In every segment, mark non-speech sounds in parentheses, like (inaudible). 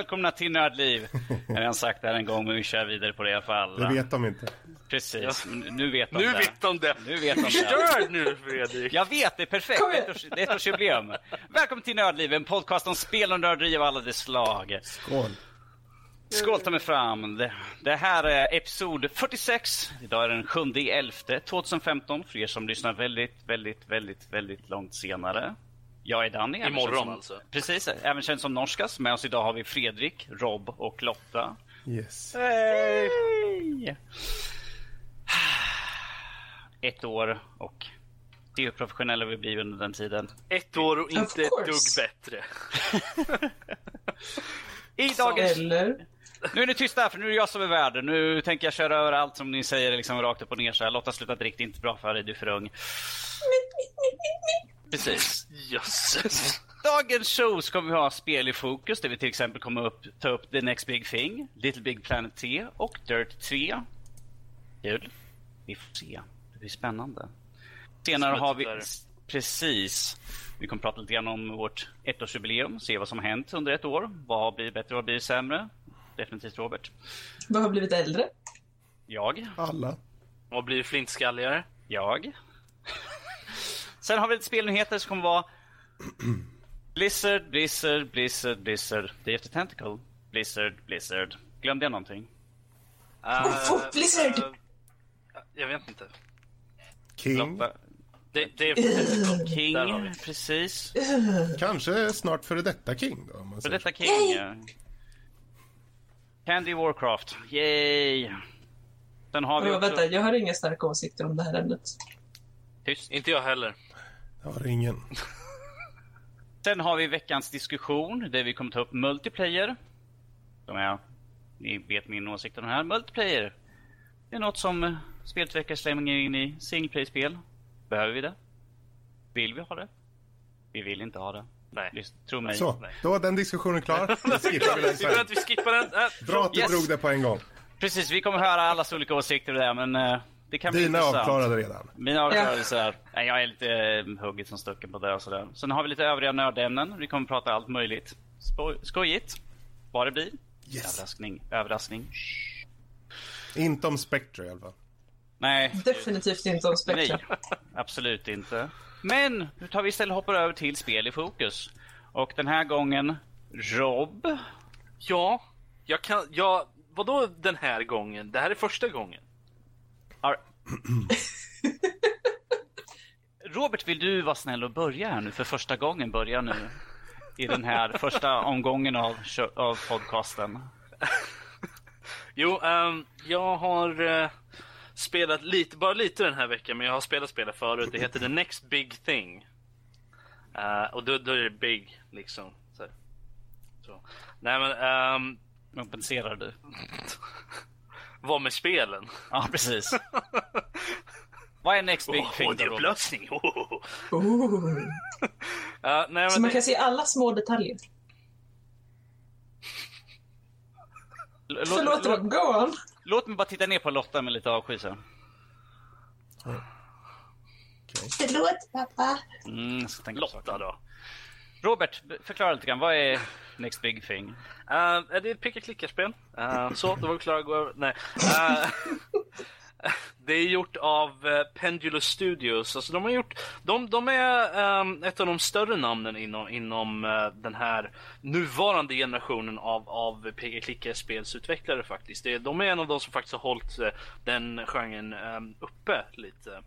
välkomna till Nördliv. Jag har redan sagt det här en gång, men vi kör vidare på det i alla fall. Det vet de inte. Precis, nu vet de Nu det. vet de det. Nu vet de det. Störd nu Fredrik. Jag vet, det är perfekt. Det är ett års- det är ett årsjubileum. Välkommen till Nördliv, en podcast om spel och nörderi av alla dess slag. Skål. Skål ta mig fram. Det, det här är episod 46. Idag är den 7 11 2015 för er som lyssnar väldigt, väldigt, väldigt, väldigt långt senare. Jag är Danny. Imorgon alltså. Precis, även känd som Norskas. Med oss idag har vi Fredrik, Rob och Lotta. Yes. Hej! Ett år och det är hur professionella vi blir under den tiden. Ett år och inte ett dugg bättre. (laughs) I dagens... Eller? Nu är ni tysta för nu är det jag som är värd. Nu tänker jag köra över allt som ni säger liksom rakt upp och ner så här. Lotta sluta drick, det är inte bra för dig, du är för ung. (laughs) Precis. Jösses. Dagens show ska vi ha spel i fokus där vi till exempel kommer upp, ta upp The Next Big Thing, Little Big Planet 3 och Dirt 3. Kul. Vi får se. Det blir spännande. Senare har vi... Precis. Vi kommer prata lite grann om vårt ettårsjubileum, se vad som har hänt under ett år. Vad blir bättre, vad blir sämre? Definitivt Robert. Vad har blivit äldre? Jag. Alla. Vad blir flintskalligare? Jag. Sen har vi lite spelnyheter som kommer vara Blizzard, Blizzard, Blizzard, Blizzard, Day of the Tentacle, Blizzard, Blizzard. Glömde jag någonting? Woff, woff, Blizzard! eh, jag vet inte. King. Det, det är King, precis. Kanske snart före detta King då. Om man För säger. detta King. ja. Candy Warcraft, yay! Sen har vi Oh, också... vänta, jag har inga starka åsikter om det här ämnet. Tyst. Inte jag heller. Det har ingen. Sen har vi veckans diskussion där vi kommer ta upp multiplayer. Som är, ni vet min åsikt om det här. Multiplayer. Det är något som eh, spelutvecklare slänger in i single play-spel. Behöver vi det? Vill vi ha det? Vi vill inte ha det. Nej. Lys- Tro mig. Så, då är den diskussionen klar. (laughs) Nu skippar vi den Vi vi Bra att du Yes. drog det på en gång. Precis, vi kommer höra allas olika åsikter där men eh, det kan bli Dina intressant. avklarade redan. Mina avklarade sådär. Nej, jag är lite eh, hugget som stucken på det och sådär. Sen har vi lite övriga nördämnen. Vi kommer prata allt möjligt. Spoj- skojigt. Vad det blir. Yes. Överraskning. Överraskning. Inte om Spectre i alla fall. Nej, Definitivt inte om nej. Spectra. Absolut inte. Men nu tar vi istället och hoppar över till spel i fokus. Och den här gången Rob. ja, jag kan... Ja, vadå den här gången? Det här är första gången. (clears throat) Robert, vill du vara snäll och börja här nu för första gången? Börja nu i den här (laughs) första omgången av, av podcasten. Jo, ehm, jag har eh, spelat lite, bara lite den här veckan, men jag har spelat spelet förut. Det heter The Next Big Thing. Eh, och då, då är det big, liksom. Så. Så. Nej men, ehm, Kompenserar du? (laughs) vad med spelen? Ja, precis. (laughs) Vad är Next Big Thing oh, det då, är Robert? upplösning! Oh. Oh. Eh, nej, men Så man det- kan se alla små detaljer. Låt, Förlåt, låt. Go on. låt mig bara titta ner på Lotta med lite avsky så. Förlåt, pappa. Mm, Lotta då. Robert, förklara lite grann. Vad är Next Big Thing? Uh, är det ett picka-klicka-spel? Uh, så, då var vi klara att gå över. Nej. Uh, (laughs) det är gjort av uh, Pendulous Studios. Alltså, de, har gjort, de, de är um, ett av de större namnen inom, inom den här nuvarande generationen av, av picka-klicka-spelsutvecklare faktiskt. Det, de är en av de som faktiskt har hållit den genren um, uppe lite.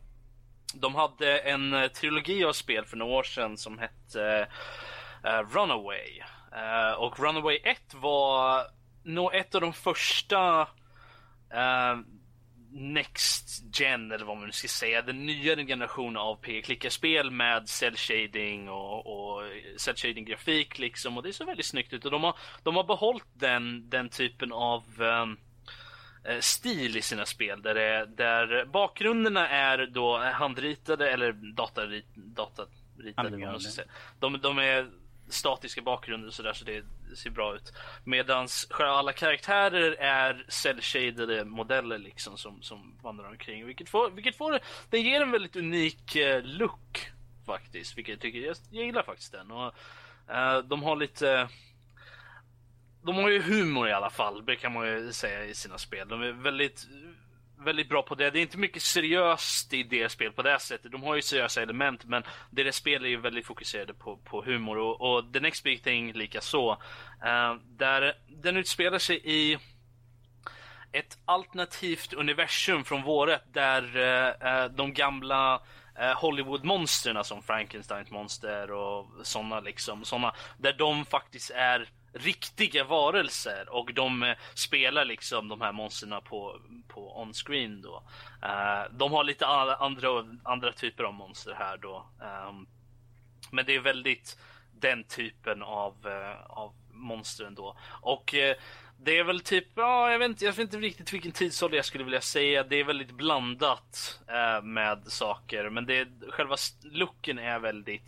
De hade en eh, trilogi av spel för några år sedan som hette eh, Runaway. Eh, och Runaway 1 var nog ett av de första Next Gen, eller vad man nu ska säga, den nyare generationen av P-klickarspel med cell shading och, och cell shading grafik liksom. Och det ser väldigt snyggt ut. Och de har, de har behållit den, den typen av um, stil i sina spel där, det, där bakgrunderna är då handritade eller datarit, dataritade. De, de är statiska bakgrunder och sådär så det ser bra ut. Själva alla karaktärer är cell-shadade modeller liksom som, som vandrar omkring. Vilket får, vilket får den ger en väldigt unik eh, look faktiskt. Vilket jag tycker, jag, jag gillar faktiskt den. Och, eh, de har lite de har ju humor i alla fall, det kan man ju säga i sina spel. De är väldigt, väldigt bra på det. Det är inte mycket seriöst i deras spel på det sättet. De har ju seriösa element, men deras spel är ju väldigt fokuserade på, på humor. Och, och The Next Big Thing lika så. Uh, eh, där den utspelar sig i ett alternativt universum från våret där uh, de gamla Hollywood-monstren som Frankensteins monster och såna liksom, såna, där de faktiskt är riktiga varelser och de eh, spelar liksom de här monsterna på, på on-screen då. Uh, de har lite andra, andra typer av monster här då. Um, men det är väldigt den typen av, uh, av monster ändå. Och uh, det är väl typ, ja, jag vet inte, jag vet inte riktigt vilken tidsålder jag skulle vilja säga. Det är väldigt blandat med saker, men det, själva looken är väldigt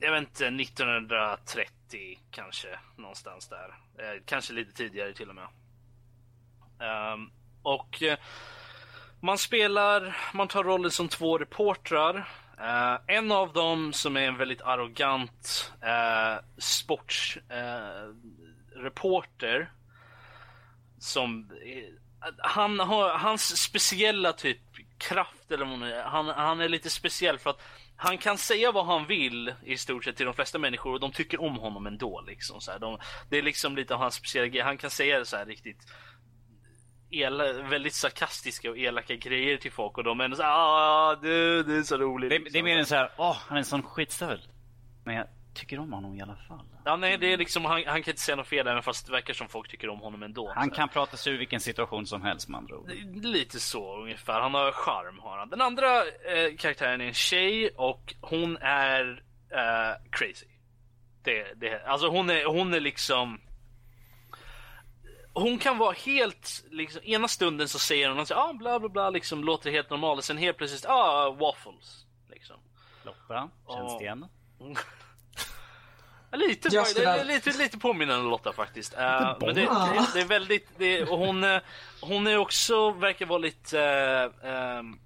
jag vet inte, 1930 kanske någonstans där. Eh, kanske lite tidigare till och med. Um, och eh, man spelar, man tar rollen som två reportrar. Uh, en av dem som är en väldigt arrogant eh, uh, sportsreporter. Eh, uh, som han har hans speciella typ kraft eller vad man, han, han är lite speciell för att han kan säga vad han vill i stort sett till de flesta människor och de tycker om honom ändå. Liksom, så de, det är liksom lite av hans speciella grej. Han kan säga så här riktigt ela, väldigt sarkastiska och elaka grejer till folk och de är så ah du, det är så roligt. Det, liksom. det är mer än så här, åh, han är en sån skitstövel. Men jag tycker om honom i alla fall. Ja, nej, det är liksom, han, han kan inte säga något fel även fast det verkar som folk tycker om honom ändå. Han kan prata sig ur vilken situation som helst med andra ord. Lite så ungefär. Han har charm har han. Den andra eh, karaktären är en tjej och hon är eh, crazy. Det, det, alltså hon är, hon är liksom hon kan vara helt, liksom, ena stunden så säger hon så, ah, bla bla bla, liksom låter helt normal och sen helt plötsligt, ah, waffles. Liksom. Lotta, känns det igen? (laughs) Lite, skulle... lite, lite påminnande Lotta faktiskt. Uh, men det, det, det, är väldigt, det, och hon, eh, hon är också, verkar vara lite uh, um,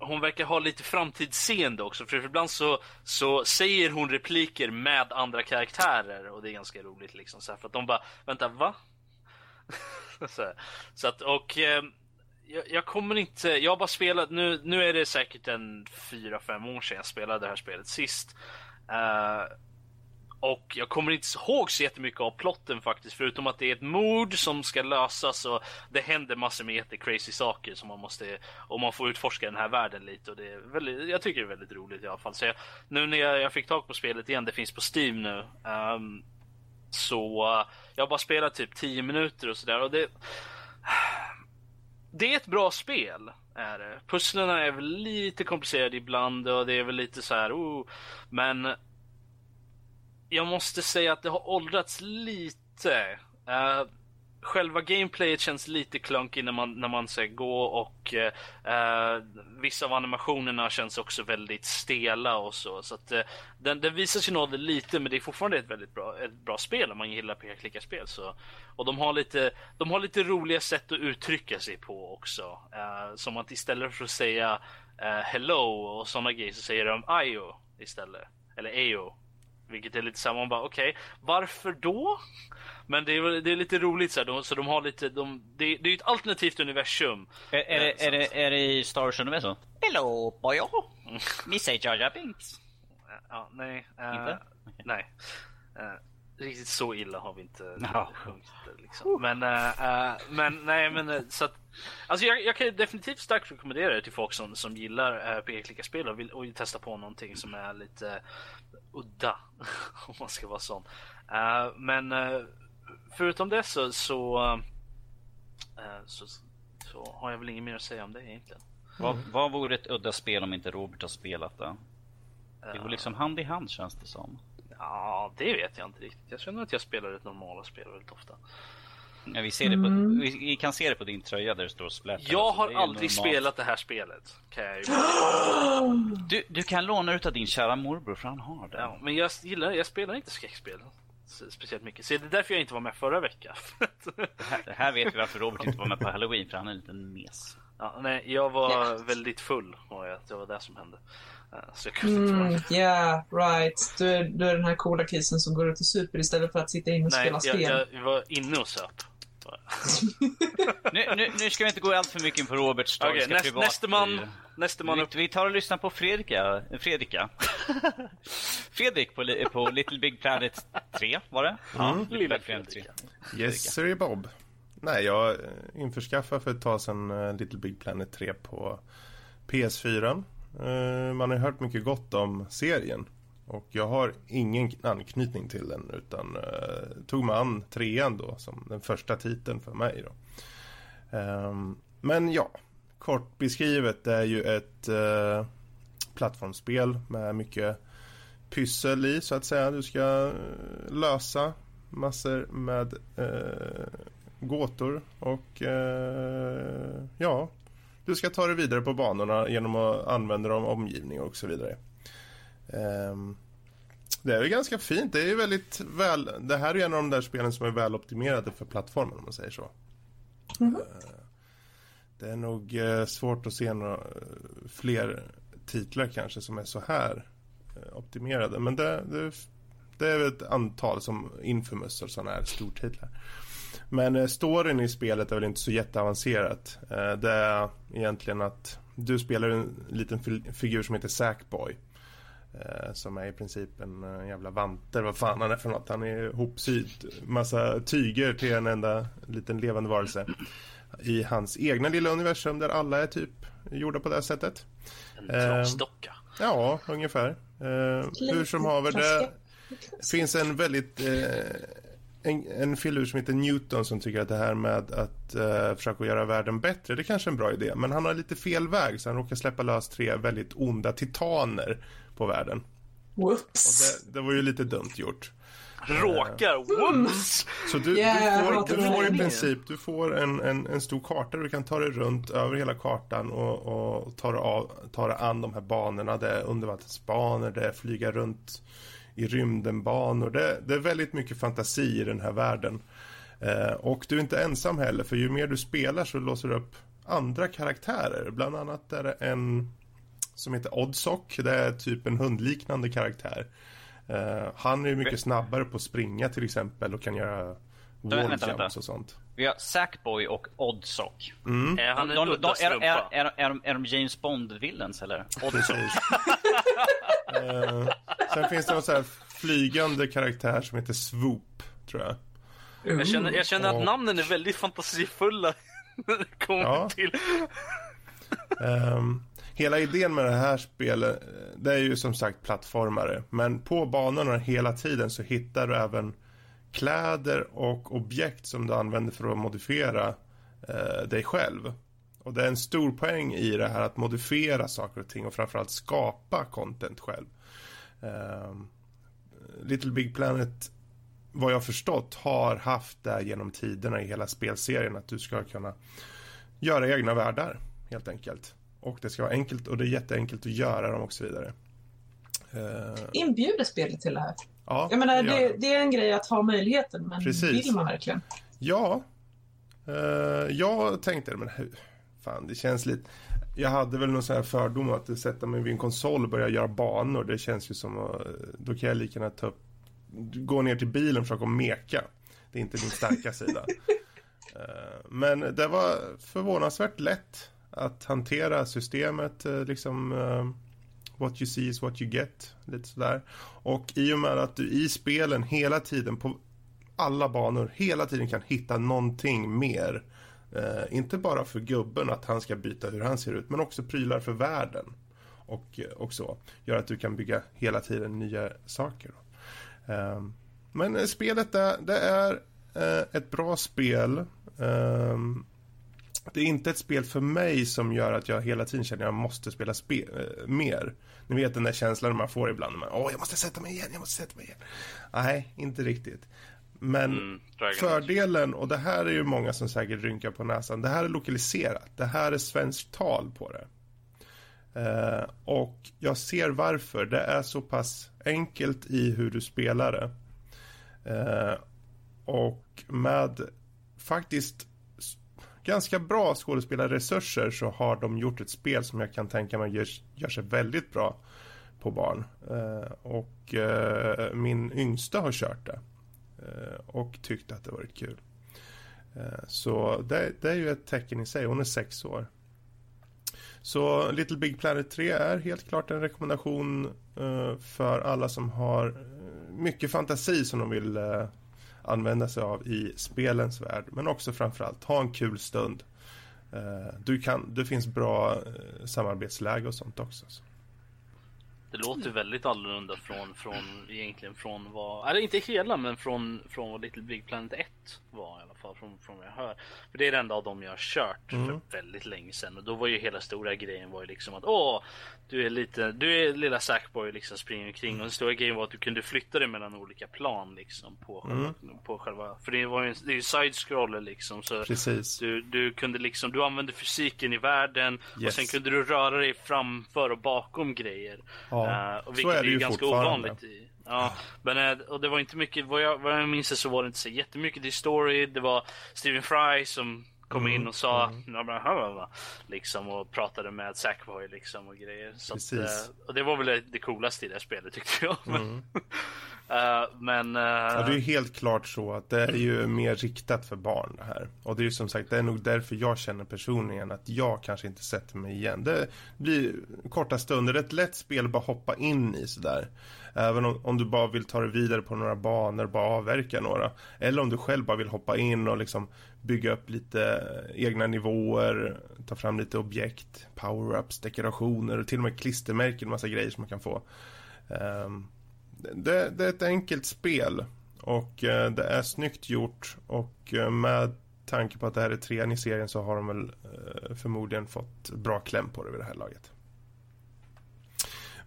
hon verkar ha lite framtidsseende också för ibland så, så säger hon repliker med andra karaktärer och det är ganska roligt liksom så här, för att de bara vänta va? (laughs) så, så, att och eh, jag, jag, kommer inte, jag har bara spelat, nu, nu är det säkert en 4-5 år sedan jag spelade det här spelet sist. Uh, och jag kommer inte ihåg så jättemycket av plotten faktiskt, förutom att det är ett mord som ska lösas och det händer massor med jättecrazy saker som man måste, och man får utforska den här världen lite och det är väldigt, jag tycker det är väldigt roligt i alla fall. Så jag, nu när jag, jag, fick tag på spelet igen, det finns på Steam nu, um, så uh, jag har bara spelat typ 10 minuter och sådär och det det är ett bra spel. Är det. Pusslen är väl lite komplicerade ibland och det är väl lite så här, oh, men jag måste säga att det har åldrats lite. Uh, själva gameplayet känns lite clunky när man, när man ska gå och uh, vissa av animationerna känns också väldigt stela och så. Så att uh, den, den visar sin ålder lite men det är fortfarande ett väldigt bra, ett bra spel om man gillar peka-klicka-spel. Så. Och de har, lite, de har lite roliga sätt att uttrycka sig på också. som att istället för att säga hello och sådana grejer så säger de ayo istället. Eller ayo vilket är lite samma, man bara okej, okay, varför då? Men det är, det är lite roligt så, här, de, så de har lite, de, det, det är ett alternativt universum. Är, är, det, är, det, är det i Star Wars universum? Hello boyo! Miss Jar Jar Binks. Ja, nej. Uh, inte? Okay. Nej. Uh, riktigt så illa har vi inte no. sjungit liksom. Men, uh, men nej men så att Alltså jag, jag kan definitivt starkt rekommendera det till folk som, som gillar uh, PK-klicka-spel och vill, och vill testa på någonting som är lite udda. (laughs) om man ska vara sån. Uh, men uh, förutom det så så, uh, så, så, har jag väl inget mer att säga om det egentligen. Vad, vad vore ett udda spel om inte Robert har spelat det? Det går liksom hand i hand känns det som. Ja, det vet jag inte riktigt. Jag känner att jag spelar ett normala spel väldigt ofta. Ja, vi, ser det på, mm. vi, vi, kan se det på din tröja där det står Splatter. Jag har aldrig normalt. spelat det här spelet. Jag ju (gasps) du, du kan låna ut av din kära morbror för han har det. Ja, men jag gillar jag spelar inte skräckspel speciellt mycket. Så det är därför jag inte var med förra veckan. det, här, det här vet vi varför Robert inte var med på Halloween, för han är en liten mes. Ja, nej, jag var väldigt full och det var det som hände. Eh, Så jag kunde inte vara Mm, yeah, right. Du är, du är den här coola kisen som går ut och super istället för att sitta inne och Nej, spela jag, spel. jag, jag var inne och söp. (laughs) Nu, nu, nu ska vi inte gå allt för mycket in på Roberts tragiska näst, privatliv. nästa man, nästa man Vi, upp. vi tar och lyssnar på Fredrika. Fredrika. (laughs) Fredrik på, på Little Big Planet 3, var det? Ja, Little Lilla Big Planet 3. Yes, sir Bob. Nej, jag införskaffade för ett tag sedan eh, Little Big Planet 3 på PS4. Eh, Man har ju hört mycket gott om serien. Och jag har ingen anknytning till den utan eh, tog mig an trean då som den första titeln för mig då. Ehm, men ja, kort beskrivet det är ju ett eh, plattformsspel med mycket pyssel i så att säga. Du ska eh, lösa massor med eh, gåtor och eh, ja, du ska ta dig vidare på banorna genom att använda dem omgivning och så vidare. Ehm, det är ju ganska fint. Det är väldigt väl. Det här är en av de där spelen som är väl optimerade för plattformen om man säger så. Eh, Det är nog eh, svårt att se några eh, fler titlar kanske som är så här optimerade. Men det, det, det är ett antal som Infamous och sådana här stortitlar. Men storyn i spelet är väl inte så jätteavancerat. Det är egentligen att du spelar en liten figur som heter Sackboy. Eh, som är i princip en eh, jävla vanter, vad fan han är för något. Han är ihopsydd massa tyger till en enda liten levande varelse. I hans egna lilla universum där alla är typ gjorda på det här sättet. En Eh, trasdocka. Ja, ungefär. Eh, hur som haver, det finns en väldigt... Eh, en, en filur som heter Newton som tycker att det här med att eh, försöka göra världen bättre, det kanske är en bra idé. Men han har lite fel väg så han råkar släppa lös tre väldigt onda titaner på världen. Och Whoops. det, det var ju lite dumt gjort. Råkar. Whoops! Så du, Yeah, du får, du får i princip du får en, en, en stor karta du kan ta dig runt över hela kartan och, och ta, dig av, ta dig an de här banorna. Det är undervattensbanor, det är flyga runt i rymdenbanor. Det, det är väldigt mycket fantasi i den här världen. Eh, och du är inte ensam heller, för ju mer du spelar så låser du upp andra karaktärer. Bland annat är det en som heter Oddsock. Det är typ en hundliknande karaktär. Eh, han är ju mycket snabbare på att springa till exempel och kan göra vänta, walljumps vänta. och sånt. Vi har Sackboy och Oddsock. Är han De, är, är, är, är de James Bond-villains eller? Oddsock. (laughs) Eh, sen finns det någon så här flygande karaktär som heter Swoop, tror jag. Jag känner, jag känner att namnen är väldigt fantasifulla. när det kommer Ja. till... Ehm, hela idén med det här spelet, det är ju som sagt plattformare. Men på banorna hela tiden så hittar du även kläder och objekt som du använder för att modifiera eh, dig själv. Och det är en stor poäng i det här att modifiera saker och ting och framförallt skapa content själv. Ehm, Little Big Planet vad jag förstått har haft det genom tiderna i hela spelserien att du ska kunna göra egna världar helt enkelt. Och det ska vara enkelt och det är jätteenkelt att göra dem och så vidare. Eh, Inbjuder spelet till det här? ja, Jag menar, det det, är en grej att ha möjligheten, men Precis. vill man verkligen? Ja. Eh, jag tänkte, men hur? Fan, det känns lite... Jag hade väl någon sån här fördom att sätta mig vid en konsol och börja göra banor. Det känns ju som att... Då kan jag lika gärna ta upp... Gå ner till bilen och försöka meka. Det är inte min starka sida. (laughs) Eh, Men det var förvånansvärt lätt att hantera systemet. eh, Liksom... eh, What you see is what you get. Lite sådär. Och i och med att du i spelen hela tiden på alla banor hela tiden kan hitta någonting mer. Eh, inte bara för gubben att han ska byta hur han ser ut, men också prylar för världen. Och, eh, och så. Gör att du kan bygga hela tiden nya saker. Ehm, eh, men spelet det, det är eh, ett bra spel. Eh, det är inte ett spel för mig som gör att jag hela tiden känner att jag måste spela spe- eh, mer. Ni vet den där känslan man får ibland. Åh, oh, Åh, jag måste sätta mig igen, jag måste sätta mig igen. Nej, inte riktigt. Men Mm, fördelen, och det här är ju många som säkert rynkar på näsan. Det här är lokaliserat. Det här är svenskt tal på det. Eh, och jag ser varför. Det är så pass enkelt i hur du spelar det. Eh, och med faktiskt ganska bra skådespelarresurser så har de gjort ett spel som jag kan tänka mig gör, gör sig väldigt bra på barn. Eh, och eh, min yngsta har kört det Eh, och tyckte att det varit kul. Eh, så det, det, är ju ett tecken i sig. Hon är sex år. Så Little Big Planet 3 är helt klart en rekommendation eh, för alla som har mycket fantasi som de vill använda sig av i spelens värld. Men också framförallt ha en kul stund. Du kan, det finns bra samarbetsläge och sånt också. Det låter väldigt annorlunda från, från egentligen från vad, eller inte hela men från, från vad Little Big Planet 1 var i alla fall från, från vad jag hör. För det är det enda av dem jag har kört mm. för väldigt länge sedan och då var ju hela stora grejen var ju liksom att åh, du är lite, du är lilla Sackboy liksom springer omkring och den stora grejen var att du kunde flytta dig mellan olika plan liksom på själva, mm. på själva för det var ju, det är ju side-scroller liksom så Precis. Du, du kunde liksom, du använde fysiken i världen yes. och sen kunde du röra dig framför och bakom grejer. Ja, uh, så är det ju, ju ganska ovanligt i, Ja, men eh, och det var inte mycket, vad jag, vad jag minns så var det inte så jättemycket till story. Det var Stephen Fry som kom in och sa mm. liksom och pratade med Sackboy liksom och grejer. Så att, eh, och det var väl det coolaste i det spelet tyckte jag. (laughs) Mm. uh, men uh... ja, det är ju helt klart så att det är ju mer riktat för barn det här. Och det är ju som sagt, det är nog därför jag känner personligen att jag kanske inte sätter mig igen. Det blir korta stunder, ett lätt spel att bara hoppa in i sådär. Även om, om, du bara vill ta dig vidare på några banor, bara avverka några. Eller om du själv bara vill hoppa in och liksom bygga upp lite eh, egna nivåer, ta fram lite objekt, power-ups, dekorationer och till och med klistermärken, massa grejer som man kan få. Um, det, det, är ett enkelt spel och uh, det är snyggt gjort och uh, med tanke på att det här är trean i serien så har de väl uh, förmodligen fått bra kläm på det vid det här laget.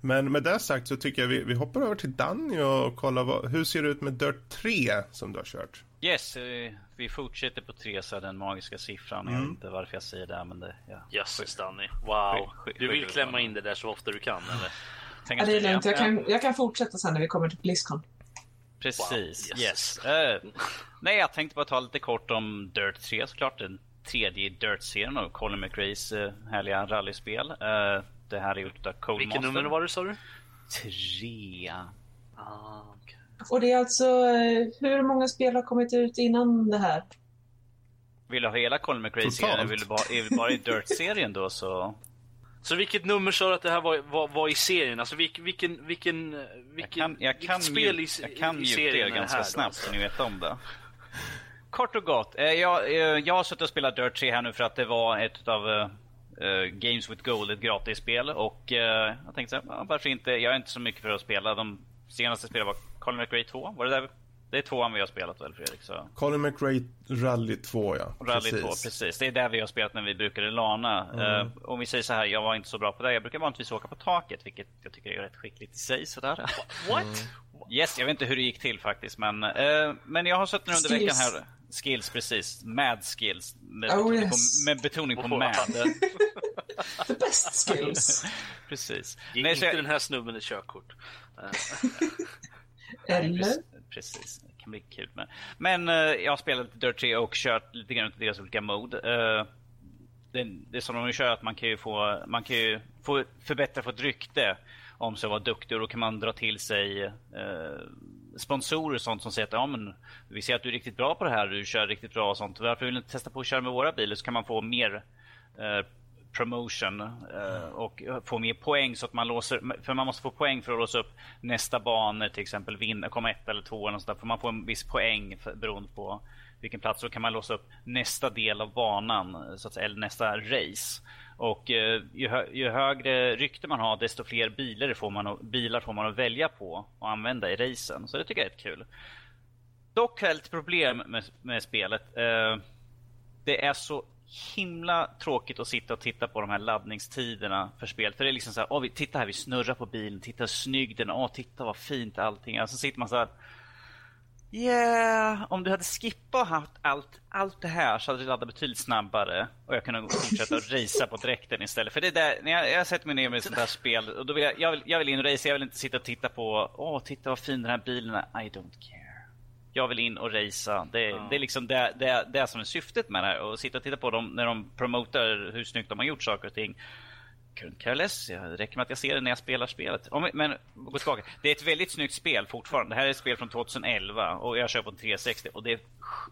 Men med det sagt så tycker jag vi, vi hoppar över till Danny och kollar vad, hur ser det ut med Dirt 3 som du har kört? Yes, eh, vi fortsätter på 3 så den magiska siffran. Mm. Jag vet inte varför jag säger det men det... Ja. Jösses Danny, wow. Du vill klämma in det där så ofta du kan eller? Ja, det är lugnt, jag kan, jag kan fortsätta sen när vi kommer till Blizzcon. Precis, wow. yes. Uh, nej, jag tänkte bara ta lite kort om Dirt 3 såklart. Den tredje Dirt-serien av Colin McRaes uh, härliga rallyspel. Uh, det här är gjort av Codemaster. Vilket nummer var det sa du? Tre. Ah, okay. Och det är alltså, eh, hur många spel har kommit ut innan det här? Vill du ha hela Colin McRae-serien eller vill du bara, är bara i Dirt-serien då så... Så vilket nummer sa du att det här var, var, var i serien? Alltså vilken, vilken, vilken, vilken jag kan, jag kan spel i, jag kan i serien er ganska här, snabbt så ni vet om det. Kort och gott, eh, jag, eh, jag har suttit och spelat Dirt 3 här nu för att det var ett av Games with Gold, ett gratisspel. Och uh, jag tänkte så här, varför inte? Jag är inte så mycket för att spela. De senaste spelen var Colin McRae 2. Var det där? Det är tvåan vi har spelat väl Fredrik? Så. Colin McRae Rally 2 ja. Rally precis. 2, precis. Det är där vi har spelat när vi brukade lana. Mm. Uh, om vi säger så här, jag var inte så bra på det. Jag brukar vanligtvis åka på taket, vilket jag tycker är rätt skickligt i sig. Sådär. What? Mm. Yes, jag vet inte hur det gick till faktiskt. Men, uh, men jag har suttit under Skills. veckan här. Skills, precis. Mad skills. Med, oh, betoning, yes. på, med betoning på mad. (laughs) The best skills. (laughs) precis. Ge Nej, inte jag... den här snubben ett körkort. (laughs) Eller? precis. Det kan bli kul med. Men uh, jag har spelat lite Dirt 3 och kört lite grann deras olika mode. Uh, det, det som de kör att man kan ju få, man kan ju få förbättra för ett rykte om sig att vara duktig och då kan man dra till sig uh, sponsorer och sånt som säger att ja, men, vi ser att du är riktigt bra på det här, du kör riktigt bra och sånt. Varför vill du inte testa på att köra med våra bilar så kan man få mer eh, promotion eh, och få mer poäng så att man låser, för man måste få poäng för att låsa upp nästa banor till exempel, vinna, komma ett eller två eller sånt där, för man får en viss poäng för, beroende på vilken plats, så kan man låsa upp nästa del av banan, så att säga, eller nästa race. Och eh, ju, hö ju, högre rykte man har, desto fler bilar får, man, bilar får man att välja på och använda i racen. Så det tycker jag är rätt kul. Dock har jag lite problem med, med spelet. Eh, det är så himla tråkigt att sitta och titta på de här laddningstiderna för spelet. För det är liksom så här, oh, titta här, vi snurrar på bilen, titta hur snygg den är, oh, titta vad fint allting är. Så sitter man så här, Yeah, om du hade skippat och haft allt, allt det här så hade du laddat betydligt snabbare och jag kunde fortsätta att racea på dräkten istället. För det där, när jag, jag sätter mig ner med ett sånt här spel och då vill jag, jag vill, jag vill in och racea, jag vill inte sitta och titta på, åh, titta vad fin den här bilen är. I don't care. Jag vill in och racea. Det, Ja. det är liksom det, det, det som är syftet med det här. Och sitta och titta på dem när de promotar hur snyggt de har gjort saker och ting. Couldn't care less. Det räcker med att jag ser det när jag spelar spelet. Om, men gå tillbaka. Det är ett väldigt snyggt spel fortfarande. Det här är ett spel från 2011 och jag kör på en 360 och det är,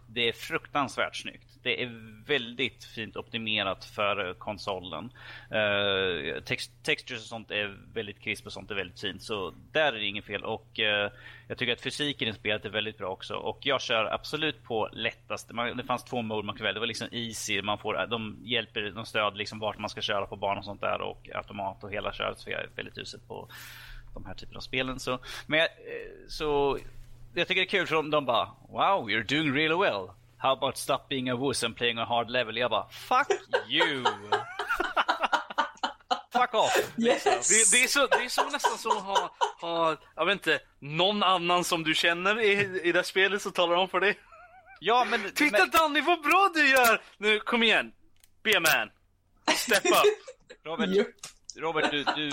det är fruktansvärt snyggt. Det är väldigt fint optimerat för konsolen. Eh, uh, text, textures och sånt är väldigt krisp och sånt är väldigt fint. Så där är det inget fel. Och uh, jag tycker att fysiken i spelet är väldigt bra också. Och jag kör absolut på lättaste. Man, det fanns två mode man kunde välja. Det var liksom easy. Man får, de hjälper, de stöd liksom vart man ska köra på banan och sånt där. Och automat och hela köret. Så jag är väldigt usel på de här typerna av spelen. Så, men jag, eh, så jag tycker det är kul för de, de bara Wow, you're doing really well. How about stop being a wuss and playing a hard level? Jag bara Fuck you! (laughs) Fuck off! Yes! Det, det, är så, det är så nästan som att ha, ha, jag vet inte, någon annan som du känner i, i det spelet som talar om för dig. Ja, men... Titta men, Danny vad bra du gör! Nu kom igen, be man. Step up. Robert, Japp. Robert du, du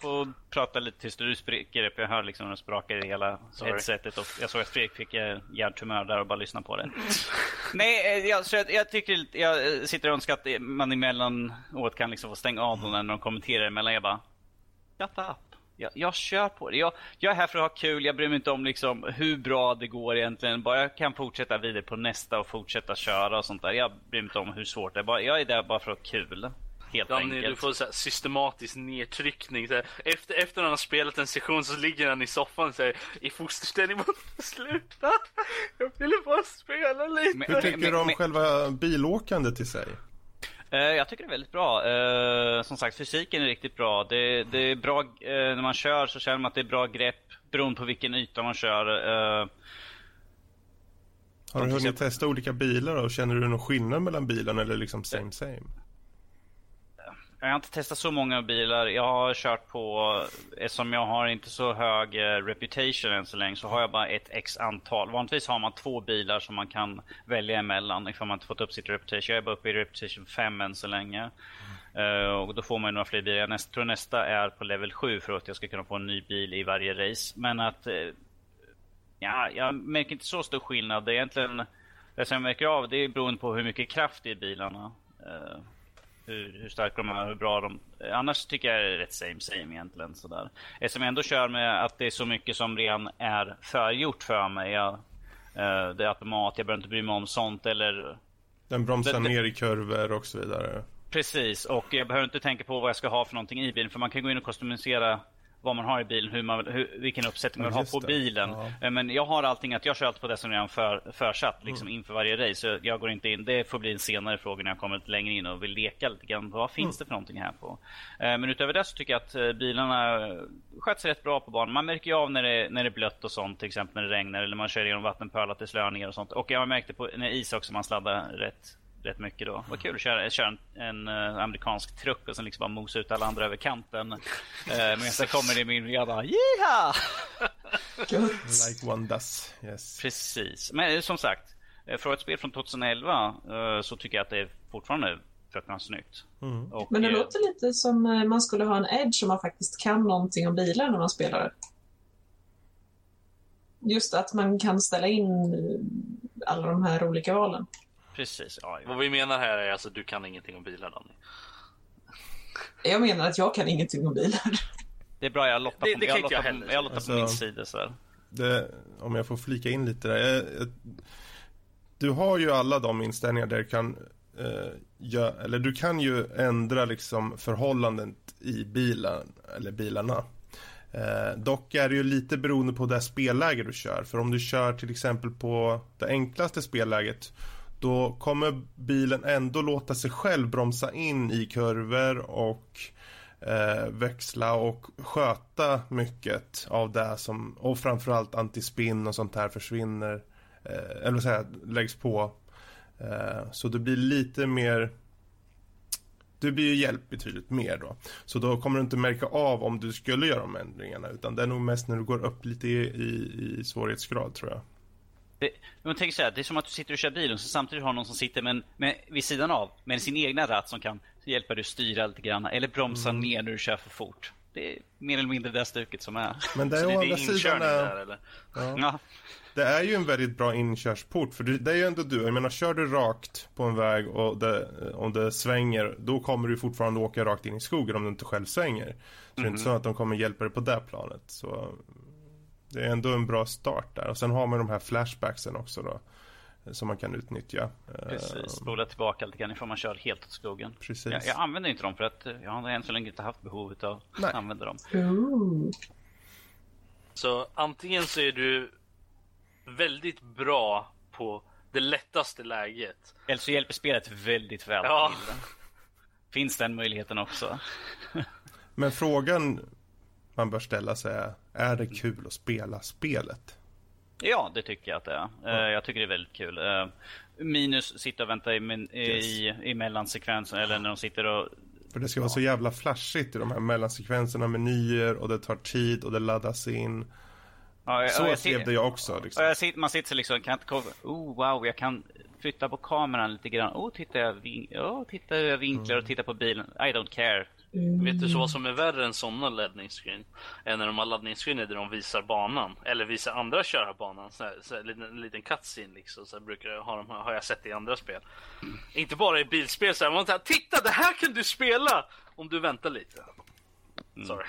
får prata lite tyst. Du spricker upp. Jag hör liksom hur det sprakar i hela Sorry. headsetet. Och jag såg att Fredrik fick eh, hjärntumör där och bara lyssna på det. (laughs) Nej, eh, jag, så jag, jag tycker jag eh, sitter och önskar att man emellanåt kan liksom få stänga av dem när de kommenterar emellan. Jag bara, shut up. Jag, jag kör på det. Jag, jag är här för att ha kul. Jag bryr mig inte om liksom hur bra det går egentligen. Bara jag kan fortsätta vidare på nästa och fortsätta köra och sånt där. Jag bryr mig inte om hur svårt det är. Bara, jag är där bara för att ha kul. Helt Danny, enkelt. du får så här systematisk nedtryckning. Så här, efter, efter han har spelat en session så ligger han i soffan och säger i fosterställning. (laughs) "Bara, Sluta! Jag ville bara spela lite. Men- Hur tycker men- du om men- själva bilåkandet i sig? Eh, jag tycker det är väldigt bra. Eh, som sagt, fysiken är riktigt bra. Det, det är bra eh, när man kör så känner man att det är bra grepp beroende på vilken yta man kör. Har du hunnit testa olika bilar och känner du någon skillnad mellan bilarna eller liksom same same? Jag har inte testat så många bilar. Jag har kört på, eftersom jag har inte så hög eh, reputation än så länge, så har jag bara ett x antal. Vanligtvis har man två bilar som man kan välja emellan ifall man inte fått upp sitt reputation. Jag är bara uppe i reputation 5 än så länge. Uh, och då får man ju några fler bilar. Jag näst, tror nästa är på level 7 för att jag ska kunna få en ny bil i varje race. Men att... Uh, Ja, jag märker inte så stor skillnad. Det är egentligen... Det som jag märker av det är beroende på hur mycket kraft det är i bilarna. Uh, hur, hur starka de är, hur bra de... Annars tycker jag det är rätt same same egentligen. Sådär. Eftersom jag ändå kör med att det är så mycket som redan är förgjort för mig. Jag, eh, det är automat, jag behöver inte bry mig om sånt eller Den bromsar det- ner i kurvor och så vidare. Precis, och jag behöver inte tänka på vad jag ska ha för någonting i bilen. För man kan gå in och customisera vad man har i bilen, hur man, hur, vilken uppsättning man Ja, vill ha just på det. bilen. Ja. Eh, Men jag har allting att jag kör allt på det som redan för, försatt liksom, inför varje race. Så jag går inte in, det får bli en senare fråga när jag kommer lite längre in och vill leka lite grann. Vad finns det för någonting här på? Eh, Men utöver det så tycker jag att eh, bilarna sköts rätt bra på banan. Man märker ju av när det, när det är blött och sånt, till exempel när det regnar eller man kör genom vattenpölar slår ner och sånt. Och jag märkte på när is också, man sladdar rätt rätt mycket då. Vad kul att köra, köra en, en eh, amerikansk truck och sen liksom bara mosa ut alla andra över kanten. Uh, men sen kommer det min och jag bara Jiha! Like one does. Yes. Precis. Men eh, som sagt, eh, för ett spel från 2011 eh, så tycker jag att det är fortfarande fruktansvärt snyggt. Mm. Och, Men det eh, låter lite som eh, man skulle ha en edge om man faktiskt kan någonting om bilar när man spelar det. Just att man kan ställa in eh, alla de här olika valen. Precis, ja. Vad vi menar här är alltså du kan ingenting om bilar Danny. Jag menar att jag kan ingenting om bilar. Det är bra, jag lottar Det- på, det kan jag inte jag lottar på, heller. jag lottar Alltså- på min sida så här. Det, om jag får flika in lite där. Jag, jag, du har ju alla de inställningar där du kan eh, gö, eller du kan ju ändra liksom förhållandet i bilen eller bilarna. Eh, dock är det ju lite beroende på det spelläge du kör. För om du kör till exempel på det enklaste spelläget då kommer bilen ändå låta sig själv bromsa in i kurvor och eh, växla och sköta mycket av det som och framförallt antispinn och sånt här försvinner eh, eller vad läggs på. Eh, så det blir lite mer du blir ju hjälpt betydligt mer då. Så då kommer du inte märka av om du skulle göra de ändringarna utan det är nog mest när du går upp lite i, i, i svårighetsgrad tror jag. Det, men tänk så här, det är som att du sitter och kör bilen och så samtidigt har någon som sitter med, med, vid sidan av med sin egna ratt som kan hjälpa dig att styra lite grann eller bromsa ner när du kör för fort. det är mer eller mindre det stuket som är. Men det (laughs) Så är det å andra sidan... där eller? Ja. Ja, Det är ju en väldigt bra inkörsport för det är ju ändå du. Jag menar kör du rakt på en väg och det, om det svänger då kommer du fortfarande åka rakt in i skogen om du inte själv svänger. Så det är inte så att de kommer hjälpa dig på det planet. Så det är ändå en bra start där. Och sen har man de här flashbacksen också då. Som man kan utnyttja. Eh, precis. Spola tillbaka lite grann ifall man kör helt åt skogen. Precis. Jag, jag använder inte dem för att eh, jag har än så länge inte haft behov av Nej. att använda dem. Ooh. Så antingen så är du väldigt bra på det lättaste läget. Eller så hjälper spelet väldigt väl Ja. till. Finns den möjligheten också? Men frågan man bör ställa sig är, är det kul att spela spelet? Ja, det tycker jag att det är. Eh, Jag tycker det är väldigt kul. Eh, Minus sitta och vänta i, i, i mellansekvensen eller när de sitter och... För det ska vara så jävla flashigt i de här mellansekvenserna, menyer och det tar tid och det laddas in. Ja, Så och jag också. Liksom. jag sitter, man sitter så liksom, kan inte. Oh wow, jag kan flytta på kameran lite grann. Oh, titta jag, vin- oh, titta jag vinklar och tittar på bilen. I don't care. Vet du så vad som är värre än sådana laddningsscreen? Än när de har laddningsscreen där de visar banan. Eller visar andra köra banan. Så här, så här, en liten, en liten cutscene liksom. Så här brukar jag ha, de, har jag sett i andra spel. Inte bara i bilspel. Så här, man säger titta det här kan du spela! Om du väntar lite. Sorry.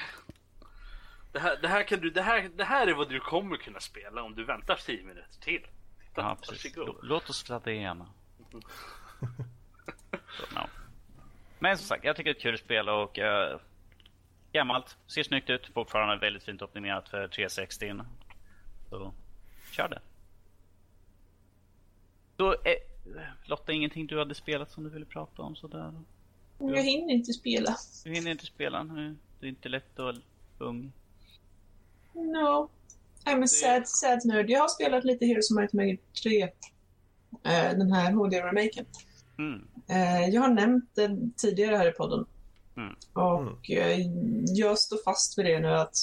Det här, det, här kan du, det, här, det här är vad du kommer kunna spela om du väntar 10 minuter till. Titta, Ja, precis. Låt oss ladda igen. No. (laughs) Men som sagt, jag tycker det är ett kul spel och uh, gammalt. Ser snyggt ut. Fortfarande väldigt fint optimerat för 360. Så kör det. Så, eh, Lotta, ingenting du hade spelat som du ville prata om sådär? Jag hinner inte spela. Du hinner inte spela nu. Du är inte lätt och ung. No. I'm a sad, sad nerd. Jag har spelat lite Heroes of Might Magic 3. eh, Den här HD-remaken. Mm. Eh, Jag har nämnt den tidigare här i podden. Mm. Och eh, jag står fast vid det nu att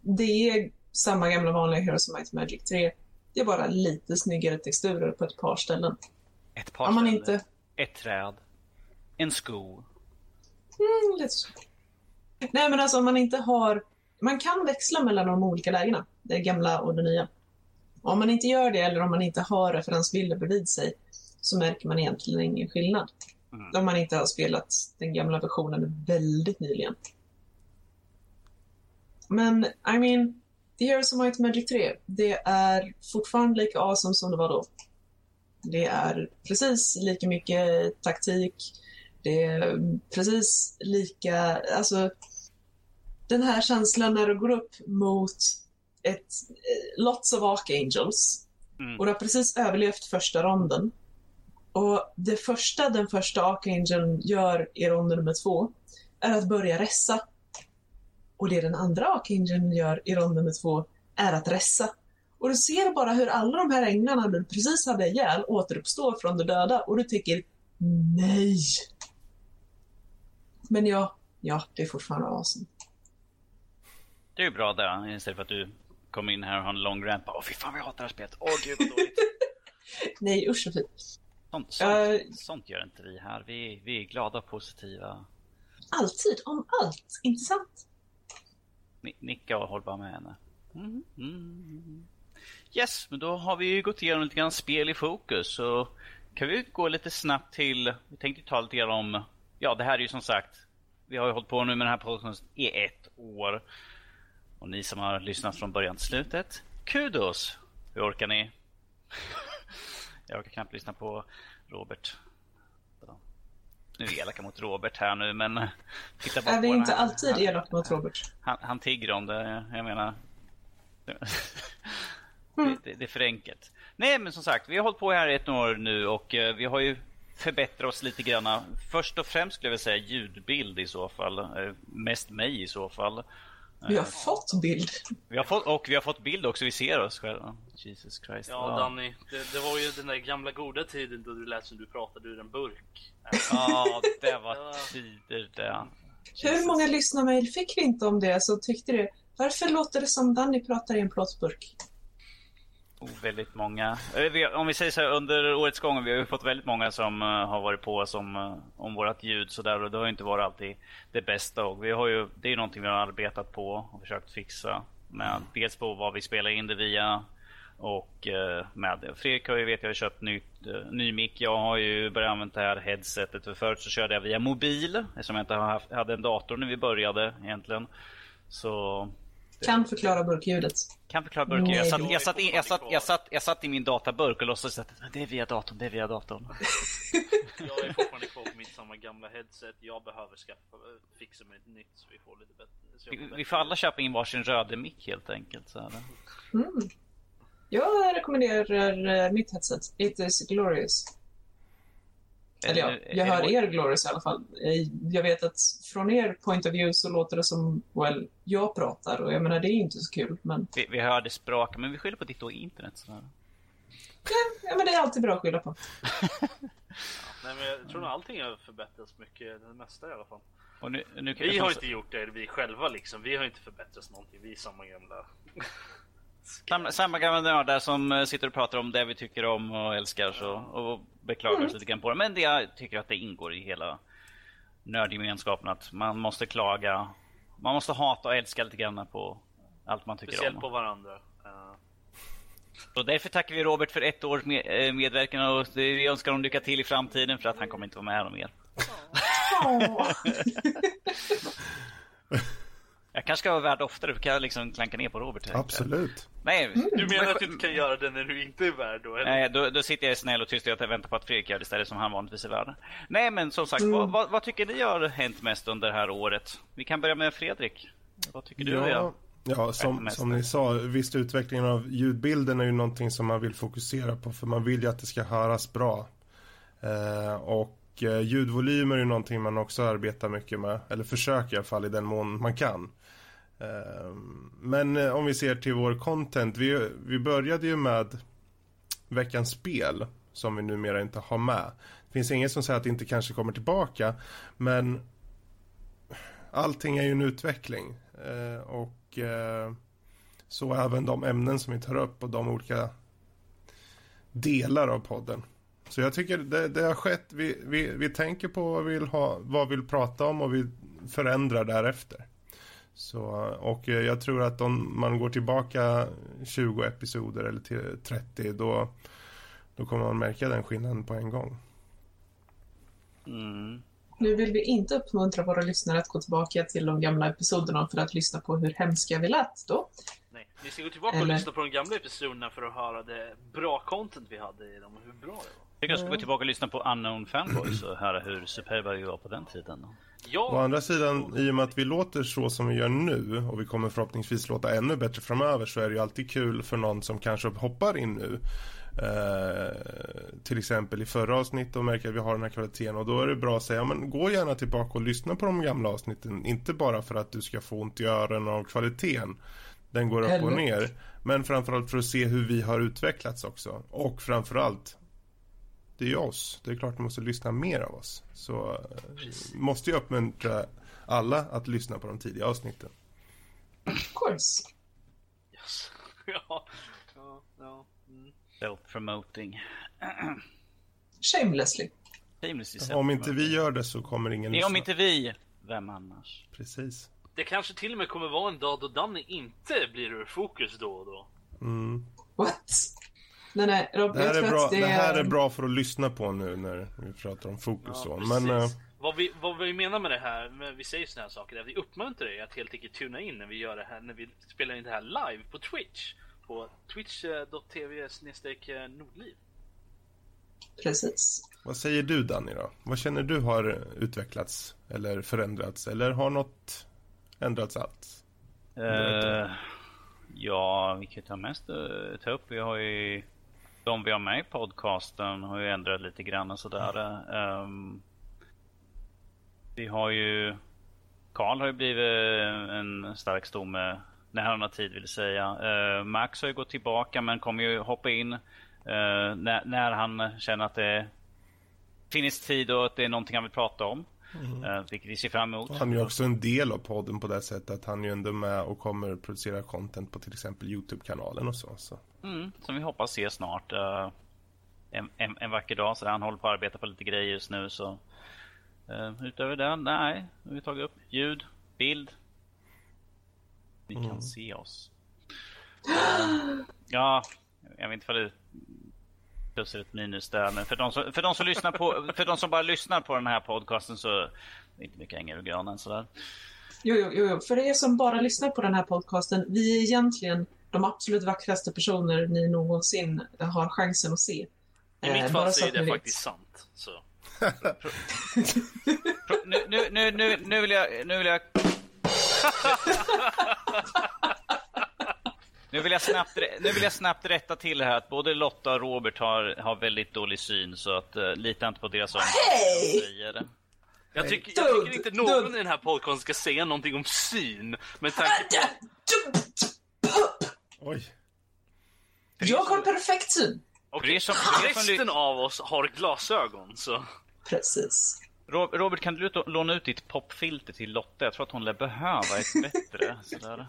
det är samma gamla vanliga Heroes of Might Magic 3. Det är bara lite snyggare texturer på ett par ställen. Ett par ställen. inte... Ett träd. En sko. Mm, lite så. Nej, men alltså om man inte har... Man kan växla mellan de olika lägena, det gamla och det nya. Om man inte gör det, eller om man inte har referensbilder bredvid sig, så märker man egentligen ingen skillnad. Mm. Om man inte har spelat den gamla versionen väldigt nyligen. Men, I mean, The Heroes of Might Magic 3, det är fortfarande lika awesome som det var då. Det är precis lika mycket taktik, det är precis lika, alltså den här känslan när du går upp mot ett eh, lots of archangels Mm. och du har precis överlevt första ronden. Och det första den första archangeln gör i rond nummer två är att börja ressa. Och det den andra archangeln gör i rond nummer två är att ressa. Och du ser bara hur alla de här änglarna du precis hade ihjäl återuppstår från de döda och du tycker nej. Men ja, ja, det är fortfarande awesome. Det är ju bra där, istället för att du kommer in här och har en lång. Bara, Åh fy fan vad jag hatar det här spelet. Åh gud vad dåligt. (laughs) Nej, usch vad fint. Sånt, sånt, Eh. sånt gör inte vi här. Vi, vi är glada och positiva. Alltid, om allt, inte sant? Ni, nicka och håll bara med henne. Mm, mm. Yes, men då har vi ju gått igenom lite grann spel i fokus. Så kan vi gå lite snabbt till, vi tänkte ta lite grann om, ja det här är ju som sagt, vi har ju hållit på nu med den här podcasten i ett år. Och ni som har lyssnat från början till slutet, kudos! Hur orkar ni? Jag orkar knappt lyssna på Robert. Så. Nu är vi elaka mot Robert här nu men titta bara Är vi på inte alltid elaka mot Robert? Han, han tigger om det, jag menar. Mm. Det, det, det är för enkelt. Nej men som sagt, vi har hållit på här i ett år nu och eh, vi har ju förbättrat oss lite grann. Först och främst skulle jag vilja säga ljudbild i så fall. Eh, Mest mig i så fall. Vi har fått bild. Vi har fått, och vi har fått bild också, vi ser oss själva. Jesus Christ. Ja Danny, det, det var ju den där gamla goda tiden då du lät som du pratade ur en burk. Ja, det var tider det. Hur många lyssnarmail fick vi inte om det som tyckte det? Varför låter det som Danny pratar i en plåtburk? Väldigt många. Eh, om vi säger så här, under årets gång, vi har ju fått väldigt många som uh, har varit på som, uh, om vårt ljud så där, och det har inte varit alltid det bästa. Och vi har ju, det är ju någonting vi har arbetat på och försökt fixa. Med, dels på vad vi spelar in det via och med Fredrik har ju vet jag har köpt nytt, ny mick. Jag har ju börjat använda det här headsetet. För förut så körde jag via mobil eftersom jag inte haft, hade en dator när vi började egentligen. Så kan förklara burkljudet. Kan förklara burkljudet. Jag satt, jag, satt in, jag, satt, jag, satt, jag satt i min databurk och låtsades att det är via datorn, det är via datorn. (laughs) jag är fortfarande kvar på mitt samma gamla headset. Jag behöver skaffa, fixa med ett nytt så vi får lite bättre. Vi, vi, får alla köpa in varsin röd mick helt enkelt. Så. Mm. Jag rekommenderar mitt headset. It is glorious. Eller ja, jag hör er Glorious i alla fall. Jag vet att från er point of view så låter det som, well, jag pratar och jag menar det är inte så kul men... Vi, vi hör det språka, men vi skyller på ditt och internet sådär. Ja, men det är alltid bra att skylla på. (laughs) nej, men jag tror nog allting har förbättrats mycket, det mesta i alla fall. Nu, nu vi har inte gjort det, vi själva liksom. Vi har inte förbättrats någonting. Vi är samma gamla samma, samma gamla nördar som eh, sitter och pratar om det vi tycker om och älskar så, och beklagar mm. sig lite grann på det. Men det, jag tycker att det ingår i hela nördgemenskapen att man måste klaga. Man måste hata och älska lite grann på allt man tycker Speciellt om. Speciellt på varandra. Uh. Och därför tackar vi Robert för ett års med, eh, medverkan och vi önskar honom lycka till i framtiden för att han kommer inte vara med mer. Oh. (laughs) Jag kanske ska vara värd oftare, för kan jag liksom klanka ner på Robert. Absolut. Nej, mm. Du menar att du inte kan göra det när du inte är värd då? Eller? Nej, då, då sitter jag snäll och tyst och väntar på att Fredrik gör det istället som han vanligtvis är värd. Nej, men som sagt, mm. vad, vad, vad, tycker ni har hänt mest under det här året? Vi kan börja med Fredrik. Vad tycker du? Ja, ja som, som ni sa, visst utvecklingen av ljudbilden är ju någonting som man vill fokusera på, för man vill ju att det ska höras bra. Eh, och och eh, ljudvolymer är någonting man också arbetar mycket med. Eller försöker i alla fall i den mån man kan. Ehm, men eh, om vi ser till vår content. Vi, vi började ju med veckans spel. Som vi numera inte har med. Det finns inget som säger att det inte kanske kommer tillbaka. Men allting är ju en utveckling. Ehm, och eh, så även de ämnen som vi tar upp och de olika delar av podden. Så jag tycker det, det har skett. Vi, vi, vi tänker på vad vi vill ha, vad vi vill prata om och vi förändrar därefter. Så, och jag tror att om man går tillbaka 20 episoder eller till 30 då, då kommer man märka den skillnaden på en gång. Mm. Nu vill vi inte uppmuntra våra lyssnare att gå tillbaka till de gamla episoderna för att lyssna på hur hemska vi lät då. Nej, ni ska gå tillbaka Eller... och lyssna på de gamla episoderna för att höra det bra content vi hade i dem och hur bra det var. Jag kanske ska gå tillbaka och lyssna på Unknown Fanboys och höra hur superba vi var på den tiden. Ja. Å andra sidan, i och med att vi låter så som vi gör nu och vi kommer förhoppningsvis låta ännu bättre framöver så är det ju alltid kul för någon som kanske hoppar in nu. Eh, till exempel i förra avsnittet och märker att vi har den här kvaliteten och då är det bra att säga men gå gärna tillbaka och lyssna på de gamla avsnitten. Inte bara för att du ska få ont i öronen av kvaliteten. Den går upp och ner. Men framförallt för att se hur vi har utvecklats också. Och framförallt det är ju oss. Det är klart man måste lyssna mer av oss. Så Precis. måste ju uppmuntra alla att lyssna på de tidiga avsnitten. Of course. Yes. (laughs) ja. ja, ja. Mm. Self-promoting. Shamelessly. Shamelessly om inte vi gör det så kommer ingen lyssna. Om inte vi, vem annars? Precis. Det kanske till och med kommer vara en dag då Danny inte blir ur fokus då och då. Mm. What? Nej, nej, Rob, det, här är bra, det... det... här är bra för att lyssna på nu när vi pratar om fokus. Ja, men, uh... vad, vi, vad vi menar med det här, med vi säger såna här saker, att vi uppmuntrar dig att helt enkelt tuna in när vi gör det här, när vi spelar in det här live på Twitch. På twitch.tv eh, nordliv. Precis. Vad säger du Danny då? Vad känner du har utvecklats eller förändrats eller har något ändrats alls? Uh, ja, vi kan ta mest uh, ta upp. Vi har ju de vi har med i podcasten har ju ändrat lite grann och sådär. Um, vi har ju... Karl har ju blivit en stark stomme när han har tid vill säga. Uh, Max har ju gått tillbaka men kommer ju hoppa in när, när, han känner att det finns tid och att det är någonting han vill prata om. Eh, vilket vi ser fram emot. Han är ju också en del av podden på det sättet att han är ju ändå med och kommer producera content på till exempel Youtube-kanalen och så. så. Mm, som vi hoppas se snart. eh, en, en, en vacker dag. Så han håller på att arbeta på lite grejer just nu. Så, eh, utöver det, nej. Nu har vi tagit upp ljud, bild. Ni kan se oss. Ja, jag vet inte vad det plus ett minus där. Men för de som, för de som, lyssnar på, för de som bara lyssnar på den här podcasten så är det inte mycket hänger ur granen sådär. Jo, jo, jo. För er som bara lyssnar på den här podcasten, vi är egentligen de absolut vackraste personer ni någonsin har chansen att se. I mitt Eh, fall så är det faktiskt sant. Så. Nu, nu, nu, nu vill jag... Nu vill jag... (laughs) Nu vill, jag snabbt, nu vill jag snabbt rätta till det här att både Lotta och Robert har, har väldigt dålig syn så att uh, lita inte på deras de säger. Jag, tycker, jag tycker inte någon i den här podcasten ska säga någonting om syn. Med tanke på... Oj. Jag har perfekt syn. Som resten ly- av oss har glasögon, så... Precis. Ro- Robert, kan du låna ut ditt popfilter till Lotta? Jag tror att hon lär behöva ett bättre. Sådär.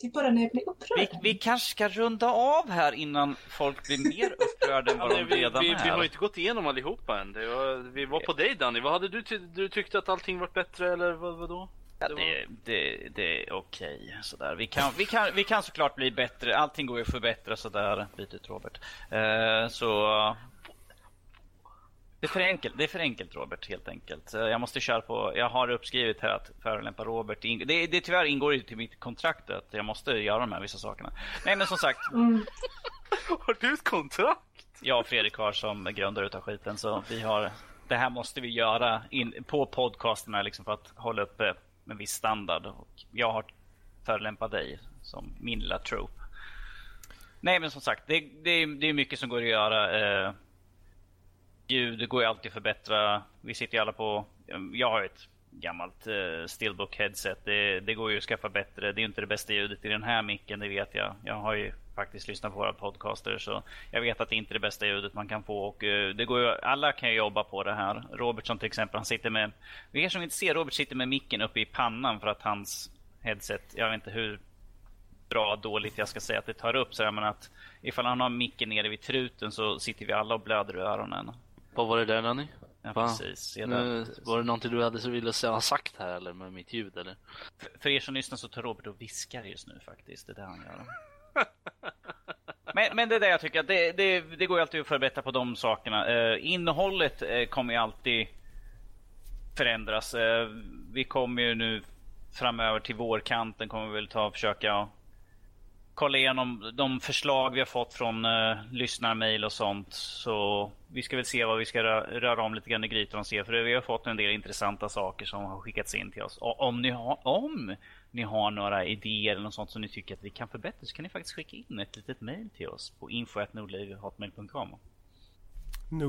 Det är bara när jag blir upprörd. Vi, vi kanske ska runda av här innan folk blir mer upprörda än vad de vi, redan vi, vi har är. ju inte gått igenom allihopa än. Det var, vi var på dig Danny. Vad hade du, ty du tyckte att allting var bättre eller vad, vadå? Ja, Det det, det, det är okej. Sådär. Vi, kan, vi, kan, vi kan såklart bli bättre. Allting går ju att förbättra sådär. Byt ut Robert. Eh, så... Det är, för enkelt, det är för enkelt Robert helt enkelt. Eh, Jag måste köra på, jag har uppskrivit här att förolämpa Robert. Det, det, det tyvärr ingår ju till mitt kontrakt att jag måste göra de här vissa sakerna. Nej men som sagt, (laughs) Har du ett kontrakt? jag och Fredrik har som grundare utav skiten så vi har Det här måste vi göra in, på podcasterna liksom för att hålla uppe en viss standard. Och jag har förolämpat dig som min lilla trope. Nej men som sagt, det, det, det är mycket som går att göra. Eh, ljud går ju alltid att förbättra. Vi sitter ju alla på, jag har ett gammalt uh, Steelbook headset. Det, det går ju att skaffa bättre. Det är ju inte det bästa ljudet i den här micken, det vet jag. Jag har ju faktiskt lyssnat på våra podcaster så jag vet att det inte är det bästa ljudet man kan få och uh, det går ju, alla kan ju jobba på det här. Robertson till exempel, han sitter med, för er som inte ser, Robert sitter med micken uppe i pannan för att hans headset, jag vet inte hur bra dåligt jag ska säga att det tar upp så men att ifall han har micken nere vid truten så sitter vi alla och blöder i öronen. Vad var det där Danny? Ja, Va? precis. Nu, var det någonting du hade så ville ha sagt här eller med mitt ljud eller? För, för er som lyssnar så tar Robert och viskar just nu faktiskt. Det är det han gör. (laughs) Men, men det är det jag tycker, det, det, det går ju alltid att förbättra på de sakerna. Eh, innehållet eh, kommer ju alltid förändras. Eh, vi kommer ju nu framöver till vårkanten kommer vi väl ta och försöka kolla igenom de förslag vi har fått från eh, lyssnarmail och sånt. Så vi ska väl se vad vi ska rö- röra om lite grann i grytan och se. För vi har fått en del intressanta saker som har skickats in till oss. Och om ni har, om ni har några idéer eller något sånt som ni tycker att vi kan förbättra så kan ni faktiskt skicka in ett litet mail till oss på info.nordlivhotmail.com. Nu...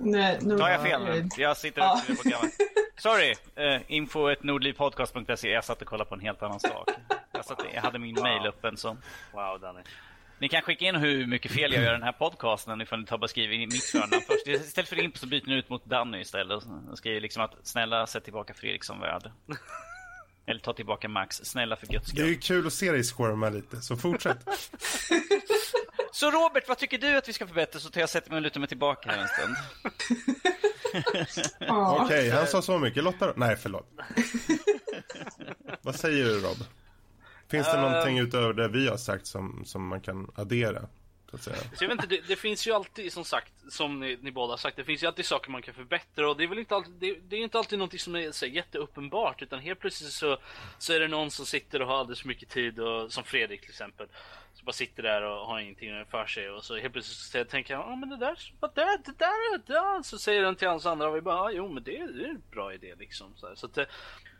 Nej, nu Tar jag fel nu? Jag sitter Ja. på. Sorry! Uh, info.nordlivpodcast.se Jag satt och kollade på en helt annan sak. (laughs) Jag, satt, jag hade min mail öppen så. Wow Danny. Ni kan skicka in hur mycket fel jag gör i den här podcasten ifall ni tar bara skriver in mitt förnamn först. Istället för Imp så byter ni ut mot Danny istället. Och skriver liksom att snälla sätt tillbaka Fredrik som värd. (laughs) Eller ta tillbaka Max. Snälla för guds Det är skull. ju kul att se dig squirma lite, så fortsätt. (laughs) Så Robert, vad tycker du att vi ska förbättra? Så tar jag sätter mig och lutar mig tillbaka här en stund. (laughs) Okej, han sa så mycket. Lotta? Nej, förlåt. Vad säger du Rob? Finns det någonting utöver det vi har sagt som, som man kan addera? Så att säga? Så jag vet inte, det, det finns ju alltid som sagt, som ni, ni båda har sagt, det finns ju alltid saker man kan förbättra och det är väl inte alltid, det, det är inte alltid någonting som är så jätteuppenbart utan helt plötsligt så, så är det någon som sitter och har alldeles för mycket tid och som Fredrik till exempel. Så bara sitter där och har ingenting för sig och så helt plötsligt så tänker jag, ja men det där, vad där, det där, det där. Så säger den till hans andra och vi bara, ja, jo men det, det är en bra idé liksom. Så, här. så att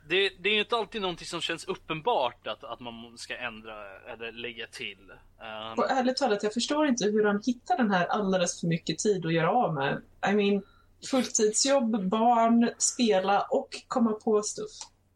det, det, är ju inte alltid någonting som känns uppenbart att, att man ska ändra eller lägga till. Um, Och ärligt talat, jag förstår inte hur han hittar den här alldeles för mycket tid att göra av med. I mean, fulltidsjobb, barn, spela och komma på stuff.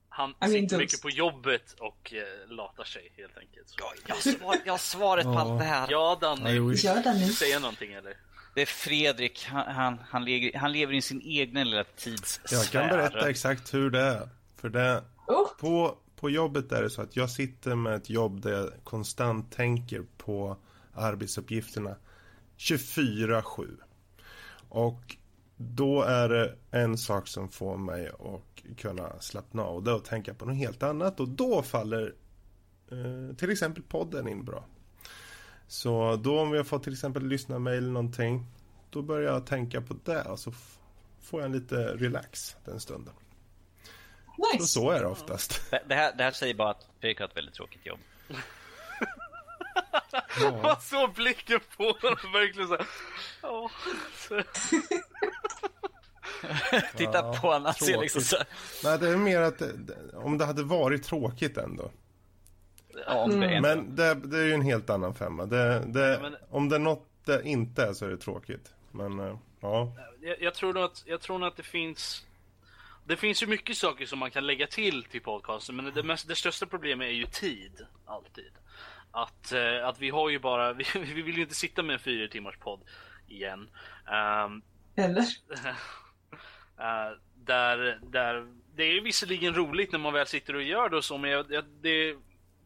Han I mean, sitter those- mycket på jobbet och eh, latar sig helt enkelt. Så. Jag har, svar, jag har svaret på allt det här. Ja Danny, den nu. säga någonting eller? Det är Fredrik. Han, han, han, lever, han lever i sin egen lilla tidssfär. Jag kan berätta exakt hur det är. För det, Oh, på, på jobbet är det så att jag sitter med ett jobb där jag konstant tänker på arbetsuppgifterna 24-7. Och då är det en sak som får mig att kunna slappna av. Och det att tänka på något helt annat. Och då faller eh, till exempel podden in bra. Så då om jag får till exempel lyssna mejl eller någonting. Då börjar jag tänka på det och så får jag lite relax den stunden. Så, nice. så är det oftast. Det, det, här, det här säger bara att Fredrik har ett väldigt tråkigt jobb. Man såg blicken på honom verkligen såhär. Ja. Så- (laughs) Titta Ja, på honom, han ser liksom så här, Nej, det är mer att om det hade varit tråkigt ändå. ja, om det är en- Men det, det är ju en helt annan femma. Det, det, Ja, men- Om det är något det inte är så är det tråkigt. Men eh, ja, Jag, jag, tror nog att, jag tror nog att det finns Det finns ju mycket saker som man kan lägga till till podcasten men det, mest, det största problemet är ju tid. Alltid. Att, eh, att vi har ju bara, (laughs) vi, vi vill ju inte sitta med en fyra timmars podd igen. Ehm, Eller? (laughs) Eh, där, där, det är visserligen roligt när man väl sitter och gör det och så, men jag, jag, det,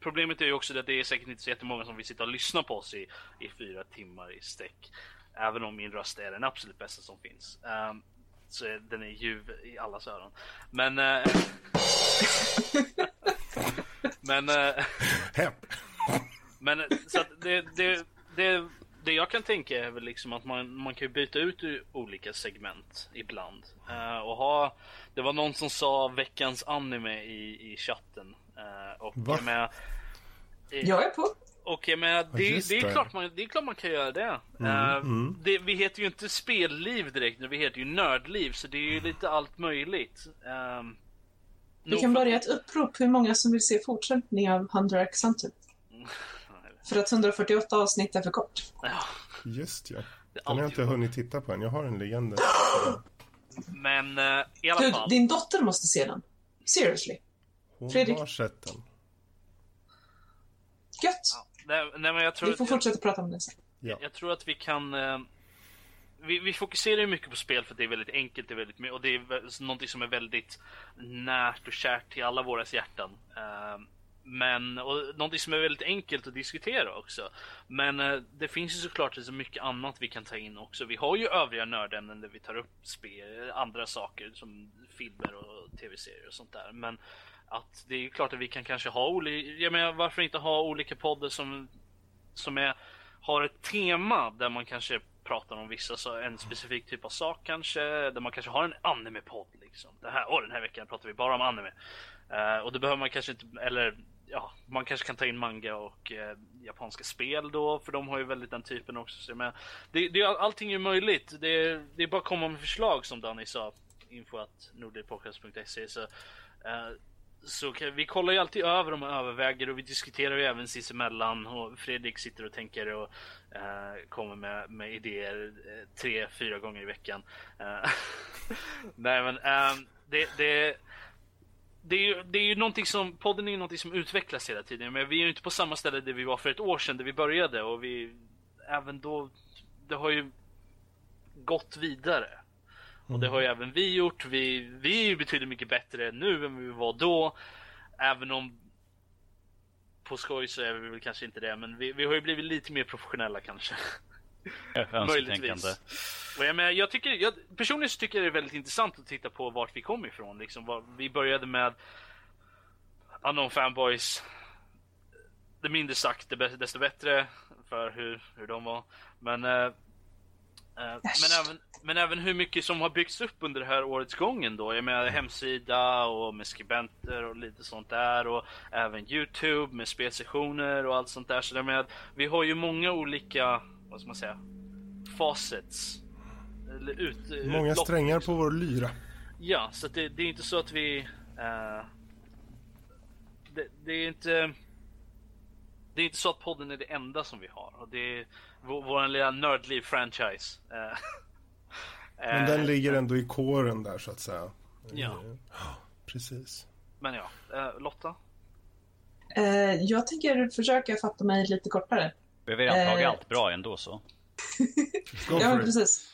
problemet är ju också att det är säkert inte så jättemånga som vill sitta och lyssna på oss i, i fyra timmar i sträck. Även om min röst är den absolut bästa som finns. Ehm, så är, den är ljuv i allas öron. Men... eh, (laughs) men... eh, men så att det, det, det, det jag kan tänka är väl liksom att man, man kan byta ut olika segment ibland. Eh, och ha, det var någon som sa veckans anime i, i chatten. Eh, och Va? jag menar, Jag är på. Och jag menar, det, det, är det. klart man, det är klart man kan göra det. Eh, mm. det. Vi heter ju inte spelliv direkt nu, vi heter ju nördliv. Så det är ju lite allt möjligt. Um, Vi kan börja ett upprop hur många som vill se fortsättning av Hunter x Hunter. (laughs) För att 148 avsnitt är för kort. Ja, Just ja. det är Den har jag inte hunnit titta på än. Jag har en liggande. Men eh, i alla Du, fall. din dotter måste se den. Seriously. Hon Fredrik. har sett den. Gött. Nej, nej, men jag tror Vi får att- fortsätta prata om det sen. Ja. Jag tror att vi kan... Eh, vi, vi fokuserar ju mycket på spel för att det är väldigt enkelt det är väldigt, och det är någonting som är väldigt närt och kärt till alla våra hjärtan. Eh, men, och någonting som är väldigt enkelt att diskutera också. Men eh, det finns ju såklart så mycket annat vi kan ta in också. Vi har ju övriga nördämnen där vi tar upp spel, andra saker som filmer och tv-serier och sånt där. Men att det är ju klart att vi kan kanske ha olika, jag menar varför inte ha olika poddar som, som är har ett tema där man kanske pratar om vissa, så en specifik typ av sak kanske, där man kanske har en anime-podd liksom. Det här, åh, den här veckan pratar vi bara om anime. Uh, och då behöver man kanske inte, eller ja, man kanske kan ta in manga och eh, japanska spel då, för de har ju väldigt den typen också. Så, men det, det, allting är möjligt, det, är- det är bara att komma med förslag som Danny sa, info att nordlivpodcast.se så eh, så kan, vi kollar ju alltid över dem och överväger och vi diskuterar ju även sinsemellan och Fredrik sitter och tänker och eh, kommer med, med idéer eh, tre, fyra gånger i veckan. Eh, (laughs) Nej men ehm, det, det, det, är ju, det är ju någonting som, podden är ju någonting som utvecklas hela tiden men vi är ju inte på samma ställe där vi var för ett år sedan där vi började och vi även då, det har ju gått vidare. Och det har ju även vi gjort. Vi, vi är ju betydligt mycket bättre nu än vi var då. Även om på skoj så är vi väl kanske inte det, men vi, vi har ju blivit lite mer professionella kanske. Och jag, menar, jag tycker, jag, personligen så tycker jag det är väldigt intressant att titta på vart vi kom ifrån. Liksom, var, vi började med Unknown Fanboys. Det mindre sagt, det desto bättre för hur, hur de var. Men, eh, eh, men, även, men även hur mycket som har byggts upp under det här årets gång ändå. Jag menar hemsida och med skribenter och lite sånt där. Och även Youtube med spelsessioner och allt sånt där. Så jag menar, vi har ju många olika, vad ska man säga, facets. Eller ut, Många utlopp, strängar liksom. på vår lyra. Ja, så att det, det är inte så att vi... eh, det, det är inte... Det är inte så att podden är det enda som vi har. Och det är vår, vår lilla nördliv-franchise. Eh, Men eh, den ligger ändå i kåren där så att säga. Ja. Precis. Men ja, eh, Lotta? Eh, jag tänker försöka fatta mig lite kortare. Vi har redan tagit Eh. allt bra ändå så. (laughs) Ja, precis.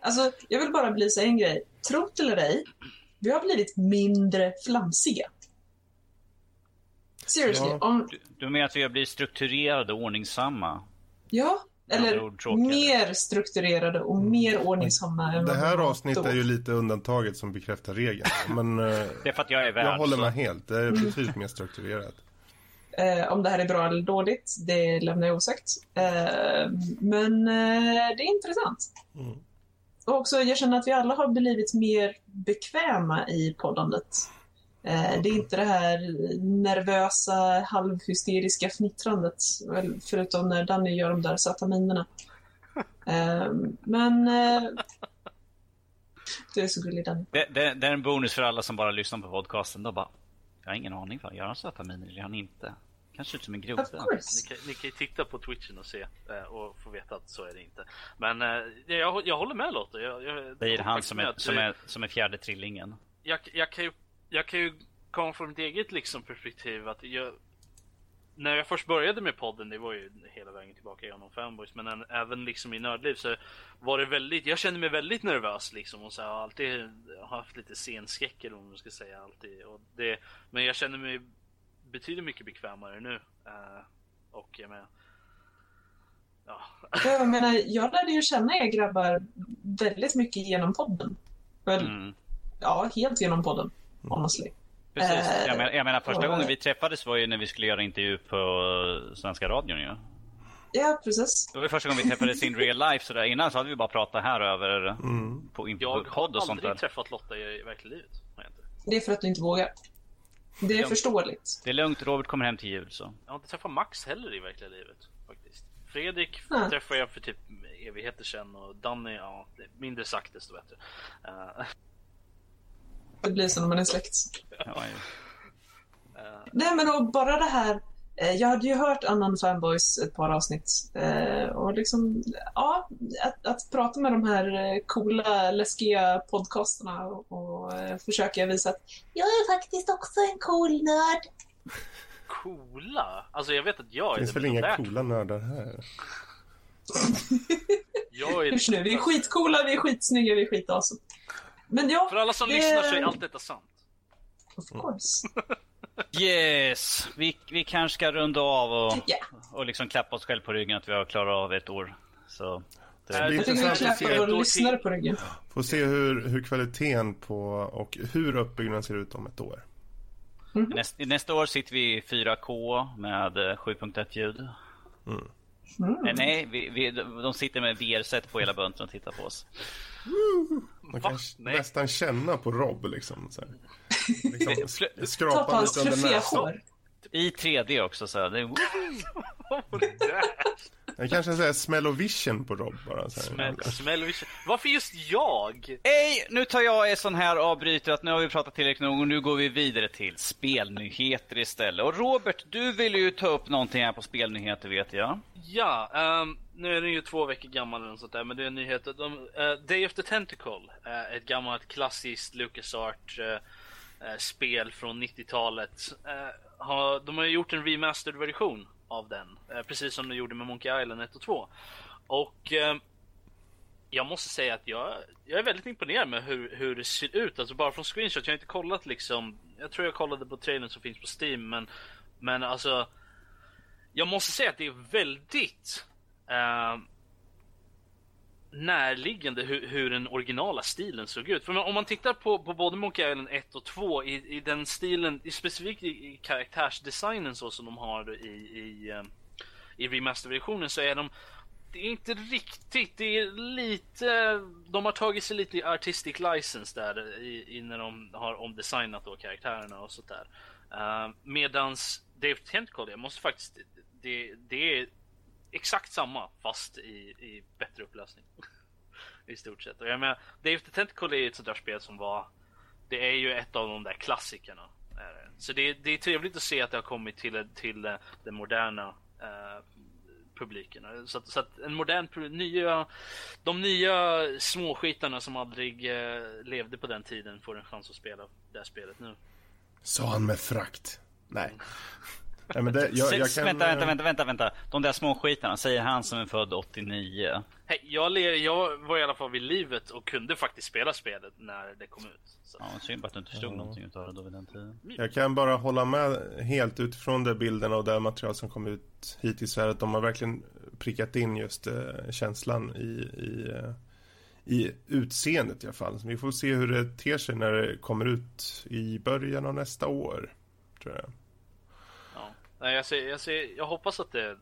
Alltså, jag vill bara belysa en grej. Tro det eller ej, vi har blivit mindre flamsiga. Seriously, Ja. om... Du, du menar att vi har blivit strukturerade och ordningsamma? Ja, eller ord mer strukturerade och mer ordningsamma än Mm. Det här avsnittet är ju lite undantaget som bekräftar regeln. Men eh, Det är för att jag är värd. jag håller så- med helt. Det är betydligt mer strukturerat. Eh, om det här är bra eller dåligt, det lämnar jag osagt. Eh, men eh, det är intressant. Mm. Och också, jag känner att vi alla har blivit mer bekväma i poddandet. Eh, det är inte det här nervösa, halvhysteriska fnittrandet, förutom när Danny gör de där söta minerna. Eh, men... Eh, du är så gullig, Danny. Det, det, det är en bonus för alla som bara lyssnar på podcasten. Då bara, jag har ingen aning. Gör han söta miner eller gör han inte? Kanske ut som en groda. Ni ni kan ju titta på Twitchen och se och få veta att så är det inte. Men jag, jag håller med Lotta. Jag, jag, Säger han faktiskt som är, som det- är, som är fjärde trillingen. jag, jag, kan ju, jag kan ju komma från mitt eget liksom, perspektiv att jag, när jag först började med podden, det var ju hela vägen tillbaka genom fanboys, men än, även liksom i nördliv så var det väldigt, jag kände mig väldigt nervös liksom och så här, har alltid haft lite scenskräck eller vad man ska säga alltid. Och det, men jag känner mig betydligt mycket bekvämare nu. eh, och jag menar, ja, Jag menar, jag lärde ju känna er grabbar väldigt mycket genom podden. Väl, Mm. Ja, helt genom podden, honestly. Precis. Eh, Jag, menar, jag menar första och- gången vi träffades var ju när vi skulle göra intervju på Svenska radion ju. Ja, precis. Det var första gången vi träffades in real life. Så där. Innan så hade vi bara pratat här över Mm. på jag har podd och sånt aldrig där. träffat Lotta i verkliga livet. Har jag. Det är för att du inte vågar. Det är Ja. förståeligt. Det är lugnt, Robert kommer hem till jul så. jag har inte träffat Max heller i verkliga livet. faktiskt. Fredrik Nej. träffade jag för typ evigheter sedan och Danny, ja, det- mindre sagt desto bättre. Eh, Det blir så när man är släkt. Ja, Nej, men och bara det här. eh, Jag hade ju hört annan fanboys ett par avsnitt. eh, Och liksom, ja, att, att prata med de här eh, coola, läskiga podcasterna och, och försöka visa att jag är faktiskt också en cool nörd. coola? Alltså jag vet att jag Det är finns det, väl men inga coola nördar här? Jag är Hur nu, vi är skitcoola, vi är skitsnygga, vi är skitawesome. Men ja, För alla som det- lyssnar så är allt detta sant. of course. (laughs) Yes! Vi, vi kanske ska runda av och, Ja. och liksom klappa oss själv på ryggen att vi har klarat av ett år. Så det, vi intressant att se, våra lyssnare på ryggen. få se hur, hur kvaliteten på och hur uppbyggnaden ser ut om ett år. näst, nästa år sitter vi i 4K med eh, 7.1 ljud. Mm. Nej, nej vi, vi, de sitter med VR-set på hela bunten och tittar på oss. Man kan Nej. nästan känna på Rob liksom. Så här. (laughs) liksom skrapa på hans lite under näsan. I 3D också så. här. Det är, (laughs) Jag kanske säger smellovision på Rob bara. Så här. Smäll, smäll, varför just jag? Hej! Nu tar jag en sån här avbryter att nu har vi pratat tillräckligt nog och nu går vi vidare till spelnyheter istället. Och Robert, du vill ju ta upp någonting här på spelnyheter vet jag. Ja, ehm, nu är den ju två veckor gammal eller sånt där, men det är en nyhet. De, eh, Day of the Tentacle, uh, ett gammalt klassiskt LucasArt uh, spel från 90-talet. Har, de har gjort en remastered version av den, eh, precis som de gjorde med Monkey Island 1 och 2. Och eh, jag måste säga att jag, jag är väldigt imponerad med hur, hur det ser ut. Alltså bara från screenshot. Jag har inte kollat liksom. Jag tror jag kollade på trailern som finns på Steam. Men, men alltså. Jag måste säga att det är väldigt eh, närliggande hur, hur den originala stilen såg ut. För om man tittar på, på både Monkey Island 1 och 2 i, i den stilen, i, specifikt i, i karaktärsdesignen så som de har i, i, ehm, i remasterversionen så är de det är inte riktigt, det är lite, de har tagit sig lite i artistic license där i, i när de har omdesignat då karaktärerna och sånt där. Uh, ehm, medans Dave Tentacle, jag måste faktiskt, det, det är exakt samma fast i, i bättre upplösning. (laughs) I stort sett. Och jag menar, Dave the Tentacle är ett sånt där spel som var, det är ju ett av de där klassikerna. är det. Så det, det är trevligt att se att det har kommit till, till den moderna eh, publiken. Så att, så att en modern, nya, de nya småskitarna som aldrig eh, levde på den tiden får en chans att spela det här spelet nu. Sa han med frakt. Nej. Nej, men det, jag, jag kan, vänta, vänta, vänta, vänta, vänta. De där små skitarna, säger han som är född 89. Hej, jag, jag var i alla fall vid livet och kunde faktiskt spela spelet när det kom ut. Så. Ja, synd att du inte förstod någonting utav det då vid den tiden. jag kan bara hålla med helt utifrån de bilderna och det material som kom ut hittills här att de har verkligen prickat in just eh, känslan i, i, eh, i utseendet i alla fall. Så vi får se hur det ter sig när det kommer ut i början av nästa år. Tror jag. Nej, jag, ser, jag, ser, jag hoppas att det...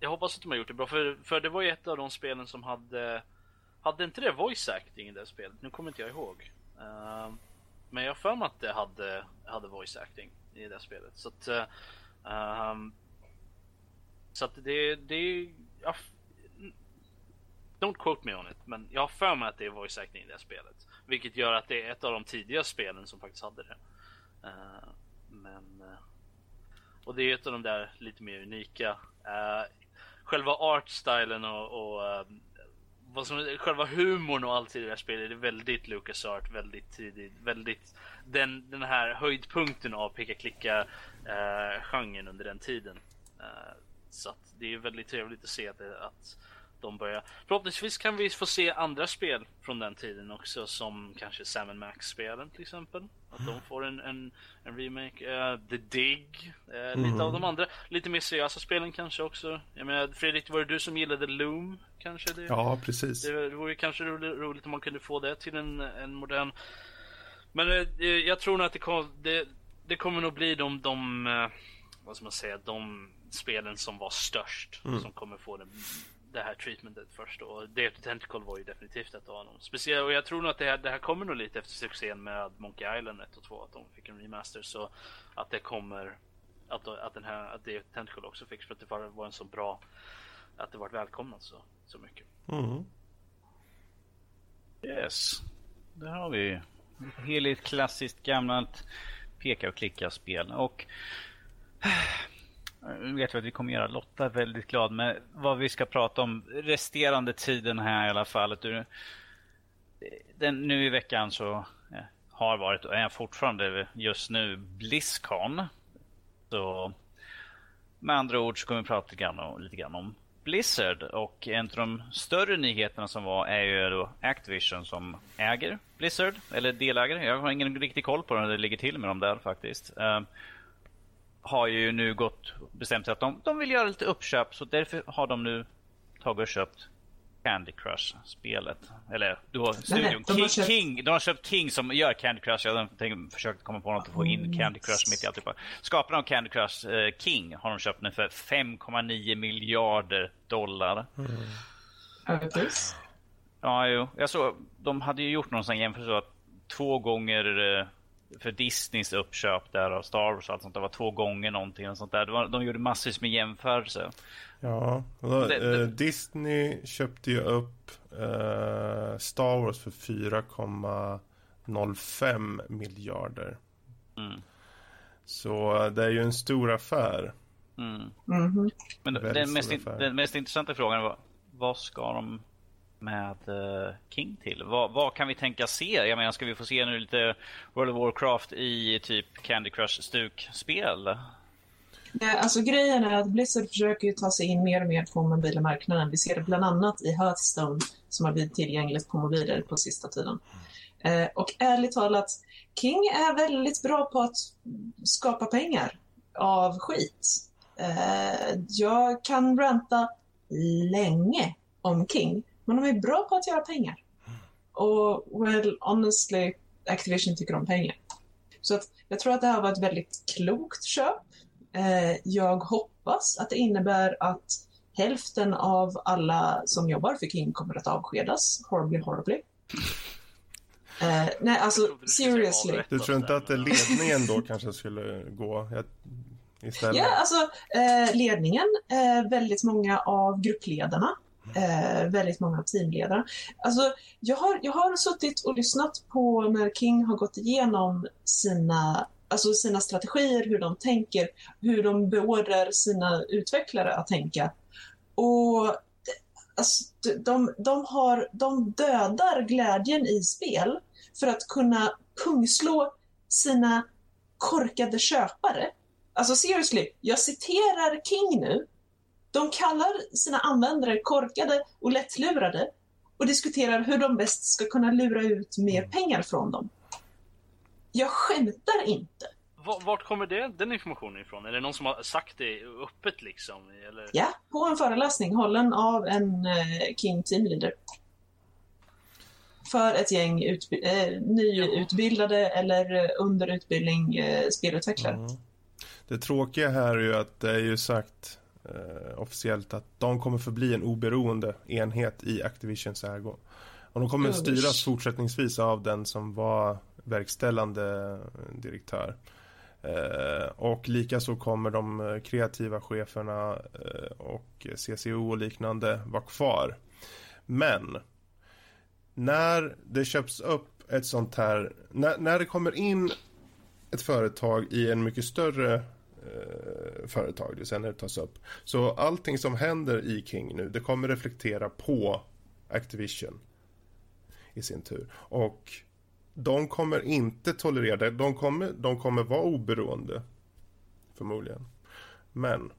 Jag hoppas att de har gjort det bra, för, för det var ju ett av de spelen som hade... Hade inte det voice acting i det spelet? Nu kommer inte jag ihåg. Uh, men jag har för mig att det hade, hade voice acting i det spelet. Så att... Uh, så att det... det ja, don't quote me on it, men jag har för mig att det är voice acting i det spelet. Vilket gör att det är ett av de tidiga spelen som faktiskt hade det. Uh, men... Och det är ett av de där lite mer unika. Uh, själva artstylen och, och uh, vad som, själva humorn och allt i det här spelet är väldigt Lucas Art, väldigt tidigt, väldigt den, den här höjdpunkten av peka-klicka uh, eh, genren under den tiden. Uh, så att det är väldigt trevligt att se att, att de börjar. Förhoppningsvis kan vi få se andra spel från den tiden också som kanske Sam Max-spelen till exempel. Att de får en, en, en remake. Uh, The Dig. Uh, mm. Lite av de andra, lite mer seriösa spelen kanske också. Jag menar Fredrik, var det du som gillade Loom? Kanske? Det, ja, precis. Det, det vore kanske roligt, roligt om man kunde få det till en, en modern. Men uh, jag tror nog att det, kom, det, det kommer nog bli de, de vad ska man säga, de spelen som var störst. Mm. Som kommer få den det här treatmentet först. Och Day of the Tentacle var ju definitivt ett av dem. Speciellt, och jag tror nog att det här, det här kommer nog lite efter succén med Monkey Island 1 och 2, att de fick en remaster. Så att det kommer, att, att den här, att Day of the Tentacle också fick, för att det var, var en så bra, att det var välkomnat så, så mycket. Mm. Yes, där har vi heligt klassiskt gammalt peka och klicka spel. Och nu vet vi att vi kommer göra Lotta väldigt glad med vad vi ska prata om resterande tiden här i alla fall. Den, nu i veckan så har varit och är fortfarande just nu Blizzcon. Så med andra ord så kommer vi prata lite grann, om, lite grann om Blizzard och en av de större nyheterna som var är ju då Activision som äger Blizzard, eller delägare. Jag har ingen riktig koll på hur det ligger till med dem där faktiskt ehm, har ju nu gått bestämt sig att de, de vill göra lite uppköp så därför har de nu tagit och köpt Candy Crush-spelet. Eller har studion nej, de King, köpt... King, de har köpt King som gör Candy Crush. Jag har försökt komma på något att få in mm. Candy Crush mitt i alltihopa. Skaparna av Candy Crush, eh, King, har de köpt nu för 5,9 miljarder dollar. Mm. Ja, jo. Jag såg, de hade ju gjort någon sån jämförelse att två gånger eh, för Disneys uppköp där av Star Wars och allt sånt. Det var två gånger någonting och sånt där. Var, de gjorde massvis med jämförelser. Ja, då, det, det, eh, Disney köpte ju upp eh, Star Wars för 4,05 miljarder. Mm. Så det är ju en stor affär. Mm. Mm -hmm. Men den mest, den mest intressanta frågan var vad ska de med eh, King till? Vad, vad, kan vi tänka se? Jag menar, ska vi få se nu lite World of Warcraft i typ Candy Crush-stukspel? Eh, alltså grejen är att Blizzard försöker ju ta sig in mer och mer på mobila marknaden. Vi ser det bland annat i Hearthstone som har blivit tillgängligt på mobiler på sista tiden. Eh, och ärligt talat, King är väldigt bra på att skapa pengar av skit. Eh, jag kan ranta länge om King. Men de är bra på att göra pengar. Och well, honestly, Activision tycker om pengar. Så att jag tror att det här var ett väldigt klokt köp. Eh, jag hoppas att det innebär att hälften av alla som jobbar för King kommer att avskedas. Horribly, horribly. Eh, nej, alltså seriously. Du tror inte att ledningen då kanske skulle gå istället? Ja, alltså eh, ledningen, eh, väldigt många av gruppledarna eh, väldigt många teamledare. Alltså, jag, har, jag har suttit och lyssnat på när King har gått igenom sina, alltså sina strategier, hur de tänker, hur de beordrar sina utvecklare att tänka. Och alltså, de, de, har, de dödar glädjen i spel för att kunna pungslå sina korkade köpare Alltså seriously, jag citerar King nu. De kallar sina användare korkade och lättlurade och diskuterar hur de bäst ska kunna lura ut mer pengar från dem. Jag skämtar inte. Va- Vart kommer det, den informationen ifrån? Är det någon som har sagt det öppet liksom? Eller? Ja, på en föreläsning hållen av en eh, King teamleader. För ett gäng utbi- eh, nyutbildade eller eh, under utbildning eh, spelutvecklare. Mm. Det tråkiga här är ju att det är ju sagt eh, officiellt att de kommer förbli en oberoende enhet i Activisions ägo. Och de kommer Usch. styras fortsättningsvis av den som var verkställande direktör. Eh, och likaså kommer de eh, kreativa cheferna eh, och CCO och liknande vara kvar. Men när det köps upp ett sånt här, när, när det kommer in ett företag i en mycket större eh, företag, det vill säga när det tas upp. Så allting som händer i King nu, det kommer reflektera på Activision i sin tur. Och de kommer inte tolerera det, de kommer, de kommer vara oberoende förmodligen. Men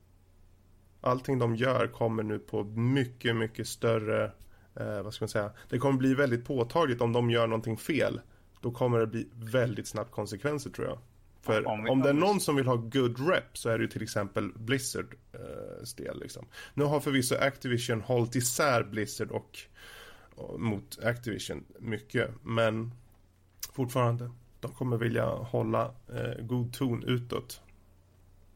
allting de gör kommer nu på mycket, mycket större, eh, vad ska man säga, det kommer bli väldigt påtagligt om de gör någonting fel. Då kommer det bli väldigt snabbt konsekvenser tror jag. För Om om, vi- det är om någon som vill ha good rep så är det ju till exempel Blizzard eh, stel liksom. Nu har förvisso Activision hållit isär Blizzard och, och mot Activision mycket. Men fortfarande, de kommer vilja hålla eh, god ton utåt.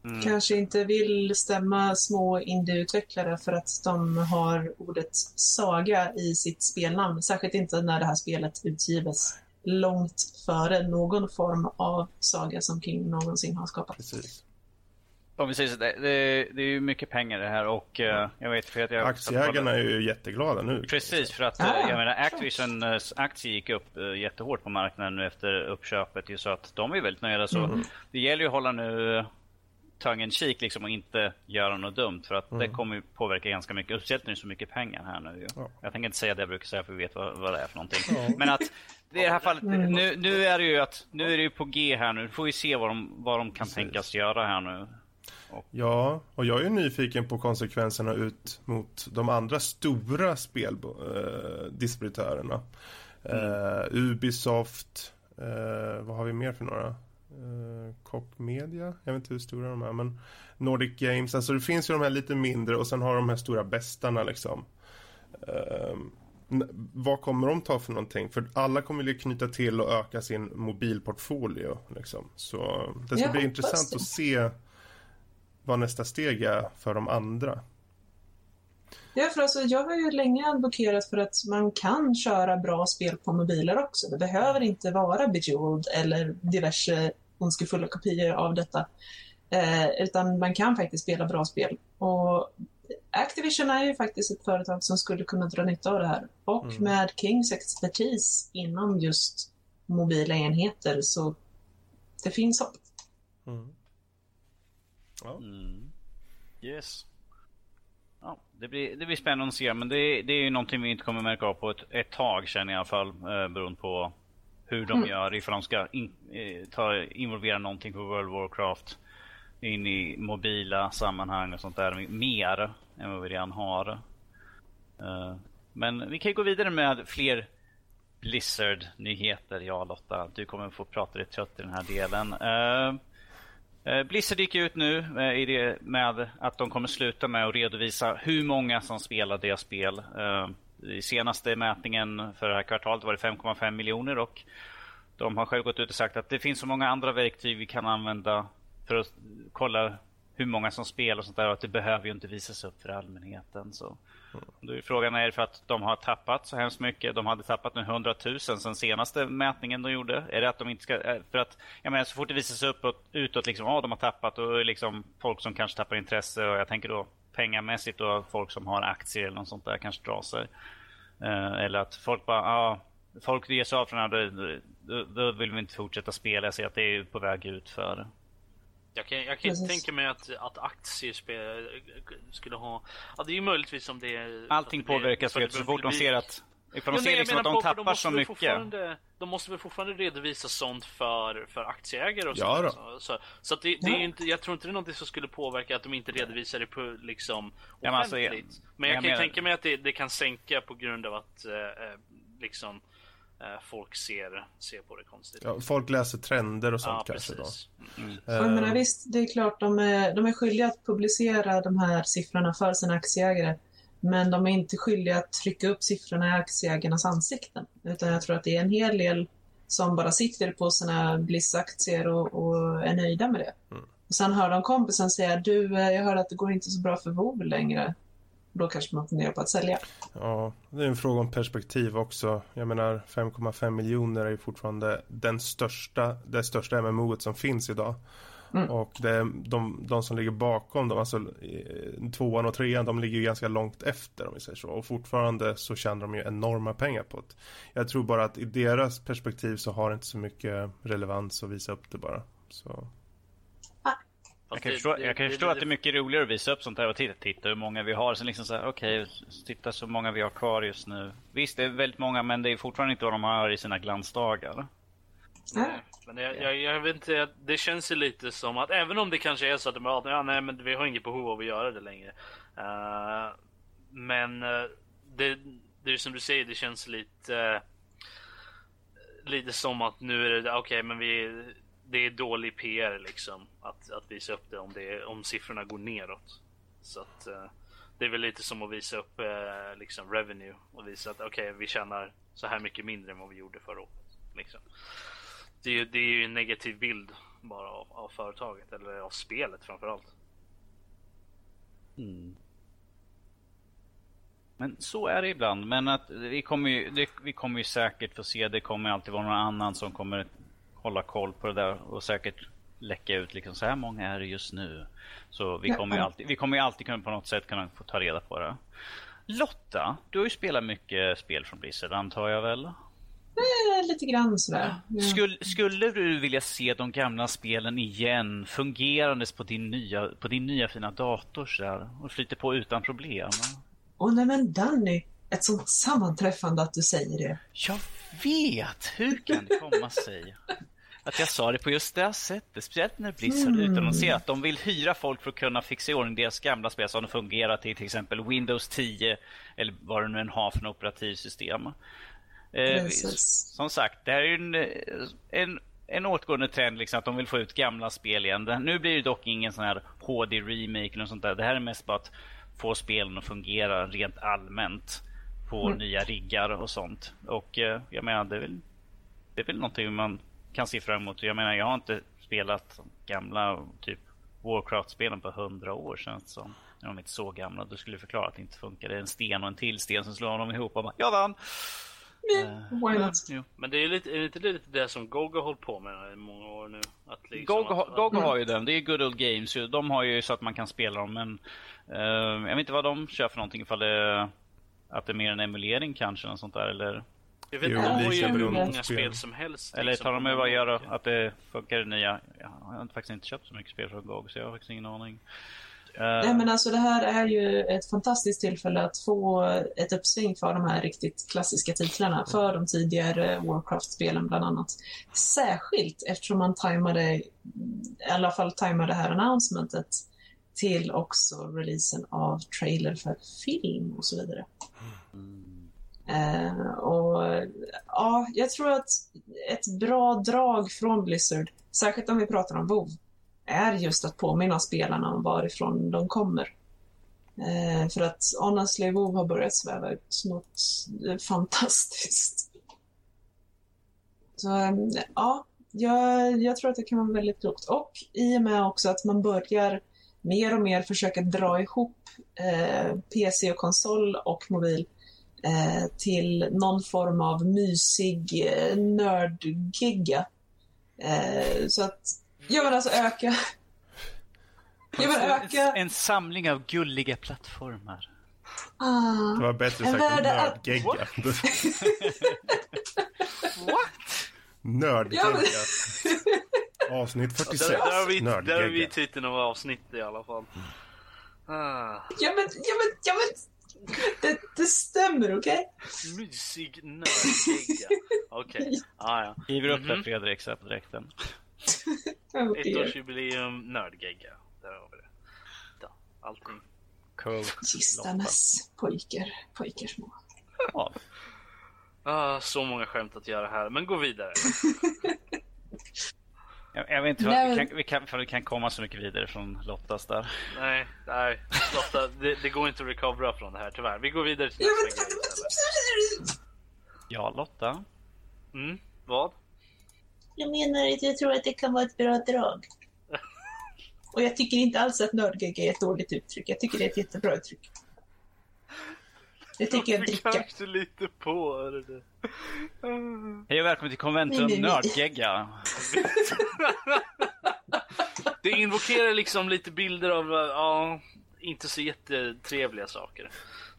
Mm. Kanske inte vill stämma små indieutvecklare för att de har ordet saga i sitt spelnamn. Särskilt inte när det här spelet utgives långt före någon form av saga som King någonsin har skapat. Precis. Om vi säger så, det, det, det är ju mycket pengar det här och eh, jag vet för att jag... Aktieägarna är ju jätteglada nu. Precis, för att Ah, eh, jag menar Activisions aktie gick upp eh, jättehårt på marknaden nu efter uppköpet. ju, Så att de är väldigt nöjda. Så det gäller ju att hålla nu tongue kik liksom och inte göra något dumt. För att det kommer ju påverka ganska mycket. och Speciellt när det är så mycket pengar här nu. Ja. Jag tänker inte säga det jag brukar säga för vi vet vad, vad det är för någonting. Men att i det här fallet, nu, nu är det ju att nu är det ju på G här nu. Får vi se vad de, vad de kan tänkas göra här nu. Ja, och jag är ju nyfiken på konsekvenserna ut mot de andra stora speldistributörerna. Eh, Ubisoft, eh, vad har vi mer för några? Eh, Media, jag vet inte hur stora de är, men Nordic Games, alltså det finns ju de här lite mindre och sen har de här stora bästarna liksom. Eh, vad kommer de ta för någonting? För alla kommer vilja knyta till och öka sin mobilportfolio. Liksom. Så det ska Jag bli intressant det. att se vad nästa steg är för de andra. Ja, för alltså, jag har ju länge advokerat för att man kan köra bra spel på mobiler också. Det behöver inte vara Bejeweled eller diverse ondskefulla kopior av detta. Eh, utan man kan faktiskt spela bra spel. Och Activision är ju faktiskt ett företag som skulle kunna dra nytta av det här. Och Mm. med Kings expertis inom just mobila enheter så det finns hopp. Mm. Ja. Mm. Yes. Det, blir, det blir spännande att se, men det, det är ju någonting vi inte kommer märka av på ett, ett tag känner jag i alla fall. Eh, beroende på hur de Mm. gör, ifall de ska in, eh, ta, involvera någonting på World of Warcraft in i mobila sammanhang och sånt där mer än vad vi redan har. Eh, men vi kan ju gå vidare med fler Blizzard-nyheter. Ja Lotta, du kommer få prata dig trött i den här delen. Eh, Blizzard gick ut nu eh, i det med att de kommer sluta med att redovisa hur många som spelar deras spel. Eh, I senaste mätningen för det här kvartalet var det 5,5 miljoner och de har själv gått ut och sagt att det finns så många andra verktyg vi kan använda för att kolla hur många som spelar och sånt där och att det behöver ju inte visas upp för allmänheten. Så. Då är frågan är det för att de har tappat så hemskt mycket. De hade tappat nu 100 000 sen senaste mätningen de gjorde. Är det att de inte ska... Eh, för att jag menar, så fort det visas uppåt, utåt liksom, ja de har tappat då är det liksom folk som kanske tappar intresse och jag tänker då pengamässigt och folk som har aktier eller något sånt där kanske drar sig. Eh, eller att folk bara, ja, folk ger sig av från det här, då, då, då vill vi inte fortsätta spela. Jag ser att det är på väg ut för. Jag kan, jag kan inte Precis. tänka mig att, att aktiespel skulle ha... Ja, det är ju möjligtvis om det är... Allting det påverkas ju så fort de ser att Ifall de Jo, ser nej, liksom att menar de på- tappar måste så mycket. De måste väl fortfarande redovisa sånt för, för aktieägare och Ja sånt. Så, så, så att det, det är Ja. ju inte, jag tror inte det är något som skulle påverka att de inte redovisar det på, liksom Ja, men alltså, offentligt. men jag jag kan ju menar- tänka mig att det, det kan sänka på grund av att eh, eh, liksom eh, folk ser, ser på det konstigt. Ja, folk läser trender och sånt Ja, kanske precis. Mm. då. Och jag menar, Eh, visst, det är klart de är, de är skyldiga att publicera de här siffrorna för sina aktieägare. Men de är inte skyldiga att trycka upp siffrorna i aktieägarnas ansikten. Utan jag tror att det är en hel del som bara sitter på sina Bliss-aktier och, och är nöjda med det. Mm. Och sen hör de kompisen säga du, eh, jag hörde att det går inte så bra för WoW längre. Då kanske man funderar på att sälja. Ja, det är en fråga om perspektiv också. Jag menar 5,5 miljoner är ju fortfarande den största, det största MMO som finns idag. Mm. Och det de, de som ligger bakom dem, alltså tvåan och trean, de ligger ju ganska långt efter om vi säger så. Och fortfarande så tjänar de ju enorma pengar på det. Jag tror bara att i deras perspektiv så har det inte så mycket relevans att visa upp det bara. Så. Jag kan det- förstå, det- jag kan det- förstå det- att det är mycket roligare att visa upp sånt här och titta, titta hur många vi har. Sen liksom så här, okej, titta så många vi har kvar just nu. Visst, det är väldigt många, men det är fortfarande inte vad de har i sina glansdagar. Nej, men jag, jag, jag vet inte, det känns ju lite som att även om det kanske är så att de bara, ja, nej men vi har inget behov av att göra det längre. Eh, men eh, det, det är som du säger, det känns lite eh, lite som att nu är det, okej men vi det är dålig PR liksom att, att visa upp det om, det om siffrorna går neråt. Så att eh, det är väl lite som att visa upp eh, liksom revenue och visa att okej vi tjänar så här mycket mindre än vad vi gjorde förra året. Liksom. Det är, ju, det är ju en negativ bild bara av, av företaget eller av spelet framförallt. Mm. Men så är det ibland. Men att vi kommer ju, det, vi kommer ju säkert få se, det kommer alltid vara någon annan som kommer hålla koll på det där och säkert läcka ut liksom så här många är det just nu. Så vi kommer ju alltid, vi kommer alltid kunna på något sätt kunna få ta reda på det. Lotta, du har ju spelat mycket spel från Blizzard antar jag väl? Eh, lite grann sådär. Ja. Skulle, skulle du vilja se de gamla spelen igen fungerandes på din nya, på din nya fina dator så där, och flyter på utan problem? Åh nej men Danny, ett sånt sammanträffande att du säger det. Jag vet! Hur kan det komma sig att jag sa det på just det sättet? Speciellt när Blizzard Mm. utannonserar att de vill hyra folk för att kunna fixa i ordning deras gamla spel som de fungerar till till exempel Windows 10 eller vad det nu än har för en operativsystem. Eh, som sagt, det här är ju en, en, en återgående trend liksom, att de vill få ut gamla spel igen. Nu blir det dock ingen sån här HD-remake eller något sånt där. Det här är mest bara att få spelen att fungera rent allmänt på Mm. nya riggar och sånt. Och eh, jag menar, det är väl, det är väl någonting man kan se fram emot. Jag menar, jag har inte spelat gamla typ Warcraft-spelen på hundra år känns det som. När de är inte så gamla. Du skulle förklara att det inte funkar. Det är en sten och en till sten som slår dem ihop och bara, jag vann! Yeah, why not? Jo. Men det är ju lite, är det inte lite det som GOG har hållit på med i många år nu? Att liksom GOG, att- har- GOG har ju den, det är Good Old Games. De har ju så att man kan spela dem men eh, Jag vet inte vad de kör för någonting ifall det Att det är mer en emulering kanske något sånt där eller Jag vet inte, de har lika ju hur många spel som helst. Eller liksom, tar de över vad gör att det funkar i nya Jag har faktiskt inte köpt så mycket spel från GOG så jag har faktiskt ingen aning Eh, Nej, men alltså det här är ju ett fantastiskt tillfälle att få ett uppsving för de här riktigt klassiska titlarna, för de tidigare Warcraft-spelen bland annat. Särskilt eftersom man tajmade, i alla fall tajmade det här announcementet till också releasen av trailer för film och så vidare. Eh, och ja, jag tror att ett bra drag från Blizzard, särskilt om vi pratar om WoW, är just att påminna spelarna om varifrån de kommer. Eh, för att honestly, WoW har börjat sväva ut något fantastiskt. Så eh, ja, jag, jag tror att det kan vara väldigt klokt. Och i och med också att man börjar mer och mer försöka dra ihop eh, PC och konsol och mobil eh, till någon form av mysig eh, nördgigga. Eh, så att, ja men alltså öka... Ja men en, öka... en samling av gulliga plattformar Ah. Det var bättre sagt än nördgegga. What? Nördgegga. Ja, Avsnitt Ja, 46. där, där, har vi, där har vi Nördgegga. titeln av avsnittet i alla fall. Ah. Ja men, ja men, ja men, (laughs) Det, det stämmer, okej? Mysig nördgegga. Okej, (laughs) ah, ja. Skriver upp det Mhm. Fredrik så här på direkten. (laughs) Okay. Ettårsjubileum nördgegga. Där har vi det. Ja, allting. Cool. Kistarnas pojkar. Pojkar små. Ja. Ah, så många skämt att göra här, men gå vidare. Jag, jag vet inte Nej, vi kan, vi kan, för vi kan komma så mycket vidare från Lottas där. Nej, nej. Lotta, det, det går inte att recovera från det här tyvärr. Vi går vidare till Ja, nästa grej. Ja, Lotta. Mm, vad? Jag menar att jag tror att det kan vara ett bra drag. (laughs) Och jag tycker inte alls att nördgegg är ett dåligt uttryck. Jag tycker det är ett jättebra uttryck. Det tycker jag dricka. kanske lite på det det. Hej och välkommen till konventet nej. Nördgegga. (laughs) Det invokerar liksom lite bilder av, ja, inte så jättetrevliga saker.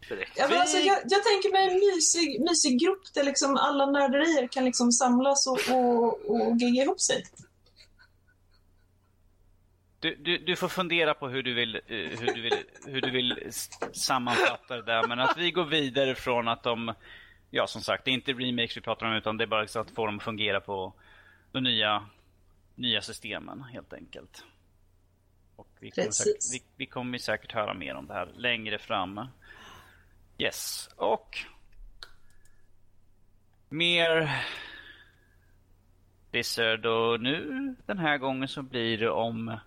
Direkt. Ja, men alltså, jag, jag tänker mig en mysig, mysig grupp där liksom alla nörderier kan liksom samlas och, och, och gegga ihop sig. Du, du, du får fundera på hur du vill, eh, hur du vill, hur du vill sammanfatta det där. Men att vi går vidare från att de, ja som sagt, det är inte remakes vi pratar om utan det är bara att få dem att fungera på de nya, nya systemen helt enkelt. Och vi kommer, säkert, vi, vi kommer säkert höra mer om det här längre fram. Yes, och mer Blizzard och nu den här gången så blir det om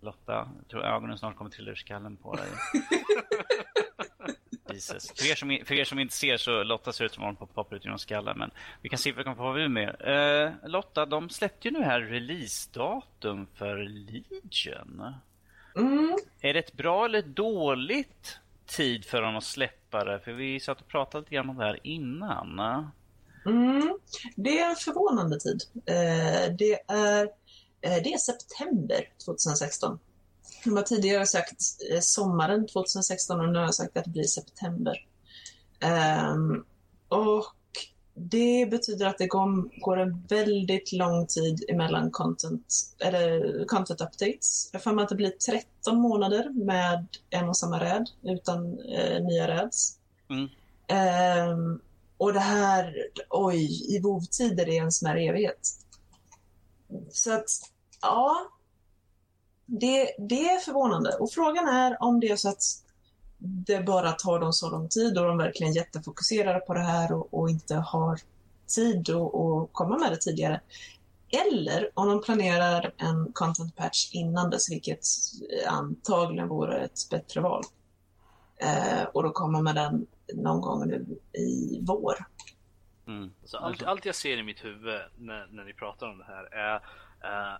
Lotta, jag tror ögonen snart kommer trilla ur skallen på dig. (laughs) Jesus. För er, som, för er som inte ser så Lotta ser ut som om hon poppar ut genom skallen. Men vi kan se vad vi kan få ut mer. Eh, Lotta, de släppte ju nu här releasedatum för Legion. Mm. Är det ett bra eller dåligt tid för dem att släppa det? För vi satt och pratade lite grann om det här innan. Mm. Det är en förvånande tid. Eh, det, är, det är september 2016. De har tidigare sagt eh, sommaren 2016 och nu har jag sagt att det blir september. Ehm, och det betyder att det går, en väldigt lång tid emellan content, eller content updates. Jag får mig att det blir 13 månader med en och samma räd utan eh, nya räds. Mm. Ehm, och det här, oj, i WoW-tider är en smärre evighet. Så att, ja. Det, det är förvånande. Och frågan är om det är så att det bara tar dem så lång tid och de verkligen är jättefokuserade på det här och, och inte har tid att att komma med det tidigare. Eller om de planerar en content patch innan dess, vilket antagligen vore ett bättre val. Eh, och då kommer med den någon gång nu i vår. Mm. Så allt, allt jag ser i mitt huvud när, när ni pratar om det här är, eh,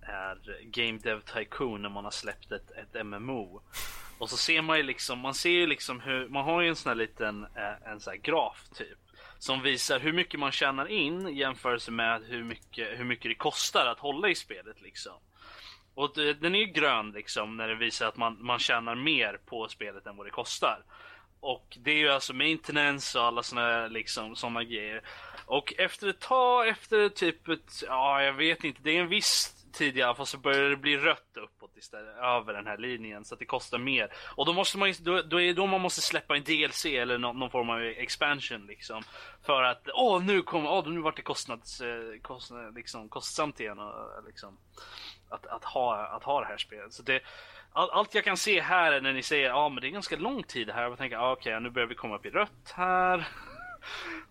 är Game Dev Tycoon när man har släppt ett, ett MMO. Och så ser man ju liksom, man ser ju liksom hur, man har ju en sån här liten, eh, en sån här graf typ. Som visar hur mycket man tjänar in jämfört med hur mycket, hur mycket det kostar att hålla i spelet liksom. Och det- den är ju grön liksom när det visar att man, man tjänar mer på spelet än vad det kostar. Och det är ju alltså maintenance och alla såna liksom såna grejer. Och efter ett tag, efter typ ett, ja jag vet inte, det är en viss tid i alla fall så börjar det bli rött uppåt istället, över den här linjen så att det kostar mer. Och då måste man då, då är det då man måste släppa en DLC eller någon, någon form av expansion liksom. För att, åh nu kommer, åh nu vart det kostnads, kostnads, kostnad, liksom, kostsamt igen och liksom. Att, att, ha, att ha det här spelet. Så det, all, allt jag kan se här är när ni säger ja men det är ganska lång tid här. Jag tänker ah, okej nu börjar vi komma upp i rött här. (laughs)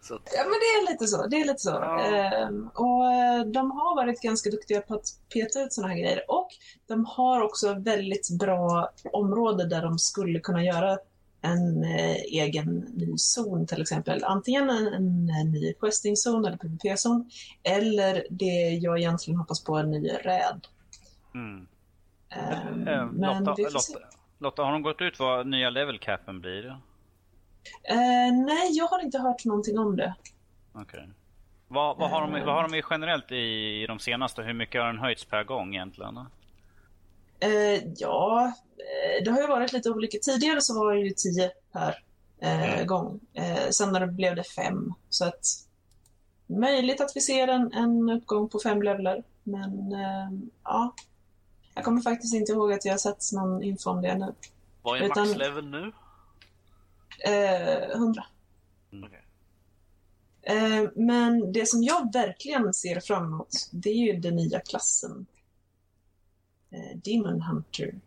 Att, Ja, men det är lite så. Det är lite så. Ja. Ehm, och eh, de har varit ganska duktiga på att peta ut såna här grejer. Och de har också väldigt bra område där de skulle kunna göra en eh, egen ny zon till exempel. Antingen en, en, en ny questing-zon eller PVP-zon. Eller det jag egentligen hoppas på, en ny räd. Mm. Ehm, Eh, men Lotta. Lotta, Lotta, har de gått ut vad nya level capen blir? Eh, nej, jag har inte hört någonting om det. Okej. Vad, vad, har de, vad har de generellt i, i de senaste? Hur mycket har den höjts per gång egentligen? Eh, ja, eh, det har ju varit lite olika. Tidigare så var det ju 10 per eh, gång. Eh, sen när det blev det 5. Så att möjligt att vi ser en, en uppgång på fem levlar. Men eh, ja, jag kommer faktiskt inte ihåg att jag har sett någon info om det nu. vad är Utan- maxlevel nu? Eh, 100. Okej. Eh, men det som jag verkligen ser fram emot, det är ju den nya klassen. Eh, Demon Hunter.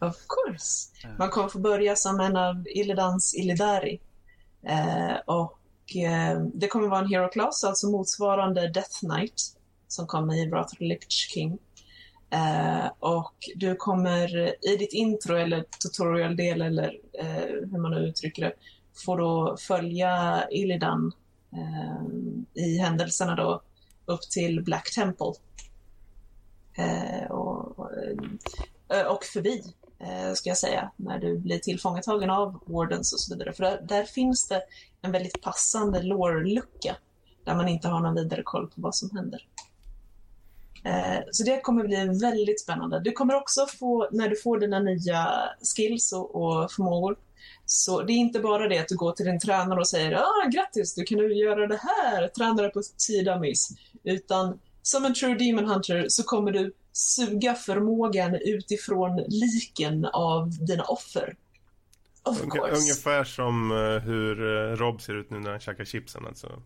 Of course. Man kommer få börja som en av Illedans Illidari. Eh, och eh, det kommer vara en Hero Class, alltså motsvarande Death Knight som kommer i Wrath of the Lich King. Eh, och du kommer i ditt intro eller tutorial-del eller eh, hur man nu uttrycker det får då följa Illidan eh, i händelserna då upp till Black Temple. Eh, och, och, och förbi, eh, ska jag säga, när du blir tillfångatagen av Wardens och så vidare. För där, där finns det en väldigt passande lore-lucka där man inte har någon vidare koll på vad som händer. Eh, Så det kommer bli väldigt spännande. Du kommer också få, när du får dina nya skills och, och förmågor, så det är inte bara det att du går till din tränare och säger ah, grattis, du kan nu göra det här, tränare på 10 dummies. Utan som en true demon hunter så kommer du suga förmågan utifrån liken av dina offer. Of Unge-. Ungefär som eh, hur eh, Rob ser ut nu när han käkar chipsen alltså.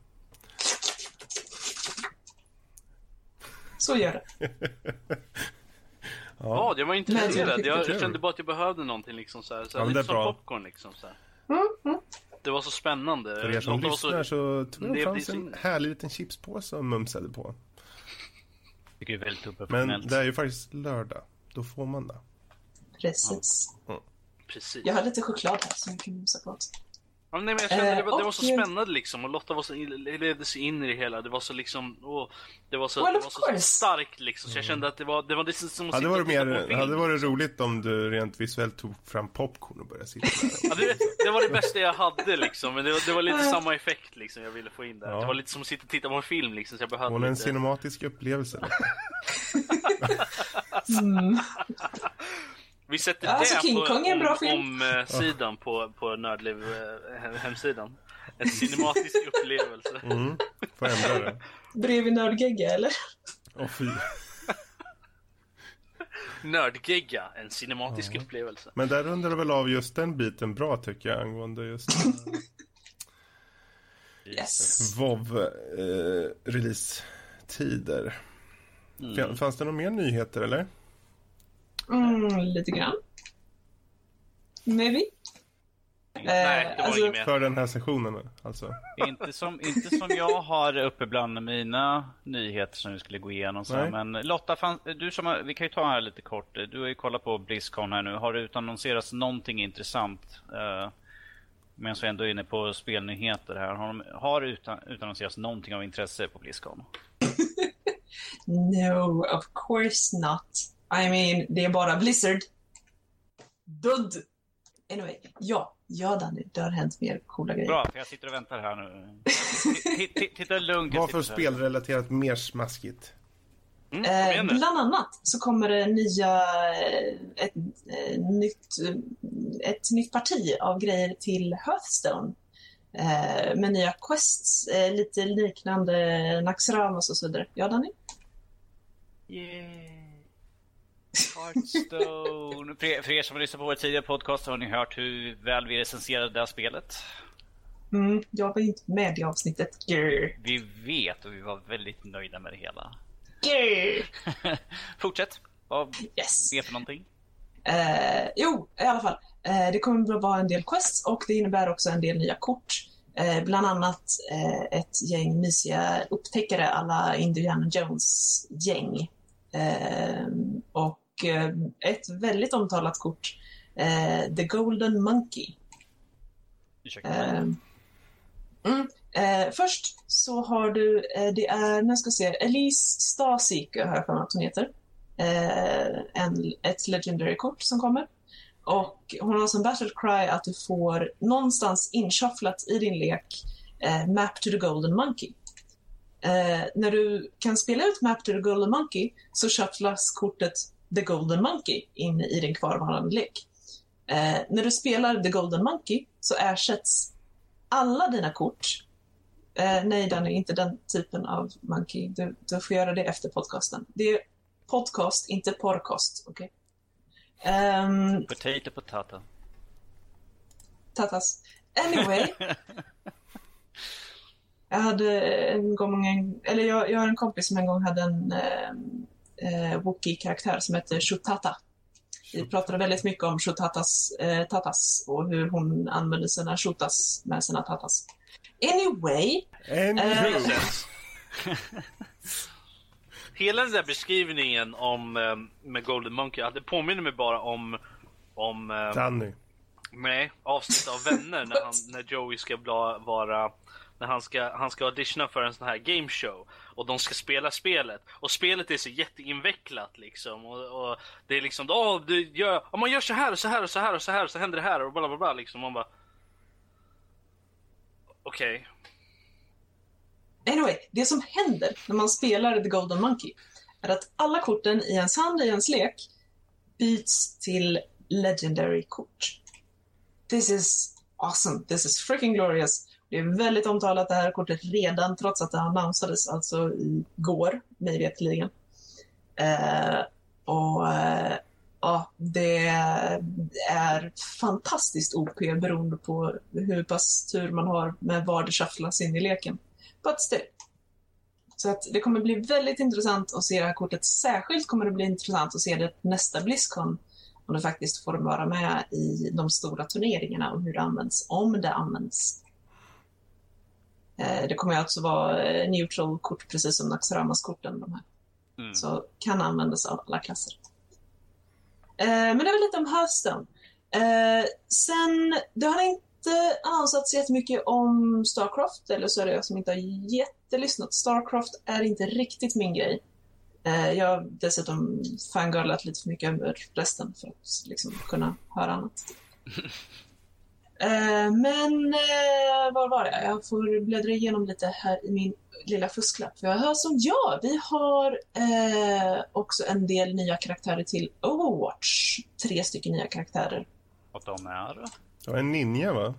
Så gör det. (laughs) Ja, jag var intresserad. Jag Kul. kände bara att jag behövde någonting liksom så här. Så Ja, här det lite som bra. popcorn liksom så här. Mm, mm. Det var så spännande. För er som så- lyssnar så tror jag det fanns så- en härlig liten chipspåse och mumsade på. Det är väldigt Men det är ju faktiskt lördag. Då får man det. Precis. Precis. Jag har lite choklad här som jag kan mumsa på också. Ja, nej, men jag kände, det, var, det var så spännande liksom och Lotta var så, levde sig in i det hela. Det var så liksom, åh, det var så, Well, det var så course. starkt liksom. Så jag kände att det var, det var liksom som att Hade sitta varit, mer, film. hade varit roligt om du rent visuellt tog fram popcorn och började sitta där. Ja, det, det var det bästa jag hade liksom, men det, var- det var lite samma effekt liksom jag ville få in där. Ja. Det var lite som att sitta och titta på en film liksom, så jag behövde Hon är en lite... cinematisk upplevelse. (laughs) Mm. (laughs) Vi sätter Ja, alltså, det King på Kong är en bra om, film. om, eh, sidan på, på Nördliv eh, hem- hemsidan. En cinematisk (laughs) upplevelse. Mm. Får ändra det. Bredvid Nördgegga, eller? Åh fy. Nördgegga, en cinematisk upplevelse. Men där rundar du väl av just den biten bra tycker jag angående just eh, Yes. WoW eh. F- Fanns det några mer nyheter eller? Mm, lite grann. Maybe. Nej, det var alltså-. För den här sessionen alltså? Inte som, inte som jag har uppe bland mina nyheter som vi skulle gå igenom. Så. Men Lotta, fan, du som har, vi kan ju ta här lite kort. Du har ju kollat på Blizzcon här nu. Har det utannonserats någonting intressant? Uh, Medan vi ändå är inne på spelnyheter här. Har, de, har utan, utannonserats någonting av intresse på Blizzcon? (laughs) No, of course not. I mean, det är bara Blizzard. Dudd. Anyway, ja. Ja, Danny, det har hänt mer coola grejer. Bra, för jag sitter och väntar här nu. Titta lugnt. Vad för spelrelaterat mer smaskigt? Mm, Eh, bland annat så kommer det nya, eh, ett, eh, nytt, eh, ett nytt parti av grejer till Hearthstone. Eh, med nya quests, eh, lite liknande Naxxramas och så vidare. Ja, Danny? Yay. Hearthstone. För er, för er som har lyssnat på vår tidigare podcast har ni hört hur väl vi recenserade det här spelet. Mm, jag var inte med i avsnittet. Grr. Vi vet och vi var väldigt nöjda med det hela. (laughs) Fortsätt. Vad Yes. är det för någonting? Eh, jo, i alla fall. Eh, det kommer att vara en del quests och det innebär också en del nya kort. Eh, bland annat eh, ett gäng mysiga upptäckare alla Indiana Jones-gäng. Eh, och eh, ett väldigt omtalat kort, eh, The Golden Monkey. Ursäkta mig. Eh, mm, eh, först så har du, eh, det är, nu ska vi se, Elise Stasika har jag för mig att hon heter. Eh, en, ett legendary-kort som kommer. Och hon har som battle cry att du får någonstans inshufflat i din lek eh, Map to the Golden Monkey. När du kan spela ut Map to the Golden Monkey så shufflas kortet The Golden Monkey in i din kvarvarande lek. Eh, när du spelar The Golden Monkey så ersätts alla dina kort eh, nej Danny, inte den typen av monkey. Du, du får göra det efter podcasten. Det är podcast, inte podcast. Okej? Ehm, Potato potato. Tatas. Anyway. (laughs) jag hade en gång, en, eller jag, jag har en kompis som en gång hade en eh, eh, Wookie-karaktär som hette Shutata. Vi pratade väldigt mycket om Shutatas eh, tatas och hur hon använde sina shotas med sina tatas. Anyway. Anywho. Eh, (laughs) Hela den där beskrivningen om eh, med Golden Monkey, det påminner mig bara om om eh, Danny. nej, avsnitt av Vänner när, han, när Joey ska bla, vara när han ska, han ska auditiona för en sån här game show och de ska spela spelet och spelet är så jätteinvecklat liksom och, och det är liksom åh, du gör, om man gör så här och så här och så här och så här så händer det här och bla bla bla liksom man bara Okej, Anyway, det som händer när man spelar The Golden Monkey är att alla korten i ens hand i ens lek byts till Legendary-kort. This is awesome. This is freaking glorious. Det är väldigt omtalat det här kortet redan, trots att det annonsades alltså igår, mig veterligen. Eh, och eh, ja, det är fantastiskt OP beroende på hur pass tur man har med var det shufflas in i leken. But still. Så att det kommer bli väldigt intressant att se det här kortet. Särskilt kommer det bli intressant att se det nästa Blizzcon. Om det faktiskt får vara med i de stora turneringarna och hur det används, om det används. Eh, Det kommer alltså vara eh, neutral-kort precis som Naxxramas-korten. De här. Mm. Så kan användas av alla klasser. Eh, men det var lite om hösten. Sen, det har inte annonsats jättemycket om Starcraft, eller så är det jag som inte har jättelyssnat. Starcraft är inte riktigt min grej. Jag har dessutom fangirlat lite för mycket över resten för att liksom kunna höra annat. (laughs) Eh, men eh, var var jag? Jag får bläddra igenom lite här i min lilla fusklapp. För jag hör som ja, vi har eh, också en del nya karaktärer till Overwatch. Tre stycken nya karaktärer. Och de är... Det var en ninja va?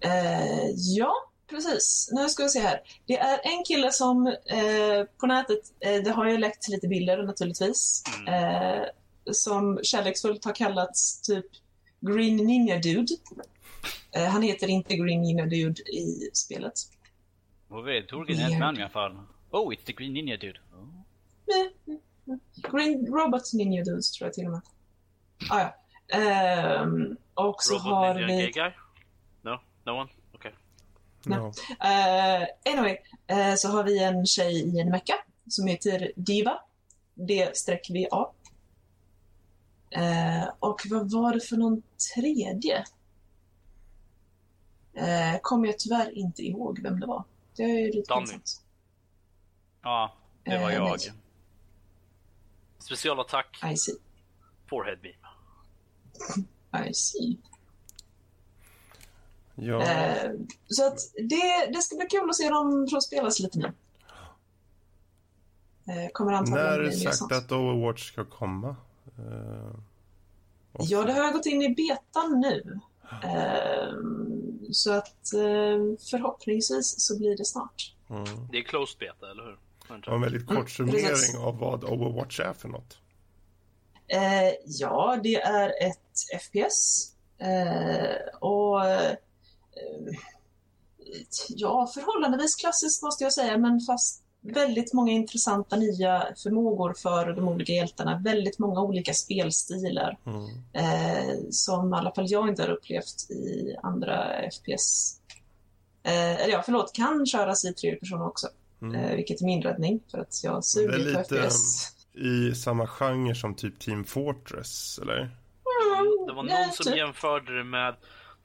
Eh, ja, precis. Nu ska vi se här. Det är en kille som eh, på nätet, eh, det har ju läckt lite bilder naturligtvis, eh, som kärleksfullt har kallats typ Green Ninja Dude. Eh, han heter inte Green Ninja Dude i spelet. Vi tog en Weird. man i alla fall. Oh, it's the Green Ninja dude. Oh. Green Robot Ninja Dudes tror jag till och med. Ah, ja. Ehm, och så Robot har Ninja vi... Gay Guy? No? No one? Okej. Ja. Eh, anyway, eh, så har vi en tjej i en mecka som heter Diva. D-V-A. Eh, och vad var det för någon tredje? Eh, kommer jag tyvärr inte ihåg vem det var. Det är ju lite Danny. pinsamt. Ja, det var Eh, jag. nej. Specialattack, I see. forehead beam. I see. Ja. Eh, så att det, det ska bli kul att se dem få spelas lite nu. Eh, kommer antagligen När är det sagt att Overwatch ska komma? Eh, och- Ja, det har gått in i betan nu. Ehm, så att eh, förhoppningsvis så blir det snart. Mm. Det är closed beta, eller hur? Och en väldigt kort Mm, summering av vad Overwatch är för något. Eh, ja, det är ett FPS. Eh, och eh, ja, förhållandevis klassiskt måste jag säga, men fast väldigt många intressanta nya förmågor för de olika hjältarna. Väldigt många olika spelstilar Mm. eh, som i alla fall jag inte har upplevt i andra FPS. Eh, eller ja, förlåt, kan köras i tredje person också. Mm. Eh, vilket är min räddning, för att jag Det är suger på lite FPS. i samma genre som typ Team Fortress, eller? Det var ja, någon som typ. jämförde det med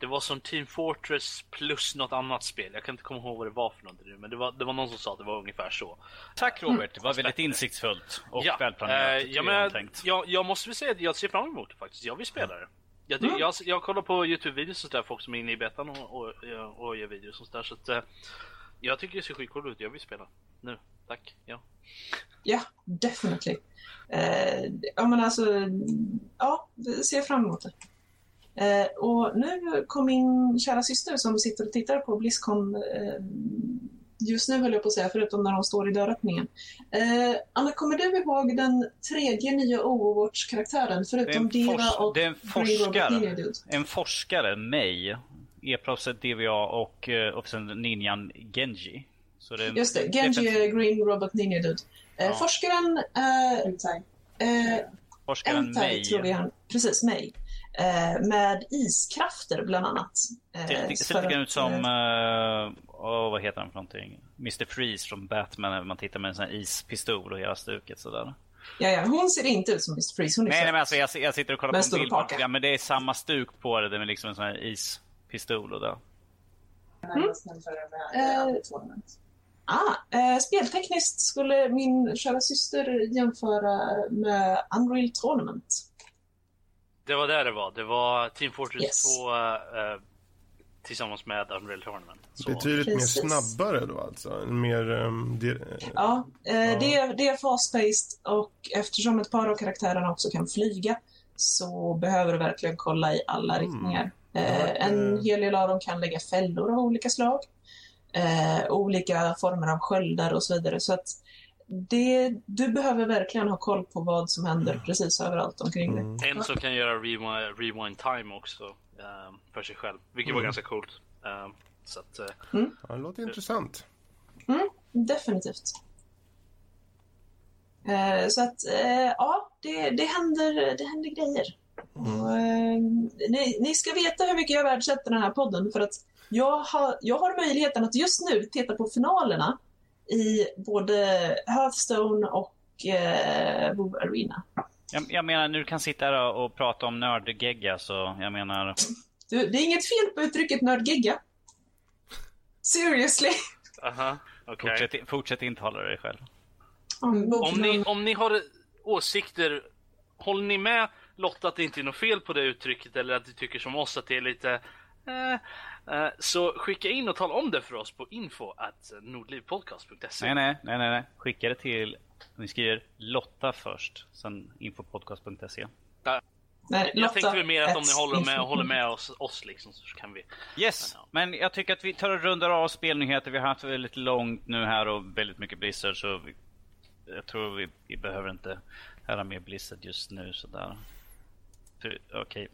det var som Team Fortress plus något annat spel. Jag kan inte komma ihåg vad det var för någonting nu, men det var, det var någon som sa att det var ungefär så. Tack Robert, det var väldigt insiktsfullt och ja, välplanerat. Det ja, men, jag, jag måste väl säga att jag ser fram emot det faktiskt. Jag vill spela det. Jag, Mm. jag, jag kollar på Youtube-videos och sådär, folk som är inne i betan och, och, och gör videos och sådär. Så att, eh, jag tycker det ser skitcoolt ut. Jag vill spela. Nu. Tack. Ja. Ja, definitely. Eh, ja, men alltså, ja, ser fram emot det. Eh, och nu kom min kära syster som sitter och tittar på Blizzcon eh, just nu höll jag på att säga, förutom när hon står i dörröppningen. Eh, Anna, kommer du ihåg den tredje nya Overwatch-karaktären förutom Diva fors- och det är en forskare. En forskare, May, e-proffset DVA och, eh, och sen ninjan Genji. Så det, Just det, Genji är Green Robot Ninja Dude. Eh, Ja. Forskaren eh, Forskaren Entai May. tror han, precis May. Eh, med iskrafter bland annat. Eh, Ser lite- ser lite ut som, eh, åh, vad heter han för någonting? Mr Freeze från Batman när man tittar med en sån här ispistol och hela stuket sådär. ja, ja, hon ser inte ut som Mr. Freeze, hon är Nej, nej men alltså jag, jag sitter och kollar på en bild. paka. Ja, men det är samma stuk på det. Det är liksom en sån här ispistol och det. Närmast jämföra med Eh. Ah, eh, speltekniskt skulle min kära syster jämföra med Unreal Tournament. Det var där det var. Det var Team Fortress Yes. 2 eh, tillsammans med Unreal Tournament. Så, Betydligt mer Precis. snabbare då alltså? Mer... Um, Ja, eh, Ja. Det, är, det är fast-paced och eftersom ett par av karaktärerna också kan flyga så behöver du verkligen kolla i alla Mm. riktningar. Ja, Eh, en hel del av dem kan lägga fällor av olika slag. Eh, olika former av sköldar och så vidare. Så att det, du behöver verkligen ha koll på vad som händer precis överallt omkring dig. mm. En som kan göra rewind, rewind time också eh, för sig själv. Vilket var Mm. ganska coolt. Eh, så att, eh, Ja, det låter intressant. Definitivt. Eh, så att, eh, ja, det, det, händer, det händer grejer. Och, eh, ni, ni ska veta hur mycket jag värdesätter den här podden för att jag har, jag har möjligheten att just nu titta på finalerna i både Hearthstone och eh, WoW Arena. Jag, jag menar, nu du kan sitta här och, och prata om nördgegga så jag menar... Du, det är inget fel på uttrycket nördgigga. Seriously. aha, okej. Fortsätt, fortsätt intala dig själv. Om ni, om ni har åsikter, håller ni med Lotta att det inte är något fel på det uttrycket eller att ni tycker som oss att det är lite eh, så skicka in och tala om det för oss på info at nordlivpodcast.se. Nej, nej, nej, nej. Skicka det till... Ni skriver Lotta först, sen infopodcast.se. Nej, Jag tänkte väl mer att om ni håller med, håller med oss, oss liksom så kan vi. Yes, men jag tycker att vi tar och rundar av spelnyheter. Vi har haft väldigt långt nu här och väldigt mycket Blizzard så vi, jag tror vi, vi behöver inte höra mer Blizzard just nu sådär. Okej.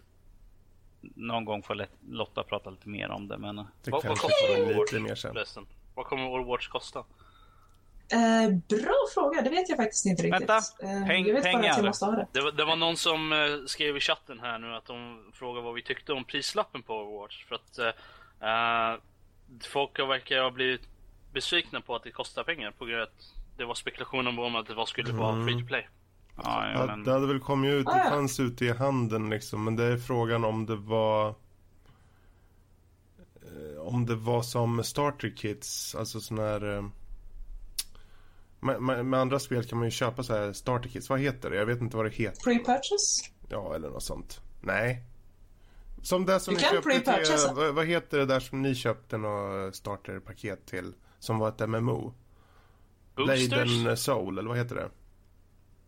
Någon gång får Lotta prata lite mer om det men... Det Vad, vad får Overwatch lite mer sen. förresten? Vad kommer Overwatch kosta? Eh, bra fråga, det vet jag faktiskt inte riktigt. Vänta, Eh, peng- att pengar. det. Det var, det var någon som eh, skrev i chatten här nu att de frågade vad vi tyckte om prislappen på Overwatch. För att eh, eh, folk verkar ha blivit besvikna på att det kostar pengar på grund av att det var spekulationer om att det var, skulle vara Mm. free to play. Ja, men... det hade väl kommit ut, Ah, det ja. fanns ute i handeln liksom. Men det är frågan om det var... eh, Om det var som starter kits, alltså sån här... eh, Med, med, med andra spel kan man ju köpa så här starter kits. Vad heter det? Jag vet inte vad det heter. Pre-purchase? Ja, eller något sånt. Nej. Som det som Du ni kan köpte till... pre-purchasa. Vad, vad heter det där som ni köpte något starterpaket till? Som var ett MMO? Boosters? Bladen Soul, eller vad heter det?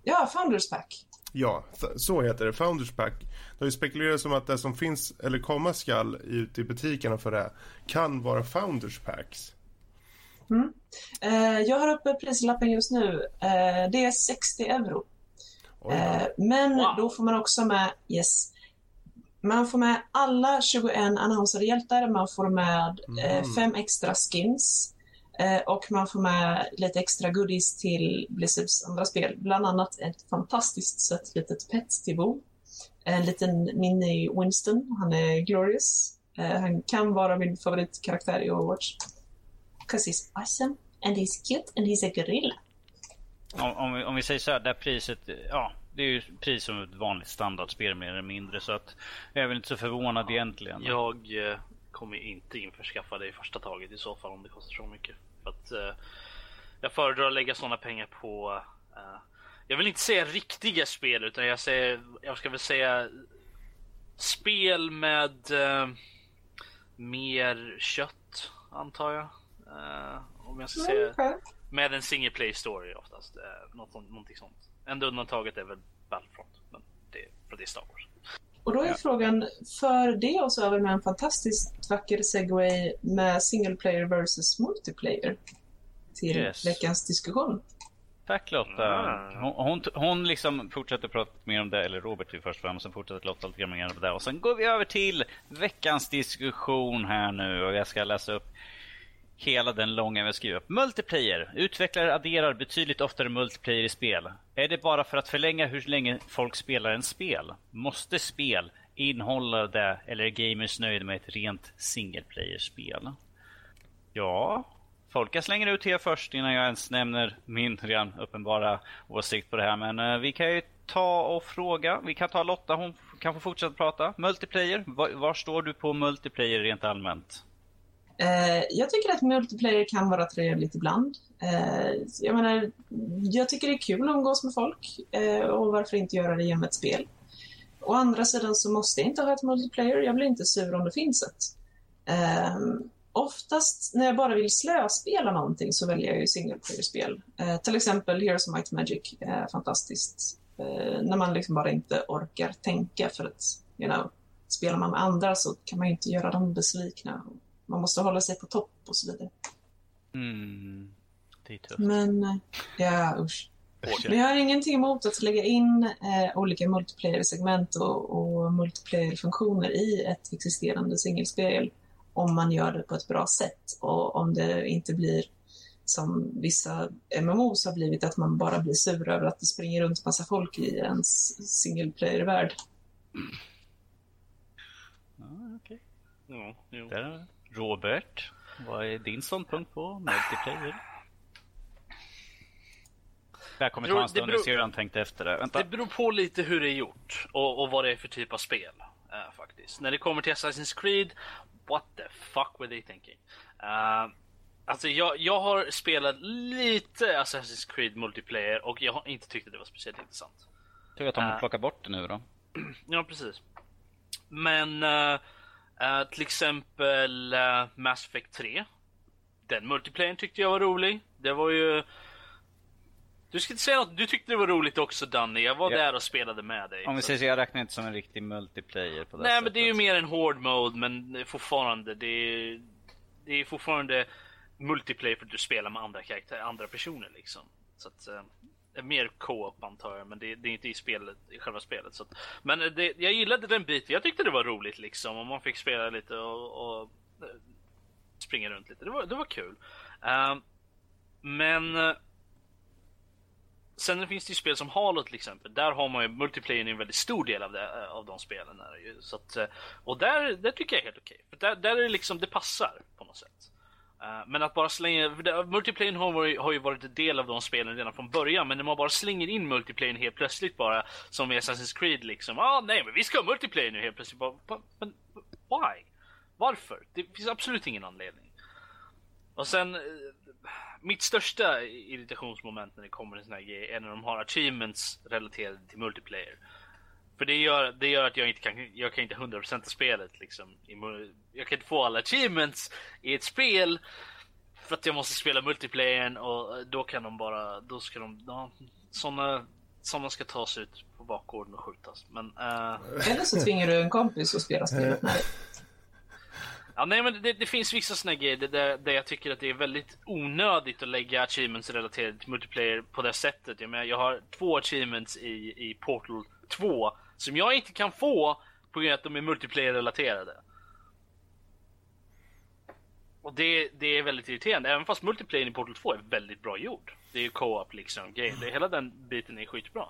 Ja, Founders Pack. Ja, så- heter det. Founders Pack. Det har ju spekulerats om att det som finns, eller komma skall, ute i butikerna för det kan vara Founders Packs. Eh, jag har uppe prislappen just nu. Eh, det är 60 euro. Eh, men Wow. då får man också med, yes, man får med alla 21 annonsade hjältar, man får med eh, Mm. fem extra skins eh, och man får med lite extra goodies till Blizzards andra spel. Bland annat ett fantastiskt sött litet pet till Bo. En liten mini Winston, han är glorious. Eh, han kan vara min favoritkaraktär i Overwatch. 'Cause he's awesome and he's cute and he's a gorilla. Om, om, vi, om vi säger så här, det här priset, ja, det är ju pris som ett vanligt standardspel mer eller mindre så att jag är väl inte så förvånad egentligen. Jag eh, kommer inte införskaffa det i första taget i så fall om det kostar så mycket. För att, eh, jag föredrar att lägga sådana pengar på eh, jag vill inte säga riktiga spel utan jag säger, jag ska väl säga spel med eh, mer kött antar jag. Eh, om jag ska säga med en single play story oftast. Eh, något, någonting sånt. Enda undantaget är väl Battlefront. Men det, för det är Star Wars. Och då är Ja. frågan, för det oss över med en fantastiskt vacker segway med single player versus multiplayer? till Yes. veckans diskussion. Tack Lotta. Ah. Hon, hon, hon liksom fortsätter prata mer om det, eller Robert ju först fram, och sen fortsätter Lotta lite grann mer om det. Och sen går vi över till veckans diskussion här nu och jag ska läsa upp hela den långa vi skriver upp. Multiplayer. Utvecklare adderar betydligt oftare multiplayer i spel. Är det bara för att förlänga hur länge folk spelar en spel? Måste spel innehålla det eller är gamers nöjda med ett rent single player-spel? Ja, Folka slänger ut er först innan jag ens nämner min redan uppenbara åsikt på det här. Men eh, vi kan ju ta och fråga. Vi kan ta Lotta, hon kan få fortsätta prata. Multiplayer, var, var står du på multiplayer rent allmänt? Eh, jag tycker att multiplayer kan vara trevligt ibland. Eh, jag menar, jag tycker det är kul att umgås med folk eh, och varför inte göra det genom ett spel. Å andra sidan så måste jag inte ha ett multiplayer. Jag blir inte sur om det finns ett. Eh, oftast när jag bara vill slöspela någonting så väljer jag ju single player-spel. Eh, till exempel Heroes of Might Magic är fantastiskt. Eh, när man liksom bara inte orkar tänka för att, you know, spelar man med andra så kan man ju inte göra dem besvikna. Man måste hålla sig på topp och så vidare. Mm, det är tufft. Men, eh, ja usch. Men jag har ingenting emot att lägga in eh, olika multiplayer-segment och, och multiplayer-funktioner i ett existerande singelspel om man gör det på ett bra sätt och om det inte blir som vissa MMOs har blivit, att man bara blir sur över att det springer runt massa folk i ens single player-värld. Ja, okej. Ja, jo. Där. Robert, vad är din ståndpunkt på multiplayer? Jag kommer ta en stund, ser hur han tänkte efter det. Vänta. Det beror på lite hur det är gjort och, och vad det är för typ av spel. eh, faktiskt. När det kommer till Assassin's Creed, what the fuck were they thinking? Uh, alltså jag, jag har spelat lite Assassin's Creed multiplayer och jag har inte tyckt att det var speciellt intressant. Tur att de Äh. plockar bort det nu då. Ja, precis. Men eh, eh, till exempel eh, Mass Effect 3. Den multiplayern tyckte jag var rolig. Det var ju... Du ska inte säga något, du tyckte det var roligt också Danny. Jag var Ja. där och spelade med dig. Om vi säger så, jag räknar inte som en riktig multiplayer på det Nej sättet. men det är ju mer en hård mode men fortfarande det är, det är fortfarande multiplayer för att du spelar med andra karaktärer, andra personer liksom. Så att, eh, mer co-op antar jag men det, det är inte i spelet, i själva spelet. Så att, men det, jag gillade den biten, jag tyckte det var roligt liksom och man fick spela lite och, och eh, springa runt lite. Det var, det var kul. Uh, men eh, Sen finns det ju spel som Halo till exempel. Där har man ju multiplayer en väldigt stor del av, det, av de spelen. Här, det. Så att, och där, där tycker jag är helt okej. För där, där är det liksom, det passar på något sätt. Eh, men att bara slänga, multiplayer multiplayern har, har ju varit en del av de spelen redan från början. Men när man bara slänger in multiplayern helt plötsligt bara, som i Assassin's Creed liksom. Ah nej men vi ska ha multiplayer nu helt plötsligt. Bara, men why? Varför? Det finns absolut ingen anledning. Och sen, eh, mitt största irritationsmoment när det kommer till såna här grejer är när de har achievements relaterade till multiplayer. För det gör, det gör att jag inte kan, jag kan inte 100% spelet liksom. Jag kan inte få alla achievements i ett spel. För att jag måste spela multiplayern och då kan de bara, då ska de, ja, såna, såna ska tas ut på bakgården och skjutas. Men, eh, Eller så tvingar du en kompis att spela spelet med dig. Ja, nej, men det, det finns vissa såna grejer där, där jag tycker att det är väldigt onödigt att lägga achievements relaterade till multiplayer på det sättet. Jag, menar, jag har två achievements i, i Portal 2 som jag inte kan få på grund av att de är multiplayer-relaterade. Och det, det är väldigt irriterande, även fast multiplayer i Portal 2 är väldigt bra gjord. Det är ju co-op liksom, grejer. Det, hela den biten är skitbra.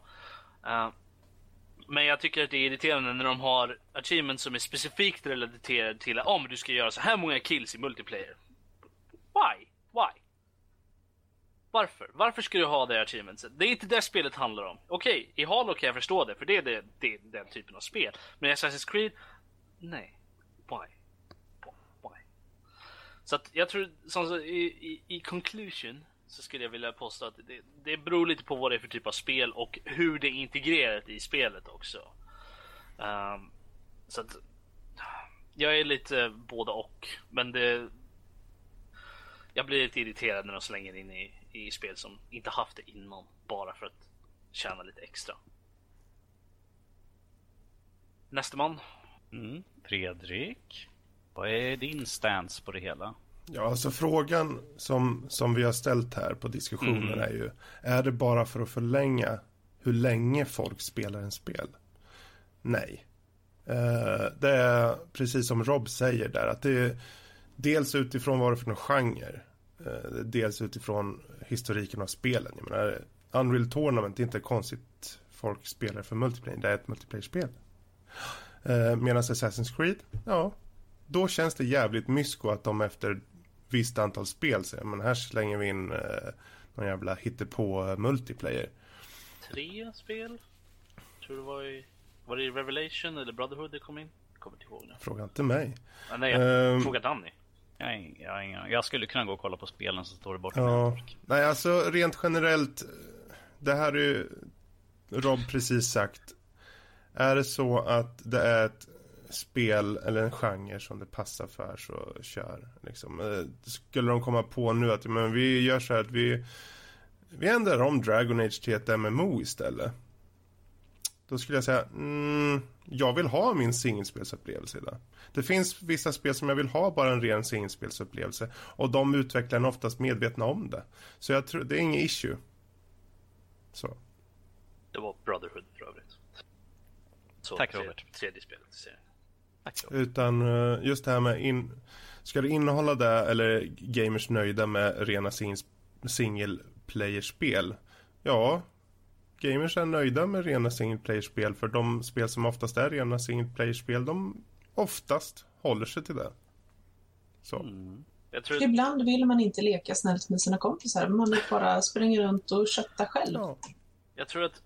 Uh, men jag tycker att det är irriterande när de har achievements som är specifikt relaterade till om du ska göra så här många kills i multiplayer. Why? Why? Varför? Varför ska du ha det achievementset? Det är inte det spelet handlar om. Okej, i Halo kan jag förstå det, för det är det, det, den typen av spel. Men i Assassin's Creed? Nej. Why? Why? Så att jag tror, som i, i, i conclusion, så skulle jag vilja påstå att det, det beror lite på vad det är för typ av spel och hur det är integrerat i spelet också. Um, så att jag är lite både och, men det jag blir lite irriterad när de slänger in i, i spel som inte haft det innan bara för att tjäna lite extra. Nästa man. Mm. Fredrik, vad är din stance på det hela? Ja, alltså frågan som, som vi har ställt här på diskussionen Mm. är ju, är det bara för att förlänga hur länge folk spelar en spel? Nej. Eh, det är precis som Rob säger där, att det är dels utifrån vad det är för någon genre, eh, dels utifrån historiken av spelen. Jag menar, Unreal Tournament är inte konstigt folk spelar för multiplayer, det är ett multiplayer-spel. Eh, Medan Assassin's Creed, ja, då känns det jävligt mysko att de efter visst antal spel säger men här slänger vi in eh, någon jävla hittepå eh, multiplayer. Tre spel? Tror det var i... Var det i Revelation eller Brotherhood det kom in? Kommer inte ihåg nu. Fråga inte mig. Ah, nej, jag Ehm. frågar Danny. Jag, jag, jag, skulle kunna gå och kolla på spelen så står det borta. Ja, nej alltså rent generellt, det här är ju Rob precis sagt. Är det så att det är ett spel eller en genre som det passar för så kör. Liksom. Eh, skulle de komma på nu att men vi gör så här att vi, vi ändrar om Dragon Age till ett MMO istället. Då skulle jag säga, mm, jag vill ha min singelspelsupplevelse idag. Det finns vissa spel som jag vill ha bara en ren singelspelsupplevelse. Och de utvecklarna är oftast medvetna om det. Så jag tror, det är inget issue. Så. Det var Brotherhood för övrigt. Så, Tack, tre- Robert. Tredje spelet i serien. Tack. Utan eh, just det här med in... Ska det innehålla det eller gamers nöjda med rena sing- single player-spel? Ja, gamers är nöjda med rena single player-spel för de spel som oftast är rena single player-spel de oftast håller sig till det. Så. Jag tror Ibland vill man inte leka snällt med sina kompisar. Man vill bara springa runt och kötta själv. Ja. Jag tror att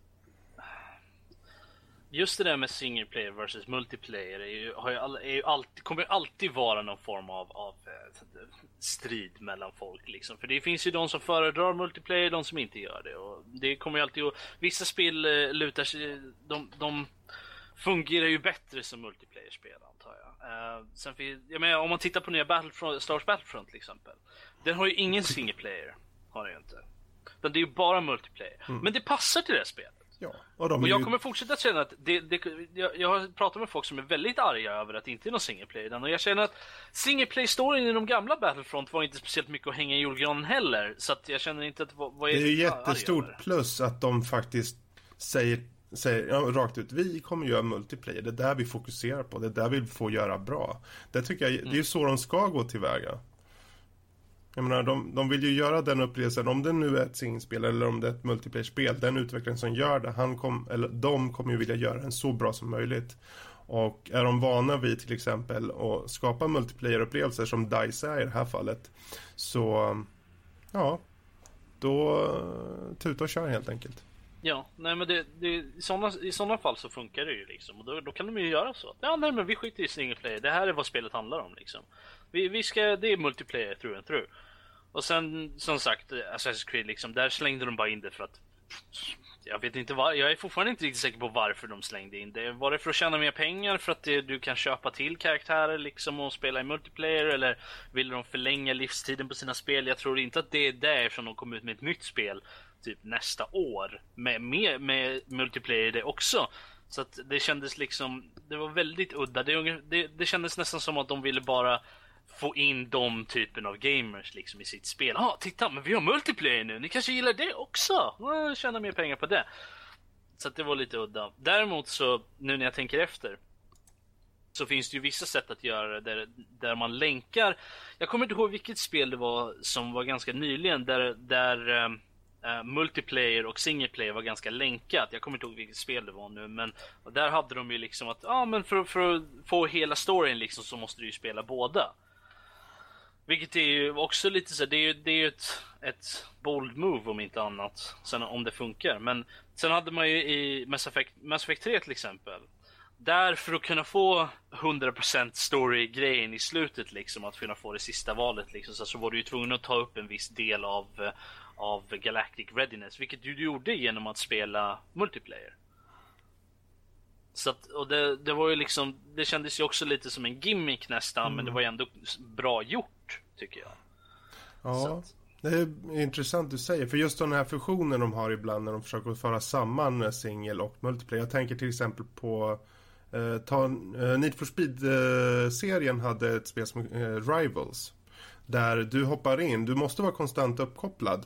just det där med single player versus multiplayer är ju, har ju, är ju alltid, kommer ju alltid vara någon form av, av eh, strid mellan folk liksom. För det finns ju de som föredrar multiplayer, de som inte gör det. Och det kommer ju alltid att, vissa spel eh, lutar sig, de, de fungerar ju bättre som multiplayer-spel antar jag. Eh, sen finns, jag menar, om man tittar på nya Battlefront, Star Wars Battlefront till exempel. Den har ju ingen single player, har den ju inte. Utan det är ju bara multiplayer. Men det passar till det spelet. Ja. Och Och jag ju... kommer fortsätta känna att det, det, jag, jag har pratat med folk som är väldigt arga över att det inte är någon single player i den och jag känner att single play storyn i de gamla Battlefront var inte speciellt mycket att hänga i julgranen heller så att jag känner inte att vad, vad är Det är ju jättestort plus att de faktiskt säger, säger ja, rakt ut, vi kommer göra multiplayer, det är där vi fokuserar på, det är där vi får göra bra. Det tycker jag, det är ju så de ska gå tillväga. Jag menar, de, de vill ju göra den upplevelsen, om det nu är ett singelspel eller om det är ett multiplayer-spel, den utvecklaren som gör det, han kom, eller de kommer ju vilja göra den så bra som möjligt. Och är de vana vid till exempel att skapa multiplayer-upplevelser som DICE är i det här fallet, så ja, då tuta och kör helt enkelt. Ja, nej men det, det, i, sådana, i sådana fall så funkar det ju liksom och då, då kan de ju göra så. Ja, nej men vi skiter i single player. Det här är vad spelet handlar om liksom. Vi, vi ska, det är multiplayer tror jag. through. Och sen som sagt, Assassin's Creed liksom, där slängde de bara in det för att jag vet inte var, jag är fortfarande inte riktigt säker på varför de slängde in det. Var det för att tjäna mer pengar för att det, du kan köpa till karaktärer liksom och spela i multiplayer eller ville de förlänga livstiden på sina spel? Jag tror inte att det är därifrån de kom ut med ett nytt spel typ nästa år med, med, med multiplayer i det också. Så att det kändes liksom, det var väldigt udda. Det, det, det kändes nästan som att de ville bara få in de typen av gamers liksom i sitt spel. Ja, ah, titta, men vi har multiplayer nu. Ni kanske gillar det också? Tjäna mer pengar på det. Så att det var lite udda. Däremot så, nu när jag tänker efter. Så finns det ju vissa sätt att göra det där, där man länkar. Jag kommer inte ihåg vilket spel det var som var ganska nyligen där, där äh, multiplayer och single player var ganska länkat. Jag kommer inte ihåg vilket spel det var nu men där hade de ju liksom att ja men för, för att få hela storyn liksom så måste du ju spela båda. Vilket är ju också lite så det är ju, det är ju ett, ett bold move om inte annat. Sen om det funkar. Men sen hade man ju i Mass Effect, Mass Effect 3 till exempel. Där för att kunna få 100% story-grejen i slutet liksom, att kunna få det sista valet liksom, så, så var du ju tvungen att ta upp en viss del av, av Galactic Readiness, vilket du gjorde genom att spela multiplayer. Så att, och det, det var ju liksom, det kändes ju också lite som en gimmick nästan, men det var ju ändå bra gjort, tycker jag. Ja, att- det är intressant du säger. För just den här fusionen de har ibland när de försöker föra samman singel och multiplayer. Jag tänker till exempel på eh, ta, eh, Need for Speed-serien hade ett spel som eh, Rivals. Där du hoppar in, du måste vara konstant uppkopplad.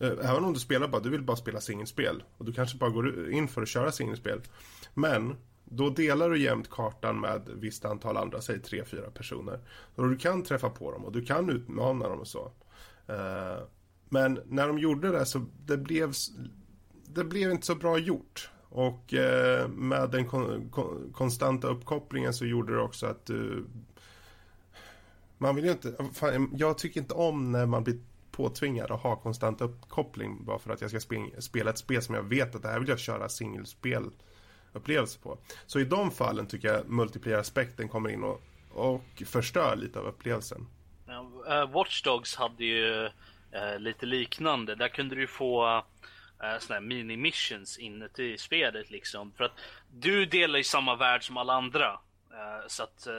Eh, Även om du spelar bara, du vill bara spela singelspel. Och du kanske bara går in för att köra singelspel. Men då delar du jämt kartan med ett visst antal andra, säg tre, fyra personer. Och du kan träffa på dem och du kan utmana dem och så. Eh, men när de gjorde det så det blev, det blev inte så bra gjort. Och eh, med den kon, kon, konstanta uppkopplingen så gjorde det också att du... Man vill ju inte... Fan, jag tycker inte om när man blir påtvingad att ha konstant uppkoppling bara för att jag ska spela, spela ett spel som jag vet att det här vill jag köra singelspel upplevelse på. Så i de fallen tycker jag multiplayer-aspekten kommer in och, och förstör lite av upplevelsen. Watchdogs eh, Watch Dogs hade ju eh, lite liknande. Där kunde du få uh, såna här mini-missions inuti spelet liksom. För att du delar ju samma värld som alla andra. Eh, så att eh,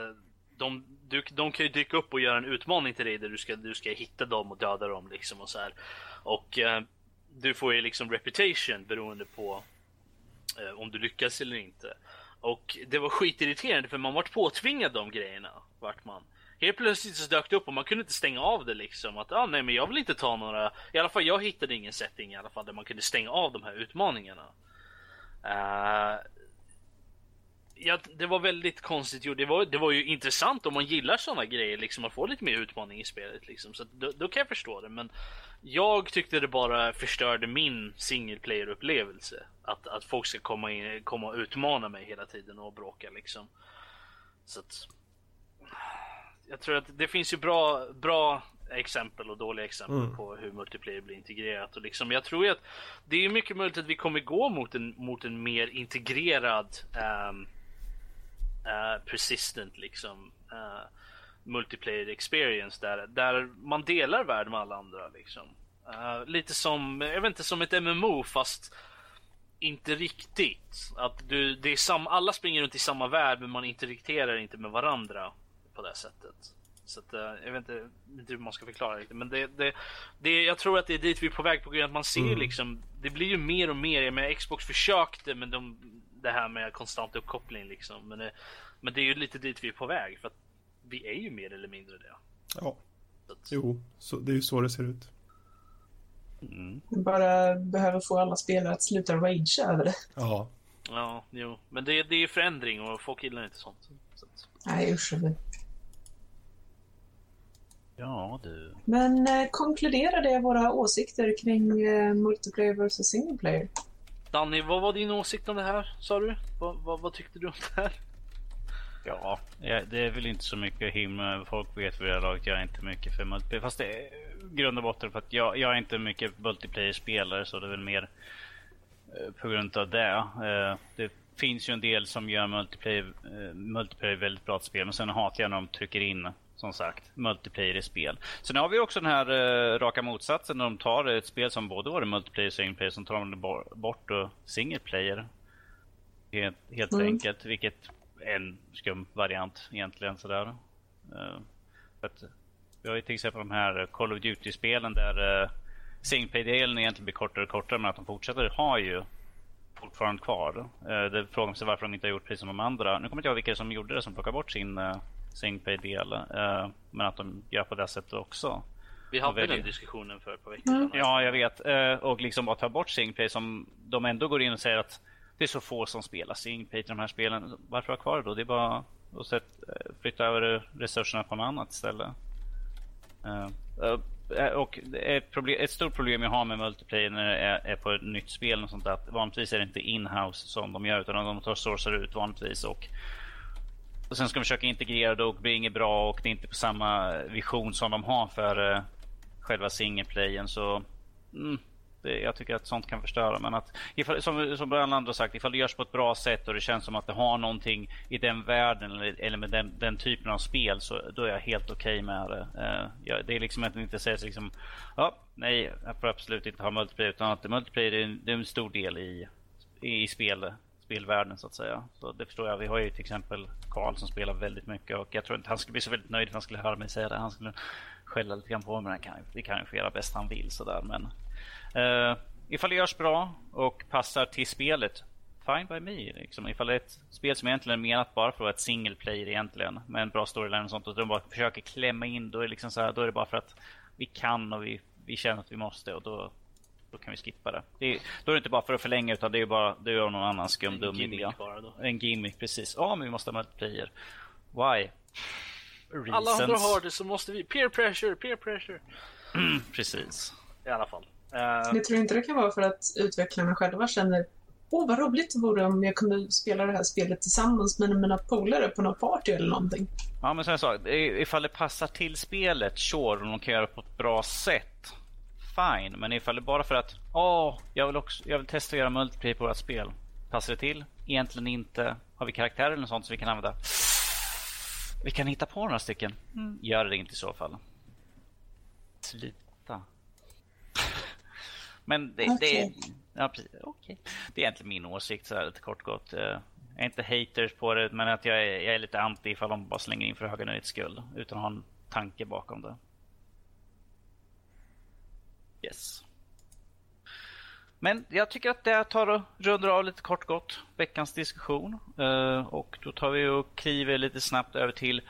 de, du, de kan ju dyka upp och göra en utmaning till dig där du ska, du ska hitta dem och döda dem liksom och så här. Och du får ju liksom reputation beroende på Eh, om du lyckas eller inte. Och det var skitirriterande för man vart påtvingad de grejerna. Vart man. Helt plötsligt så dök det upp och man kunde inte stänga av det liksom. Att ah, nej men jag vill inte ta några. I alla fall jag hittade ingen setting i alla fall där man kunde stänga av de här utmaningarna. Eh, ja, det var väldigt konstigt gjort. Det var, det var ju intressant om man gillar sådana grejer, liksom att få lite mer utmaning i spelet. Liksom. Så då, då kan jag förstå det. Men jag tyckte det bara förstörde min single player upplevelse. Att, att folk ska komma, in, komma och utmana mig hela tiden och bråka liksom. Så att, jag tror att det finns ju bra, bra exempel och dåliga exempel Mm. på hur multiplayer blir integrerat. Och liksom, jag tror ju att det är mycket möjligt att vi kommer gå mot en, mot en mer integrerad ehm, eh, persistent liksom eh, multiplayer experience där, där man delar värld med alla andra liksom. Eh, lite som, jag vet inte, som ett MMO fast inte riktigt. Att du, det är sam, alla springer runt i samma värld men man interagerar inte med varandra på det sättet. Så att, jag vet inte, inte hur man ska förklara det men det, det, det, jag tror att det är dit vi är på väg på grund av att man ser Mm. liksom, det blir ju mer och mer, jag menar Xbox försökte med de, det här med konstant uppkoppling liksom. Men det, men det är ju lite dit vi är på väg för att vi är ju mer eller mindre det. Ja, Så att, jo, så, det är ju så det ser ut. Mm. Bara behöver få alla spelare att sluta ragea över det. Ja, ja, jo. Men det, det är ju förändring och folk gillar inte sånt. Så att, Nej usch. Ja du. Men eh, det våra åsikter kring eh, multiplayer versus single player. Danny, vad var din åsikt om det här? Sa du? Vad, vad, vad tyckte du om det här? Ja, eh, det är väl inte så mycket att himla. Folk vet vid det här laget. Jag är inte mycket för multiplayer. Fast det är i grund och botten för att jag, jag är inte mycket multiplayer-spelare så det är väl mer eh, på grund av det. Eh, det finns ju en del som gör multiplayer, multiplayer väldigt bra spel men sen hatar jag när de trycker in som sagt multiplayer i spel. Sen har vi också den här eh, raka motsatsen när de tar ett spel som både var multiplayer och single player som tar de bort och single player. Helt, helt Mm. enkelt, vilket är en skum variant egentligen sådär. Eh, för att, vi har ju till exempel de här Call of Duty-spelen där uh, single player-delen egentligen blir kortare och kortare men att de fortsätter ha ju fortfarande kvar. Uh, det frågar sig varför de inte har gjort precis som de andra. Nu kommer inte jag ihåg vilka som gjorde det som plockade bort sin uh, player-del. Uh, men att de gör på det sättet också. Vi hade väljer- den diskussionen för ett par veckor Mm. sedan. Ja, jag vet. Eh, Och liksom bara ta bort singleplay som de ändå går in och säger att det är så få som spelar singleplay till de här spelen. Varför ha kvar det då? Det är bara att sätt, eh, flytta över resurserna på något annat ställe. Eh, Och ett, problem, ett stort problem jag har med multiplayer när det är, är på ett nytt spel och sånt där, att vanligtvis är det inte in-house som de gör utan de tar sourcar ut vanligtvis och och sen ska de försöka integrera det och det blir inget bra och det är inte på samma vision som de har för eh, själva singleplayen så mm, det, jag tycker att sånt kan förstöra. Men att ifall, som, som alla andra har sagt, ifall det görs på ett bra sätt och det känns som att det har någonting i den världen eller, eller med den, den typen av spel så då är jag helt okej med det. Eh, jag, det är liksom att det inte sägs liksom ja, nej, jag får absolut inte ha multiplayer utan att multiplayer är en, det är en stor del i, i spel, spelvärlden så att säga. Så det förstår jag. Vi har ju till exempel Karl som spelar väldigt mycket och jag tror inte han skulle bli så väldigt nöjd om han skulle höra mig säga det. Han skulle skälla lite grann på mig. men kan, det kan ju få göra bäst han vill sådär. Men uh, ifall det görs bra och passar till spelet, fine by me. Liksom. Ifall det är ett spel som egentligen är menat bara för att vara ett single player egentligen, med en bra storyline och sånt, och de bara försöker klämma in, då är, liksom så här, då är det bara för att vi kan och vi, vi känner att vi måste och då, då kan vi skippa det. det är, då är det inte bara för att förlänga utan det är bara det är någon annan skum dum idé. En gimmick, precis. Ja, men vi måste ha multiplayer. Why? Alla andra Reasons. har det så måste vi. Peer pressure, peer pressure. Precis. I alla fall. Eh, Jag tror inte det kan vara för att utvecklarna själva känner Åh, vad roligt det vore om jag kunde spela det här spelet tillsammans med mina polare på något party eller någonting. Ja, men som jag sa, i- ifall det passar till spelet, sure, om de kan göra det på ett bra sätt. Fine, men ifall det bara för att åh, jag vill också, jag vill testa att göra multiplayer på vårt spel. Passar det till? Egentligen inte. Har vi karaktärer eller något sånt som vi kan använda? Vi kan hitta på några stycken. Gör det inte i så fall. Sluta. Men det, det, Okej. ja, precis, okej. det är egentligen min åsikt så här, lite kort gott. Eh, Jag är inte haters på det, men att jag är, jag är lite anti ifall de bara slänger in för höga nöjets skull. Utan att ha en tanke bakom det. Yes. Men jag tycker att det tar och rundar av lite kort gott veckans diskussion. Eh, Och då tar vi och kliver lite snabbt över till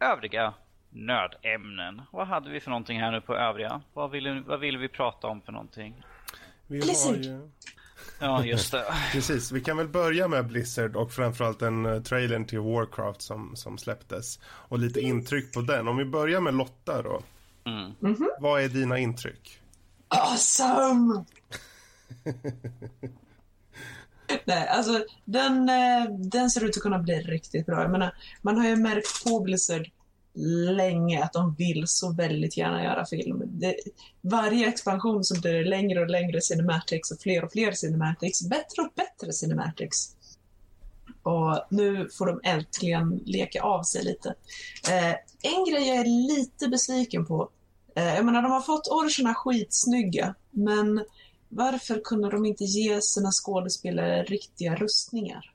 övriga nördämnen. Vad hade vi för någonting här nu på övriga? Vad vill, vad vill vi prata om för någonting? Vi har Blizzard. ju... Ja, just det. (laughs) Precis, vi kan väl börja med Blizzard och framförallt den uh, trailern till Warcraft som, som släpptes. Och lite intryck på den. Om vi börjar med Lotta då. Mm. Vad är dina intryck? Awesome! (laughs) Nej, alltså den, eh, den ser ut att kunna bli riktigt bra. Jag menar, man har ju märkt på Blizzard länge att de vill så väldigt gärna göra film. Det, varje expansion så blir det längre och längre cinematics och fler och fler cinematics. Bättre och bättre cinematics. Och nu får de äntligen leka av sig lite. Eh, en grej jag är lite besviken på. Eh, jag menar, de har fått orcherna skitsnygga, men varför kunde de inte ge sina skådespelare riktiga rustningar?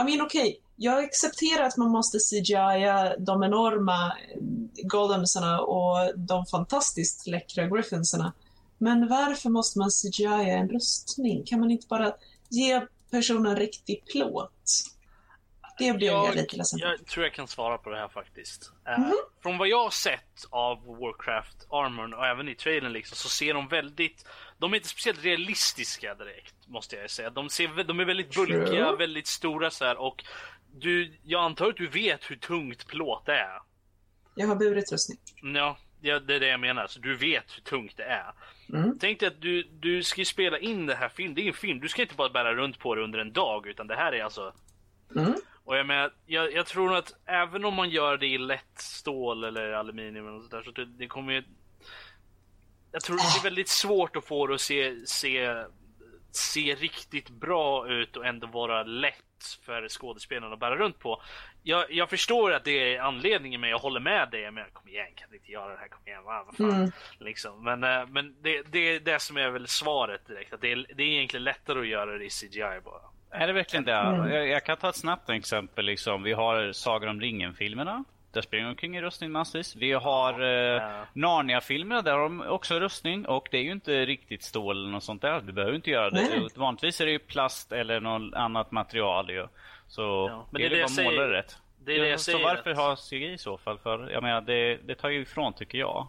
I mean, okej, jag accepterar att man måste CGI de enorma eh, golemsarna och de fantastiskt läckra griffinsarna. Men varför måste man CGI en rustning? Kan man inte bara ge personen riktig plåt? Det blev jag, lite ledsen jag tror jag kan svara på det här faktiskt. Eh, Mhm. Från vad jag har sett av Warcraft Armor och även i trailern liksom, så ser de väldigt... De är inte speciellt realistiska direkt, måste jag säga. De, ser, de är väldigt True. bulkiga, väldigt stora så här och du, jag antar att du vet hur tungt plåt är. Jag har burit rustning. Ja, ja, det är det jag menar. Så du vet hur tungt det är. Mm. Tänk dig att du, du ska spela in det här film. Det är en film. Du ska inte bara bära runt på det under en dag, utan det här är alltså Mm. Och jag, menar, jag, jag tror nog att även om man gör det i lätt stål eller aluminium eller sådär, så det, det kommer ju... Jag tror det är väldigt svårt att få det att se, se, se riktigt bra ut och ändå vara lätt för skådespelarna att bära runt på. Jag, jag förstår att det är anledningen, men jag håller med dig. Men kom igen, kan du inte göra det här? Kom igen, va? vad fan. Mm. Liksom. Men, eh, men det, det är det som är väl svaret direkt. Att det, är, det är egentligen lättare att göra det i CGI bara. Är det verkligen det? Mm. Jag, jag kan ta ett snabbt exempel. Liksom. Vi har Sagan om ringen-filmerna. Där springer omkring i rustning massvis. Vi har eh. Narnia-filmerna. Där har de också rustning. Och det är ju inte riktigt stål eller något sånt där. Du behöver inte göra det. Nej. Vanligtvis är det ju plast eller något annat material ju. Så Ja, men det är det bara måla rätt. Det är det jag så säger. varför att- ha CGI i så fall? För jag menar, det, det tar ju ifrån tycker jag.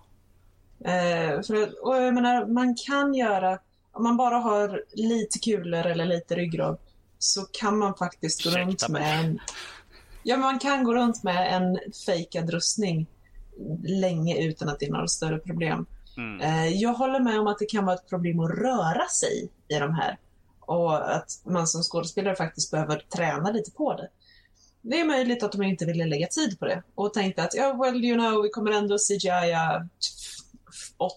Eh, för, och jag menar, man kan göra, om man bara har lite kulor eller lite ryggrad, så kan man faktiskt gå Ursäkta runt mig. med en... Ja, man kan gå runt med en fejkad rustning länge utan att det är några större problem. Mm. Eh, jag håller med om att det kan vara ett problem att röra sig i de här. Och att man som skådespelare faktiskt behöver träna lite på det. Det är möjligt att de inte ville lägga tid på det och tänkte att ja, well, you know, vi kommer ändå CGI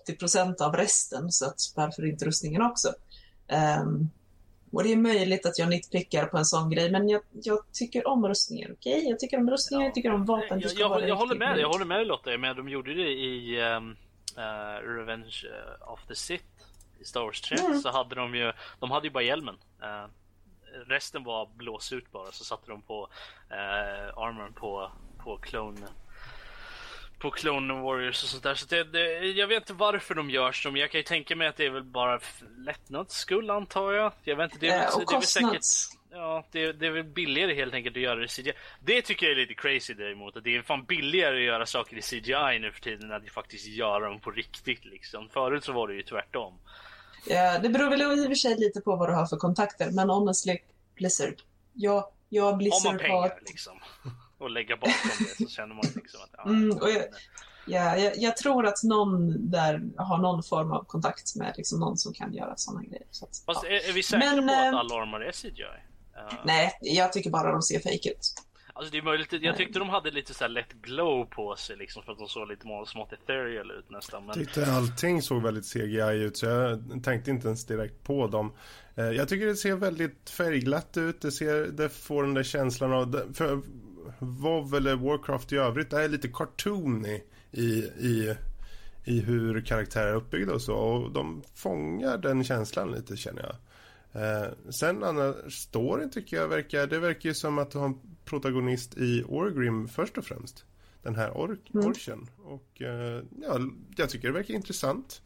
80% av resten, så att varför inte rustningen också? Ehm, och det är möjligt att jag nitpickar på en sån grej, men jag, jag tycker om rustningar, okej? Jag tycker om rustningar, jag tycker om vapen. Jag, jag, jag håller med dig, jag håller med dig Lotta. Men de gjorde det i ehm, eh, Revenge eh, of the Sith. I Star Wars 3 Mm. så hade de ju, de hade ju bara hjälmen. Eh, resten var blås ut bara, så satte de på uh, armorn på, på clone på Clone Warriors och sånt där. Så det, det, jag vet inte varför de gör så, men jag kan ju tänka mig att det är väl bara lättnads skull antar jag. Jag vet inte, det är, väl- och det är säkert... Ja, det, det är väl billigare helt enkelt att göra det i CGI. Det tycker jag är lite crazy däremot. Att det är fan billigare att göra saker i CGI nu för tiden än att faktiskt göra dem på riktigt liksom. Förut så var det ju tvärtom. Ja, det beror väl i och för sig lite på vad du har för kontakter, men honestly, Blizzard. Ja, jag Har man Blizzard pengar har... liksom. Och lägga bakom det så känner man liksom att... Ja, Mm, och jag, ja, jag, jag tror att någon där har någon form av kontakt med liksom någon som kan göra sådana grejer. Så att, Fast ja. är, är vi säkra Men, på att eh, alla armar är CGI? Uh, Nej, jag tycker bara de ser fake ut. Alltså det är möjligt, jag tyckte de hade lite så här lätt glow på sig liksom för att de såg lite må- smått ethereal ut nästan. Men tyckte allting såg väldigt CGI ut så jag tänkte inte ens direkt på dem. Eh, Jag tycker det ser väldigt färgglatt ut. Det, ser, det får den där känslan av... För WoW eller Warcraft i övrigt är lite cartoony i, i, i hur karaktärer är uppbyggda och så. Och de fångar den känslan lite känner jag. Eh, sen annars, storyn tycker jag verkar... Det verkar ju som att du har en protagonist i Orgrim först och främst. Den här ork, Mm. orchen. Och eh, ja, jag tycker det verkar intressant.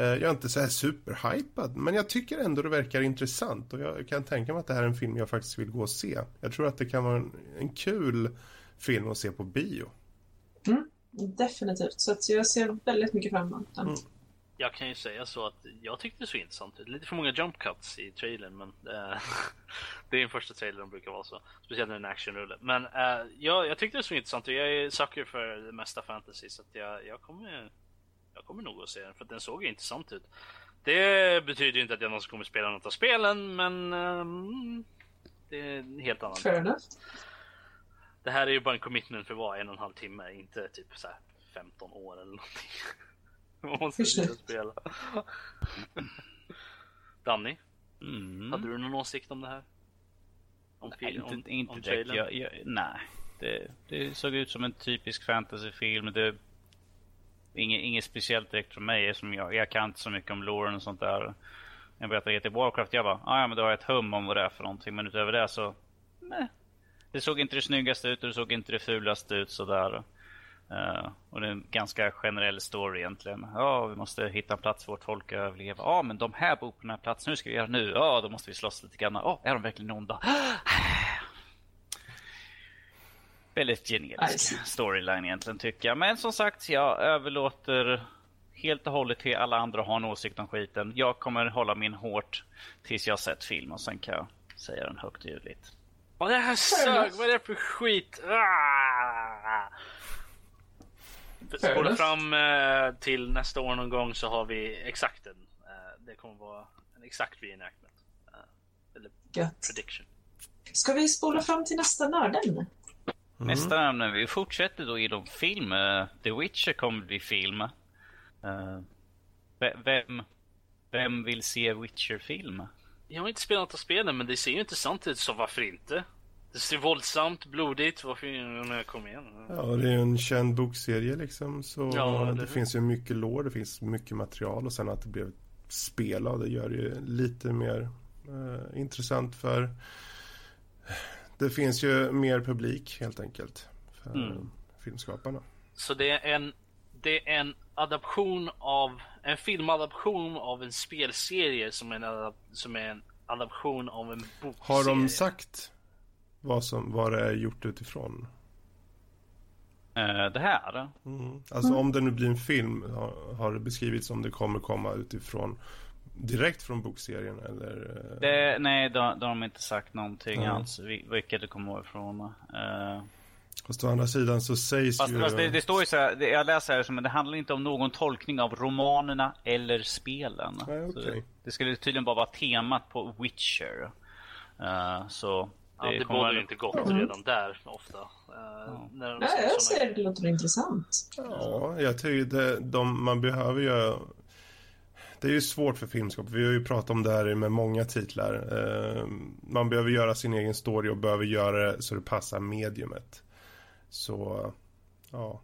Eh, jag är inte så här superhypad, men jag tycker ändå det verkar intressant. Och jag kan tänka mig att det här är en film jag faktiskt vill gå och se. Jag tror att det kan vara en, en kul film att se på bio. Definitivt. Så att jag ser väldigt mycket fram emot den. Mm. jag kan ju säga så att jag tyckte det såg intressant ut. Lite för många jump cuts i trailern men eh, (laughs) det är den första trailern de brukar vara så. Speciellt när det är en actionrulle. Men eh, jag, jag tyckte det såg intressant ut. Jag är sucker för det mesta fantasy så att jag, jag kommer jag kommer nog att se den för att den såg ju intressant ut. Det betyder ju inte att jag någonsin kommer spela något av spelen men ehm, det är en helt annan Fair enough. Det här är ju bara en commitment för vad, en och en halv timme, inte typ så här 15 år eller någonting. (laughs) Man måste spela. Danny, Mm. hade du någon åsikt om det här? Om, Nej, fil- om, inte, inte om direkt. trailern? Jag, jag, nej, det, det såg ut som en typisk fantasyfilm. Det, inget, inget speciellt direkt från mig. Som jag, jag kan inte så mycket om loren och sånt där. Jag berättade att Warcraft, jag bara, ah, ja men då har jag ett hum om vad det är för någonting. Men utöver det så, nej. Det såg inte det snyggaste ut och det såg inte det fulaste ut sådär. Uh, och det är en ganska generell story egentligen. Ja, vi måste hitta en plats för vårt folk att överleva. Ja, men de här bor på den här platsen. Hur ska vi göra nu? Ja, då måste vi slåss lite grann. Ja, är de verkligen onda? (gasps) Ah! Väldigt generisk Nice. storyline egentligen tycker jag. Men som sagt, jag överlåter helt och hållet till alla andra att ha en åsikt om skiten. Jag kommer hålla min hårt tills jag har sett film och sen kan jag säga den högt och ljudligt. Åh, det här sög, vad är det för skit? Ah! Spola fram eh, till nästa år någon gång så har vi exakt en. Eh, det kommer vara en exakt reenactment. Eh, eller Gött. prediction. Ska vi spola fram till nästa nördämne? Nästa ämne, vi fortsätter då inom film. Eh, The Witcher kommer bli film. Ve- vem, vem vill se Witcher-film? Jag har inte spelat något av spelen men det ser ju intressant ut så varför inte? Det ser våldsamt, blodigt, varför men kom igen. Ja, det är ju en känd bokserie liksom. Så Ja, det, hur? finns ju mycket lår, det finns mycket material och sen att det blev ett spel av det gör det ju lite mer eh, intressant för det finns ju mer publik helt enkelt för Mm. filmskaparna. Så det är en, det är en adaption av, en filmadaption av en spelserie som är en, som är en adaption av en bokserie. Har de sagt vad, som, vad det är gjort utifrån? Eh, det här? Mm. Alltså om det nu blir en film, har, har det beskrivits om det kommer komma utifrån direkt från bokserien eller? eh, Det, nej, de, de har inte sagt någonting Ja. alls. vi- Vilket det kommer ifrån. Uh, Fast å andra sidan så sägs fast, ju... fast det, det står ju så här, det, jag läser här som att det handlar inte om någon tolkning av romanerna eller spelen. Nej, Så okej. Det skulle tydligen bara vara temat på Witcher. Eh, så Ja, det kommer inte gott redan där ofta. Eh, när de Ja, säger jag ser det låter intressant. Ja, jag tycker det, de, man behöver ju... Det är ju svårt för filmskap. Vi har ju pratat om det här med många titlar. Eh, man behöver göra sin egen story och behöver göra det så det passar mediumet. Så, ja.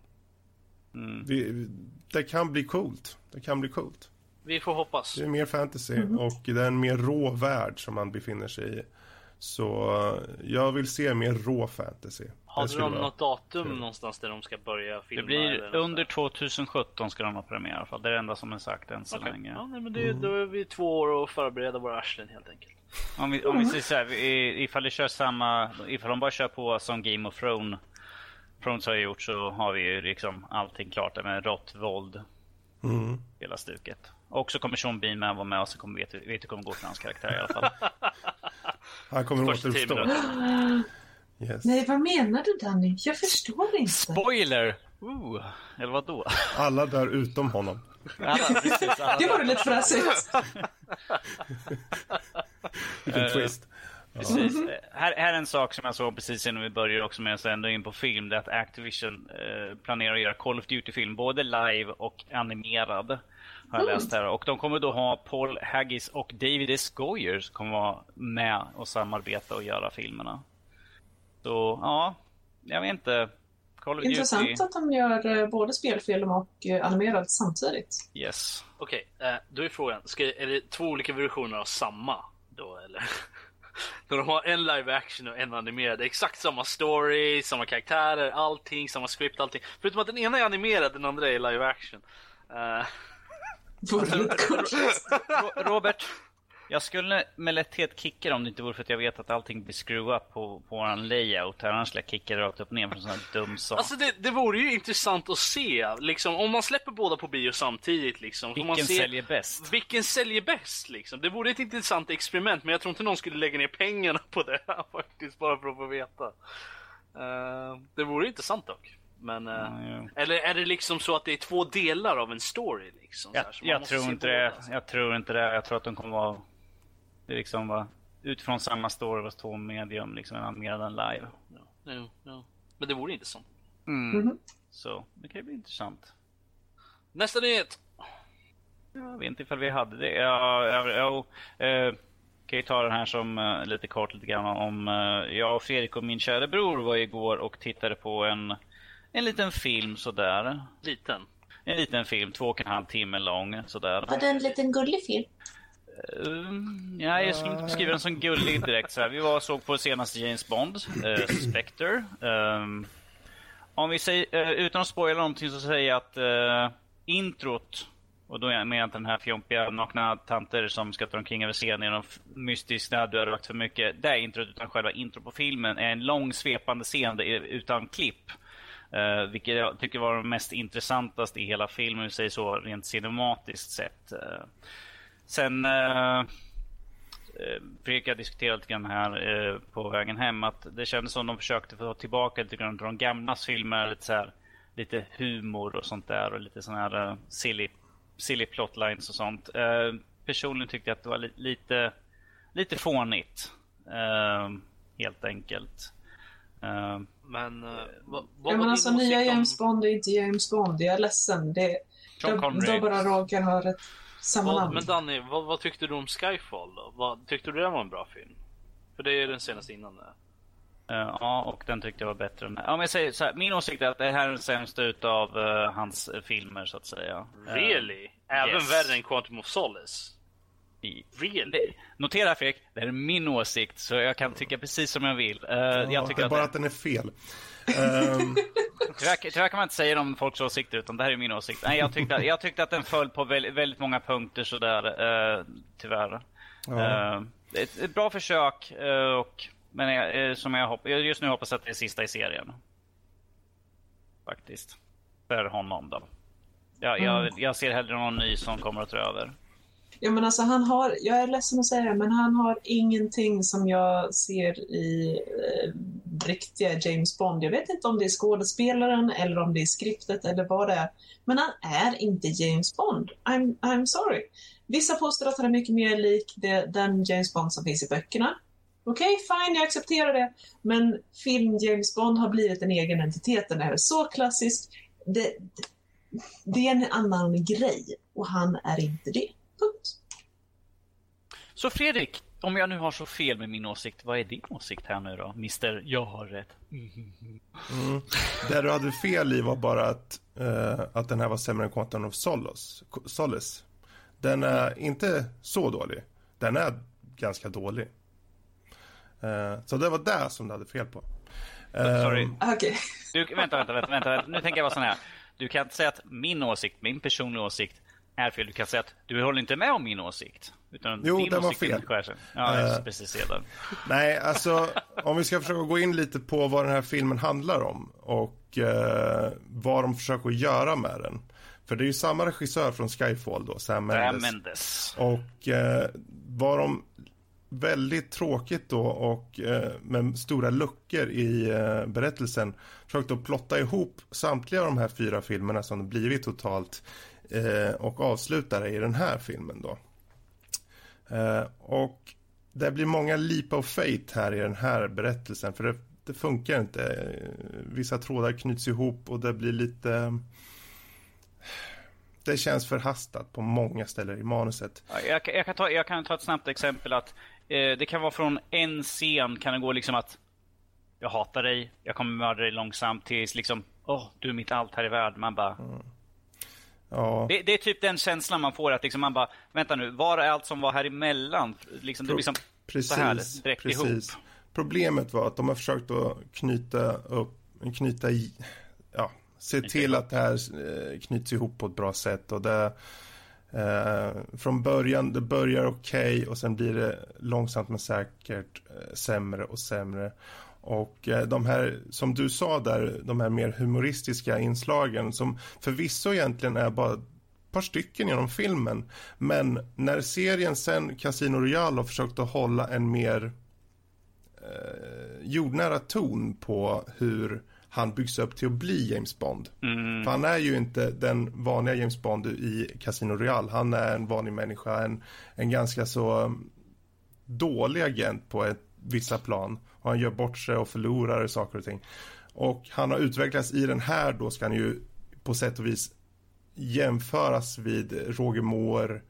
Mm. Vi, det kan bli coolt. Det kan bli coolt. Vi får hoppas. Det är mer fantasy och det är en mer rå värld som man befinner sig i. Så eh, jag vill se mer rå fantasy. Skulle de vara något datum kul. någonstans där de ska börja filma? Det blir under sånt 2017 ska de ha premiär i alla fall. Det är det enda som är sagt än så? Okej. länge. Ja, nej, men det, då är vi två år och förbereda våra arslen helt enkelt. Om vi, om vi säger så här, i- ifall de kör samma, ifall de bara kör på som Game of Thrones, Thrones har gjort så har vi ju liksom allting klart där med rått våld, Mm. hela stuket. Och så kommer Sean Bean med vara med och så kommer vi vet hur det kommer gå för hans karaktär i alla fall. (laughs) Han kommer minuter. Yes. Nej, vad menar du Danny? Jag förstår inte. Spoiler! Ooh, eller vad då? Alla där utom honom. Alla, precis, alla. (laughs) Det var lite fräsigt. (laughs) Vilken Eh, twist. Precis. Eh, Här, här är en sak som jag såg precis innan vi började också med, så ändå in på film, det är att Activision eh, planerar att göra Call of Duty-film, både live och animerad. Har jag läst här. Och de kommer då ha Paul Haggis och David S. Goyer som kommer vara med och samarbeta och göra filmerna. Så ja, jag vet inte. Call of Intressant Duty, att de gör eh, både spelfilm och eh, animerad samtidigt. yes. Okej, eh, då är frågan. Ska, är det två olika versioner av samma då eller? När (laughs) de har en live action och en animerad. Exakt samma story, samma karaktärer, allting, samma script, allting. Förutom att den ena är animerad, den andra är live action. (laughs) Ro- Robert, jag skulle med lätthet kicka om det inte vore för att jag vet att allting blir up på, på våran layout. Här annars skulle jag kicka rakt upp ner för en sån här dum sak. Alltså det, det vore ju intressant att se, liksom, om man släpper båda på bio samtidigt. Liksom, får man Vilken se, säljer bäst? Vilken säljer bäst liksom? Det vore ett intressant experiment, men jag tror inte någon skulle lägga ner pengarna på det här (laughs) faktiskt, bara för att få veta. Eh, det vore intressant dock. Men, eh, Ja, eller är det liksom så att det är två delar av en story liksom? så Jag, här, så jag tror inte båda? det. Jag tror inte det. Jag tror att de kommer vara det är liksom vara utifrån samma story fast två medium, liksom en animerad än live. Ja, ja, ja. Men det vore intressant. Mm. Mhm. Så det kan ju bli intressant. Nästa nyhet! Jag vet inte ifall vi hade det. Ja, ja, ja, eh, kan ju ta den här som eh, lite kort lite grann om eh, jag och Fredrik och min kära bror var igår och tittade på en, en liten film sådär. Liten. En liten film, två och en halv timme lång sådär. Var det en liten gullig film? Um, ja, jag skulle inte beskriva den som gullig direkt. Så här. Vi var såg på senaste James Bond, uh, Spectre. Um, om vi säger, uh, utan att spoila någonting så säger jag att uh, introt, och då menar jag inte den här fjompiga nakna tanter som ska ta omkring över scenen i någon mystisk när du har rökt för mycket. Det är introt, utan själva intro på filmen är en lång svepande scen utan klipp. Uh, vilket jag tycker var det mest intressantaste i hela filmen, om vi säger så, rent cinematiskt sett. Uh, Sen eh, eh, Fredrik jag diskuterade lite grann här eh, på vägen hem att det kändes som de försökte få tillbaka lite grann till de gamla filmer, lite så här, lite humor och sånt där och lite sån här eh, silly, silly plotlines och sånt. Eh, personligen tyckte jag att det var li- lite, lite fånigt. Eh, helt enkelt. Eh, Men uh, vad, vad Ja, men alltså, nya om- James Bond är inte James Bond. Jag är ledsen. Det, Sean då, Connery. då bara råkar ha rätt samma Vad, namn. men Danny, vad, vad tyckte du om Skyfall då? Vad, tyckte du det var en bra film? För det är den senaste innan det. Eh, ja, och den tyckte jag var bättre än... Ja, men jag säger så här, min åsikt är att det här är den sämsta utav eh, hans eh, filmer så att säga. Really? Även yes. värre än Quantum of Solace? Really? Det- Notera Fredrik, det här är min åsikt så jag kan tycka precis som jag vill. Jag Ja, tycker det är att bara det, att den är fel. Ehm, tyvärr, tyvärr kan man inte säga det om folks åsikter utan det här är min åsikt. Nej, jag, tyckte, jag tyckte att den föll på väldigt, väldigt många punkter sådär, uh, tyvärr. Ja. Det är ett, ett bra försök, eh, och, men jag, eh, som jag hoppas, just nu hoppas att det är sista i serien. Faktiskt. För honom då. Jag, jag, jag ser hellre någon ny som kommer att ta över. Ja, men alltså, han har, jag är ledsen att säga det, men han har ingenting som jag ser i eh, riktiga James Bond. Jag vet inte om det är skådespelaren eller om det är skriptet eller vad det är. Men han är inte James Bond. I'm, I'm sorry. Vissa påstår att han är mycket mer lik det, den James Bond som finns i böckerna. Okej, fine, jag accepterar det. Men film James Bond har blivit en egen entitet. Den är så klassisk. Det, det är en annan grej och han är inte det. Punkt. Så Fredrik, om jag nu har så fel med min åsikt, vad är din åsikt här nu då? Mister, jag har rätt. mm. Det du hade fel i var bara att, eh, att den här var sämre än Quantum of Solace. Solace. Den är inte så dålig. Den är ganska dålig. Eh, så det var det som du hade fel på. Sorry. Ehm, Okej. Du, vänta, vänta, vänta, vänta. Nu tänker jag vara sån här. Du kan inte säga att min åsikt, min personliga åsikt, är fel. Du kan säga att du håller inte med om min åsikt. Utan Jo, din den var fel. Ja, Eh. precis. Där. Nej, alltså om vi ska försöka gå in lite på vad den här filmen handlar om och eh, vad de försöker göra med den. För det är ju samma regissör från Skyfall då, Sam Sam Mendes. Mendes. Och eh, vad de väldigt tråkigt då och eh, med stora luckor i eh, berättelsen försökte att plotta ihop samtliga av de här fyra filmerna som det blivit totalt eh, och avsluta det i den här filmen då. Eh, och det blir många leap of fate här i den här berättelsen för det, det funkar inte. Eh, Vissa trådar knyts ihop och det blir lite det känns förhastat på många ställen i manuset. Ja, Jag, kan- jag, kan ta, jag kan ta ett snabbt exempel att eh, det kan vara från en scen kan det gå liksom att jag hatar dig, jag kommer mörda dig långsamt tills liksom åh, du är mitt allt här i världen. Man bara, Ja, det, det är typ den känslan man får att liksom man bara, vänta nu, var är allt som var här emellan? Liksom, det blir som precis. så här direkt precis. ihop. Problemet var att de har försökt att knyta upp, knyta i, ja, se till att det här eh, knyts ihop på ett bra sätt och det eh, från början, det börjar okej och sen blir det långsamt men säkert eh, sämre och sämre. Och eh, de här, som du sa där, de här mer humoristiska inslagen som förvisso egentligen är bara ett par stycken genom filmen. Men när serien sen, Casino Royale, har försökt att hålla en mer eh, jordnära ton på hur han byggs upp till att bli James Bond. Mm. För han är ju inte den vanliga James Bond i Casino Royale. Han är en vanlig människa, en, en ganska så um, dålig agent på ett, vissa plan. Han gör bort sig och förlorar saker och ting. Och han har utvecklats i den här då ska han ju på sätt och vis jämföras vid Roger Moore,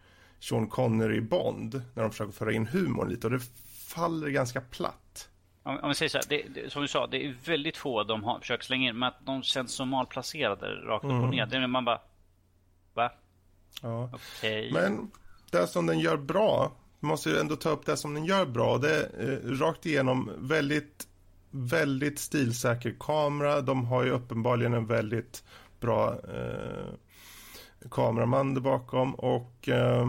Sean Connery Bond. När de försöker föra in humorn lite och det faller ganska platt. Om, om vi säger så här, det, det, som du sa, det är väldigt få de har försökt slänga in, men att de känns så malplacerade rakt upp och ner. Det man bara, va? Ja. Okej. Men det som den gör bra, måste ju ändå ta upp det som den gör bra. Det är eh, rakt igenom väldigt, väldigt stilsäker kamera. De har ju uppenbarligen en väldigt bra eh, kameraman där bakom och eh,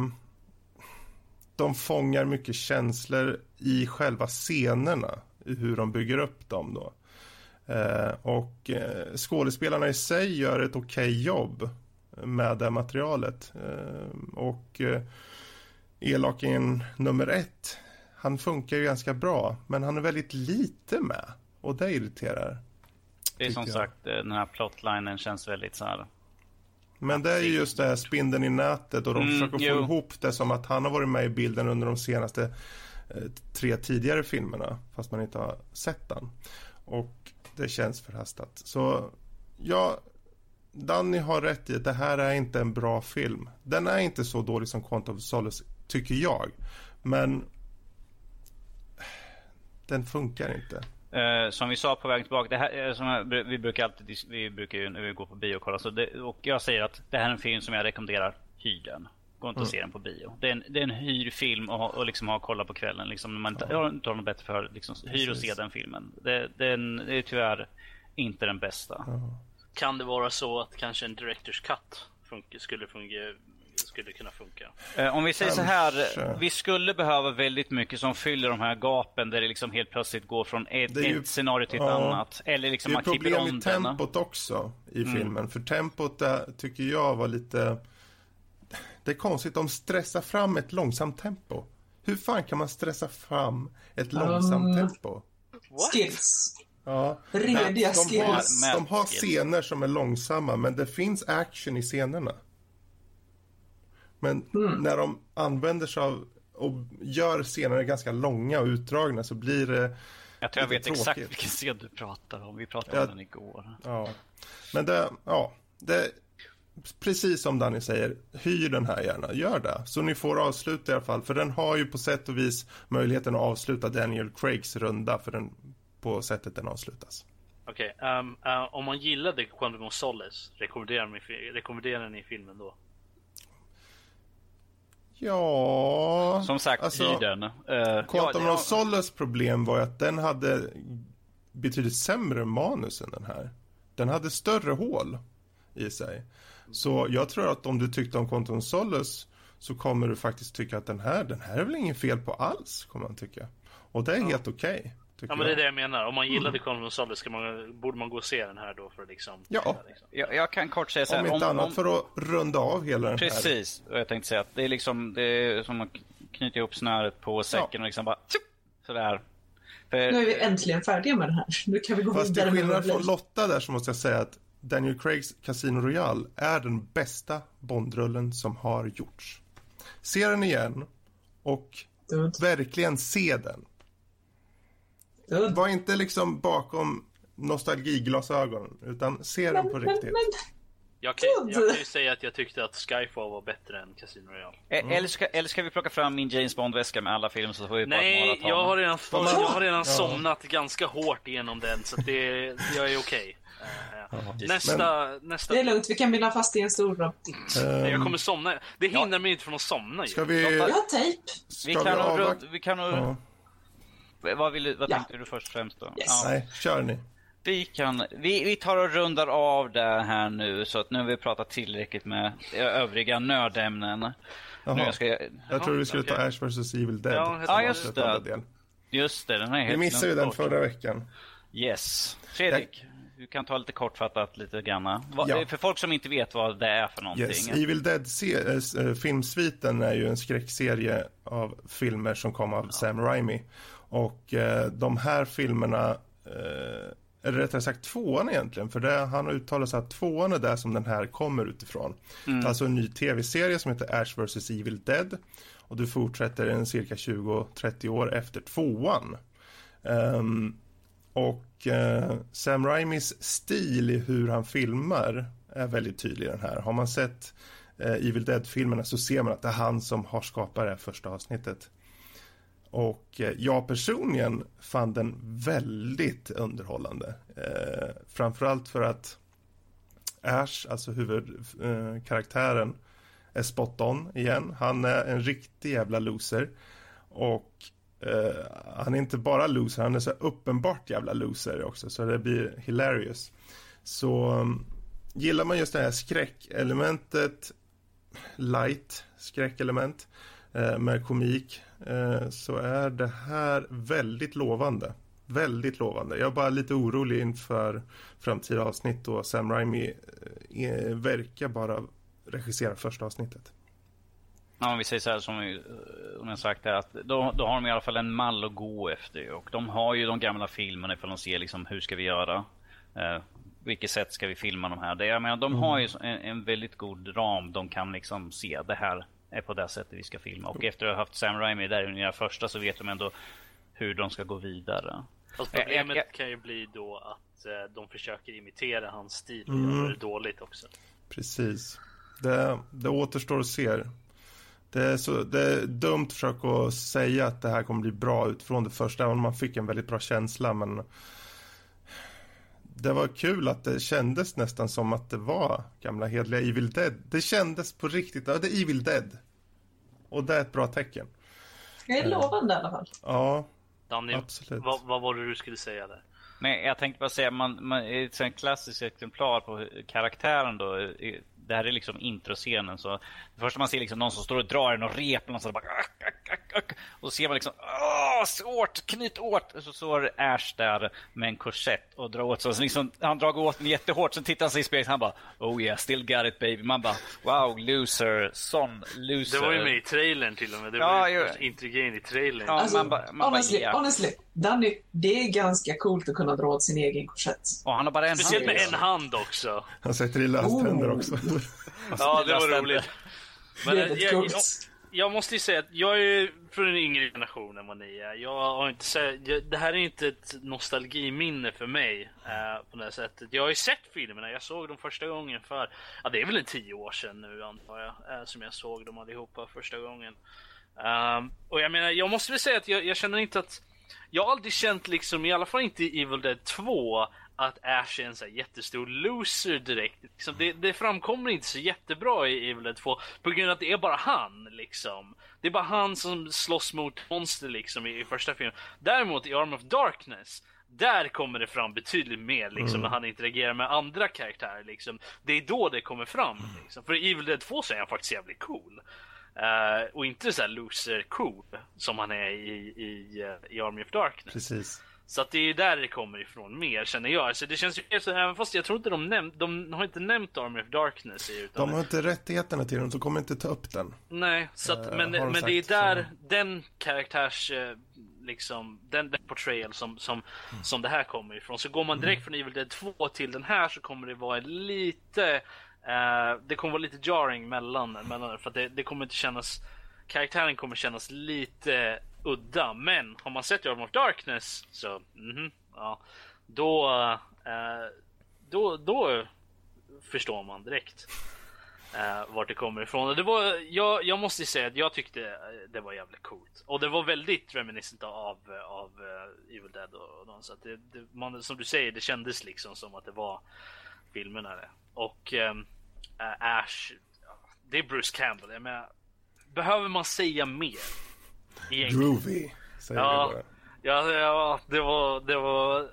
de fångar mycket känslor i själva scenerna, i hur de bygger upp dem då. Eh, och eh, skådespelarna i sig gör ett okej jobb med det materialet. Eh, och eh, elakingen nummer ett, han funkar ju ganska bra, men han är väldigt lite med. Och det irriterar. det är som jag. sagt, eh, den här plotlinen känns väldigt så här. Men det är ju just det här spindeln i nätet och de Mm, försöker få jo. ihop det som att han har varit med i bilden under de senaste eh, tre tidigare filmerna, fast man inte har sett den. Och det känns förhastat. Så ja, Danny har rätt i att det här är inte en bra film. Den är inte så dålig som Quantum of Solace, tycker jag. Men den funkar inte. Eh, som vi sa på vägen tillbaka, det här, eh, som vi brukar alltid vi brukar ju när vi går på bio och kollar, så det, och jag säger att det här är en film som jag rekommenderar, hyr den. Gå inte och se den på bio. Det är en, det är en hyrfilm och, ha- och liksom ha och kolla på kvällen. Liksom, när man inte, jag inte har något bättre för liksom, hyr och se den filmen. Det, den, är tyvärr inte den bästa. Kan det vara så att kanske en Directors Cut funkar, skulle, fungera, skulle kunna funka? Eh, Om vi säger så här, vi skulle behöva väldigt mycket som fyller de här gapen där det liksom helt plötsligt går från ett, ju- ett scenario till ett ja. annat. Eller liksom Det är problem med tempot också i Mm. filmen. För tempot där tycker jag var lite... Det är konstigt, de stressar fram ett långsamt tempo. Hur fan kan man stressa fram ett långsamt Um, tempo? Skills. Ja. Rediga de, har, skills. Med- de har scener som är långsamma, men det finns action i scenerna. Men när de använder sig av och gör scenerna ganska långa och utdragna så blir det Jag tror jag vet exakt tråkigt. vilken scen du pratar om. Vi pratade Ja. om den igår. Ja, men det, ja, det, precis som Danny säger, hyr den här gärna, gör det. Så ni får avsluta i alla fall, för den har ju på sätt och vis möjligheten att avsluta Daniel Craigs runda, för den, på sättet den avslutas. Okej, ehm, eh, om man gillade Quantum of Solace, rekommenderar, ni, rekommenderar ni filmen då? Ja, Som sagt, alltså, den. Uh, Quantum of Solace problem var ju att den hade betydligt sämre manus än den här. Den hade större hål i sig. Så jag tror att om du tyckte om Quantum Solace så kommer du faktiskt tycka att den här, den här är väl ingen fel på alls, kommer man tycka. Och det är helt okej. Okay, ja men det är det jag menar. Om man gillade mm. Quantum Solace ska man, borde man gå och se den här då för att liksom... Ja. Liksom. Jag, jag, kan kort säga så här. Om inte om, annat om... för att runda av hela den Precis. här. Precis, och jag tänkte säga att det är liksom, det är som att knyta ihop snöret på säcken ja. och liksom bara sådär. För... Nu är vi äntligen färdiga med det här. Nu kan vi gå Fast vidare. Fast till skillnad från Lotta där så måste jag säga att Daniel Craigs Casino Royale är den bästa Bondrullen som har gjorts. Se den igen och Dude. verkligen se den. Var inte liksom bakom nostalgiglasögonen utan se den på riktigt. Men, men, jag kan, jag kan ju säga att jag tyckte att Skyfall var bättre än Casino Royale. Mm. Eller, ska, eller ska vi plocka fram min James Bond-väska med alla filmer så får vi Nej, jag har redan, jag har redan ja. somnat ganska hårt igenom den så det, jag är okej. Okay. Uh, ja. nästa, Men, nästa... Det är lugnt, vi kan binda fast i en stor då. Um, jag kommer somna. Det hindrar ja. mig inte från att somna. Ska vi... Jag har tejp. Vi kan, vi, avvakt... vi kan nog... Ja. Vad, vill, vad tänkte du först främst då? Yes. Nej, kör ni. Vi, kan, vi, vi tar och rundar av det här nu så att nu har vi pratat tillräckligt med övriga nödämnen. Jaha. Nu ska jag, jag tror du skulle okay. ta Ash vs Evil Dead. Ja, ja just det. Del. Just det, den är helt Vi missade ju den förra veckan. Yes. Fredrik, jag... du kan ta lite kortfattat lite grann. Ja. För folk som inte vet vad det är för någonting. Yes. Evil Dead äh, filmsviten är ju en skräckserie av filmer som kom av ja. Sam Raimi. Och äh, de här filmerna äh, eller rättare sagt tvåan egentligen, för det, han har uttalat sig att tvåan är där som den här kommer utifrån. Mm. Det är alltså en ny tv-serie som heter Ash vs Evil Dead och du fortsätter en cirka 20-30 år efter tvåan. Um, och uh, Sam Raimis stil i hur han filmar är väldigt tydlig i den här. Har man sett uh, Evil Dead-filmerna så ser man att det är han som har skapat det här första avsnittet. Och eh, jag personligen fann den väldigt underhållande. Eh, framförallt för att Ash, alltså huvudkaraktären, eh, är spot on igen. Han är en riktig jävla loser. Och eh, han är inte bara loser, han är så uppenbart jävla loser också. Så det blir hilarious. Så mm, gillar man just det här skräckelementet, light skräckelement eh, med komik Eh, så är det här väldigt lovande. Väldigt lovande. Jag är bara lite orolig inför framtida avsnitt då Sam Raimi eh, verkar bara regissera första avsnittet. Ja, om vi säger så här som, vi, som jag sagt här, att då, då har de i alla fall en mall att gå efter. Och de har ju de gamla filmerna ifall de ser liksom hur ska vi göra? Eh, vilket sätt ska vi filma de här? Det, jag menar, de mm. har ju en, en, väldigt god ram. De kan liksom se det här är på det sättet vi ska filma. Och efter att ha haft Sam Raimi där i den första så vet de ändå hur de ska gå vidare. Fast problemet jag, jag, kan ju bli då att eh, de försöker imitera hans stil och mm. gör det dåligt också. Precis. Det, det återstår att se. Det är, så, det är dumt att försöka säga att det här kommer bli bra utifrån det första, även om man fick en väldigt bra känsla. Men det var kul att det kändes nästan som att det var gamla hedliga Evil Dead. Det kändes på riktigt, ja det är Evil Dead. Och det är ett bra tecken. Det är lovande i alla fall. Ja, Danny, absolut. Vad, vad var det du skulle säga där? Nej, jag tänkte bara säga, man, man, ett klassiskt exemplar på karaktären då det här är liksom introscenen. Så det första man ser liksom någon som står och drar en och rep och så bara, ack, ack, ack, och så ser man liksom åh, svårt, knyt åt. Och så står Ash där med en korsett och drar åt. Så liksom, han drar åt den jättehårt. Sen tittar han sig i spegeln och han bara oh yeah, still got it baby. Man bara wow, loser, sån loser. Det var ju med i trailern till och med. Det ja, var ju intrigen i trailern. Ja, alltså, man ba, man honestly, bara, yeah. honestly, Danny, det är ganska coolt att kunna dra åt sin egen korsett. Och han har bara en Speciellt hand. med en hand också. Han sätter i löständer oh. också. (laughs) ja, det var roligt. Men, jag, jag, jag, jag, måste ju säga att jag är från den yngre generationen än vad ni är. Jag har inte sett, det här är inte ett nostalgiminne för mig eh, på det sättet. Jag har ju sett filmerna. Jag såg dem första gången för, ja det är väl en tio år sedan nu antar jag, eh, som jag såg dem allihopa första gången. Um, och jag menar, jag måste väl säga att jag, jag känner inte att jag har aldrig känt liksom, i alla fall inte i Evil Dead 2, att Ash är en så jättestor loser direkt. Liksom, det, det, framkommer inte så jättebra i Evil Dead 2 på grund av att det är bara han liksom. Det är bara han som slåss mot monster liksom i, i första filmen. Däremot i Arm of Darkness där kommer det fram betydligt mer liksom Mm. när han interagerar med andra karaktärer liksom. Det är då det kommer fram liksom. För i Evil Dead 2 så är han faktiskt jävligt cool. Eh, och inte så här loser cool som han är i, i, eh, i Army of Darkness. Precis. Så att det är där det kommer ifrån mer känner jag. Så det känns ju så, även fast jag tror inte de nämnt, de har inte nämnt Army of Darkness utan De har inte rättigheterna till den, så kommer inte ta upp den. Nej, så att, Eh, men, de men det är sagt, där så. den karaktärs liksom, den, den portrayal som, som, Mm. som det här kommer ifrån. Så går man direkt från Evil Dead 2 till den här så kommer det vara lite Eh, det kommer vara lite jarring mellan, mellan för att det, det kommer inte kännas Karaktären kommer kännas lite udda men har man sett Arm of Darkness så mhm, ja, då, eh, då, då förstår man direkt eh, vart det kommer ifrån. Och det var, jag, jag måste säga att jag tyckte eh, det var jävligt coolt. Och det var väldigt reminiscent av, av eh, Evil Dead och, och så att det, det, man, som du säger, det kändes liksom som att det var filmerna det. Och ehm, eh, Ash, det är Bruce Campbell. Jag menar, behöver man säga mer? Egentligen. Groovy, säger Ja. vi bara. Ja, ja, det var, det var,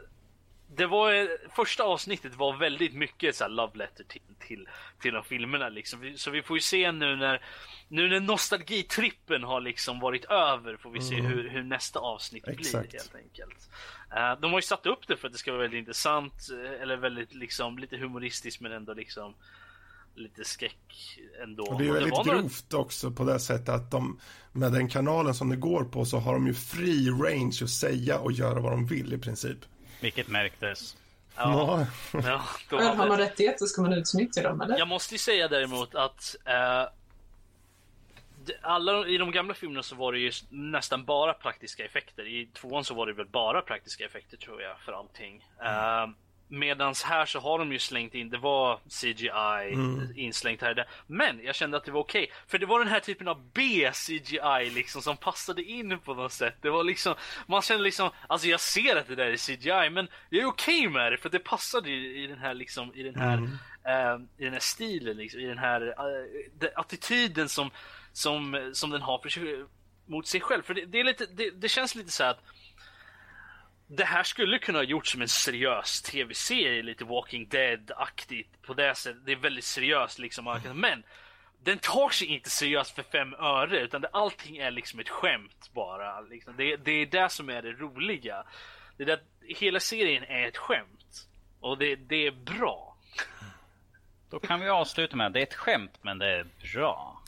det var första avsnittet var väldigt mycket så love letter till, till, till de filmerna liksom. Så vi får ju se nu när, nu när nostalgitrippen har liksom varit över får vi se hur, hur nästa avsnitt Exakt. blir helt enkelt. Eh, de har ju satt upp det för att det ska vara väldigt intressant eh, eller väldigt liksom lite humoristiskt men ändå liksom lite skräck ändå. Och det är väldigt grovt också på det sättet att de, med den kanalen som det går på så har de ju fri range att säga och göra vad de vill i princip. Vilket märktes. Ja, ja, då (laughs) har man rättigheter ska man utnyttja dem, eller? Jag måste ju säga däremot att eh, alla i de gamla filmerna så var det ju nästan bara praktiska effekter. I tvåan så var det väl bara praktiska effekter tror jag för allting. Eh, medans här så har de ju slängt in, det var CGI inslängt här och där. Men jag kände att det var okej. För det var den här typen av B-CGI liksom som passade in på något sätt. Det var liksom, man kände liksom, alltså jag ser att det där är CGI men jag är okej med det för det passade i, i den här liksom, i den här eh, i den här stilen, liksom, i den här eh, den attityden som, som, som den har för mot sig själv. För det, det, är lite, det, det känns lite så här att det här skulle kunna ha gjorts som en seriös tv-serie, lite Walking Dead-aktigt på det sättet. Det är väldigt seriöst liksom, men den tar sig inte seriöst för fem öre utan det, allting är liksom ett skämt bara. Liksom. Det, det är det som är det roliga. Det är det, att hela serien är ett skämt. Och det, det är bra. Då kan vi avsluta med det är ett skämt men det är bra.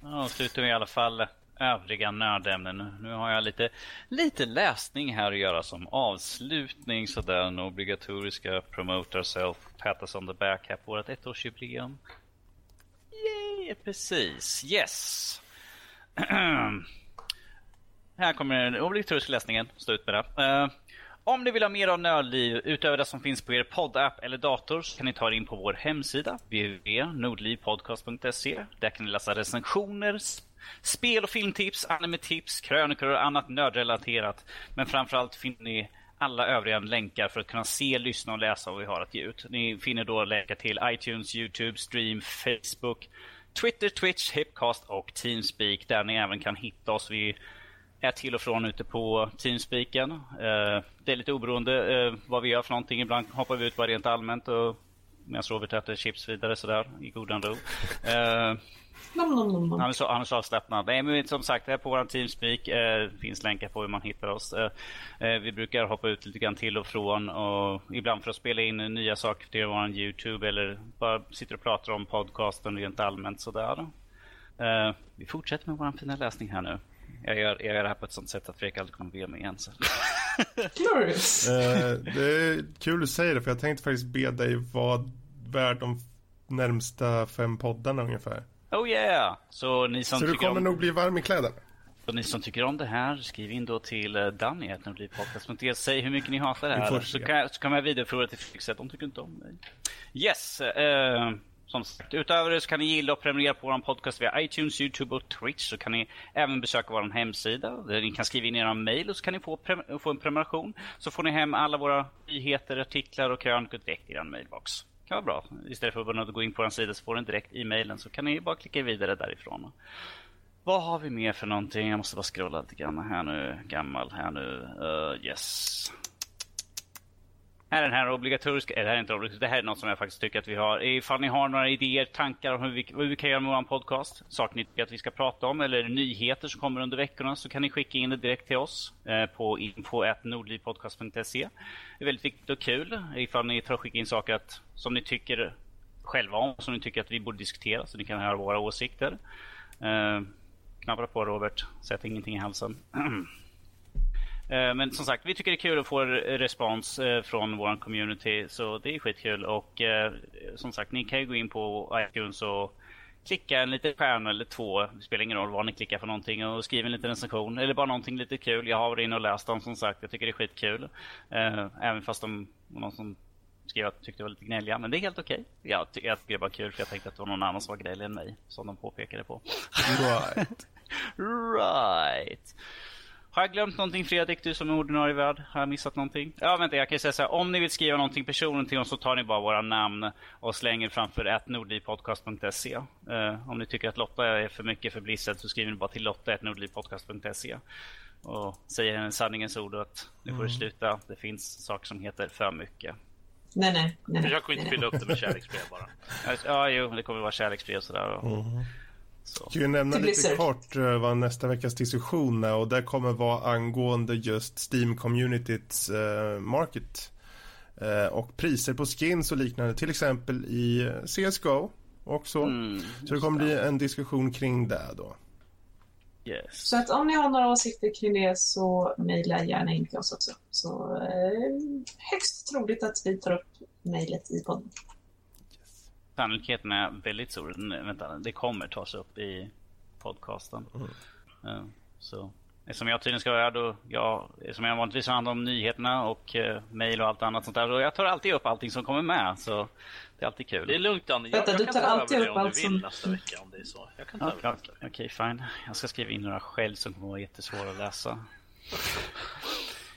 Då avslutar vi i alla fall övriga nördämnen. Nu har jag lite, lite läsning här att göra som avslutning. Sådär den obligatoriska promote Ourself pat us on the back här på vårt ettårsjubileum. Yay, precis. Yes. (clears throat) Här kommer den obligatoriska läsningen. Stå ut med det. Uh, om ni vill ha mer av Nördliv utöver det som finns på er poddapp eller dator så kan ni ta er in på vår hemsida www.nordlivpodcast.se. Där kan ni läsa recensioner, spel och filmtips, animetips, krönikor och annat nördrelaterat. Men framförallt finner ni alla övriga länkar för att kunna se, lyssna och läsa vad vi har att ge ut. Ni finner då länkar till iTunes, Youtube, Stream, Facebook, Twitter, Twitch, Hipcast och Teamspeak där ni även kan hitta oss. Vi är till och från ute på Teamspeaken. Eh, det är lite oberoende eh, vad vi gör för någonting. Ibland hoppar vi ut bara rent allmänt och medan Robert äter chips vidare sådär i godan ro. (laughs) Han är så, han är så avslappnad. Nej, men som sagt, det är på vår Teamspeak. Eh, finns länkar på hur man hittar oss. Eh, eh, vi brukar hoppa ut lite grann till och från. Och ibland för att spela in nya saker till vår Youtube. Eller bara sitter och pratar om podcasten rent allmänt sådär. Eh, vi fortsätter med vår fina läsning här nu. Jag gör, jag gör det här på ett sånt sätt att Fredrik aldrig kommer be mig igen. Så. (laughs) Glorious. Eh, det är kul att säga det för jag tänkte faktiskt be dig vara värd de närmsta fem poddarna ungefär. Oh yeah! Så ni som, Så du tycker kommer om, nog bli varm i kläderna. och ni som tycker om det här, skriv in då till uh, Danny.nordlivpodcast.se. Säg hur mycket ni hatar det här. Så kan, jag- så kan jag vidarebefordra till Felix att de tycker inte om mig. Yes! eh, som sagt, utöver det så kan ni gilla och prenumerera på vår podcast via iTunes, Youtube och Twitch. Så kan ni även besöka vår hemsida där ni kan skriva in era mejl och så kan ni få, få en prenumeration. Så får ni hem alla våra nyheter, artiklar och krönikor direkt i er mailbox kan vara bra. Istället för att gå in på vår sida så får ni direkt i mejlen så kan ni bara klicka vidare därifrån. Vad har vi mer för någonting? Jag måste bara scrolla lite grann här nu. Gammal här nu. Uh, yes är den här obligatorisk? eller det här är inte obligatorisk. det här är något som jag faktiskt tycker att vi har. Ifall ni har några idéer, tankar om hur vi, hur vi kan göra med vår podcast, saker ni tycker att vi ska prata om eller nyheter som kommer under veckorna så kan ni skicka in det direkt till oss eh, på info.nordlivpodcast.se. Det är väldigt viktigt och kul ifall ni tar och skickar in saker att, som ni tycker själva om, som ni tycker att vi borde diskutera så ni kan höra våra åsikter. Eh, knappra på Robert, sätt ingenting i halsen. (clears throat) Eh, Men som sagt, vi tycker det är kul att få respons eh, från vår community, så det är skitkul. Och eh, som sagt, ni kan ju gå in på iTunes och klicka en liten stjärna eller två. Det spelar ingen roll vad ni klickar för någonting och skriv en liten recension eller bara någonting lite kul. Jag har varit inne och läst dem som sagt. Jag tycker det är skitkul. Även fast de var någon som skrev att tyckte det var lite gnälliga. Men det är helt okej. Jag, ty- jag tycker det var kul för jag tänkte att det var någon annan som var gnällig än mig. Som de påpekade på. Right. (laughs) Right. Har jag glömt någonting Fredrik, du som är ordinarie värd? Har jag missat någonting? Ja, vänta, jag kan säga så här. Om ni vill skriva någonting personligen till oss så tar ni bara våra namn och slänger framför atnordlivpodcast.se. Uh, om ni tycker att Lotta är för mycket för Blizzard så skriver ni bara till lotta.nordlivpodcast.se och säger en sanningens ord att nu får det sluta. Det finns saker som heter för mycket. Nej, nej. nej, Försök att inte fylla upp det med kärleksbrev bara. Ja, jo, det kommer vara kärleksbrev och sådär. Och, så. Ska ju nämna lite Blizzard. kort eh, vad nästa veckas diskussion är och det kommer vara angående just Steam-communityts eh, market eh, och priser på skins och liknande, till exempel i eh, CSGO och så. Mm, så det kommer bli en diskussion kring det då. Yes. Så att om ni har några åsikter kring det så mejla gärna in till oss också. Så eh, högst troligt att vi tar upp mejlet i podden. Sannolikheten är väldigt stor. Nej, Vänta, det kommer tas upp i podcasten. Eh, så. Eftersom jag tydligen ska vara här då, jag, som jag vanligtvis har hand om nyheterna och uh, mejl och allt annat sånt där. Och jag tar alltid upp allting som kommer med. Så det är alltid kul. Det är lugnt Danne, jag, Vänta, jag du kan tar ta alltid över det upp om allt du som- vill nästa vecka om det är så. Jag kan ta Ja, över. Okej, fine. Jag ska skriva in några själv som kommer vara jättesvåra att läsa.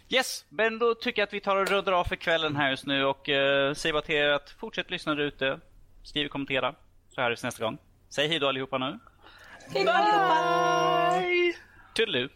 Yes, men då tycker jag att vi tar och ruddar av för kvällen här just nu och uh, säger bara till er att fortsätt lyssna där ute. Skriv och kommentera. Så hörs vi nästa gång. Säg hej då allihopa nu. Hej då allihopa! Toodaloo.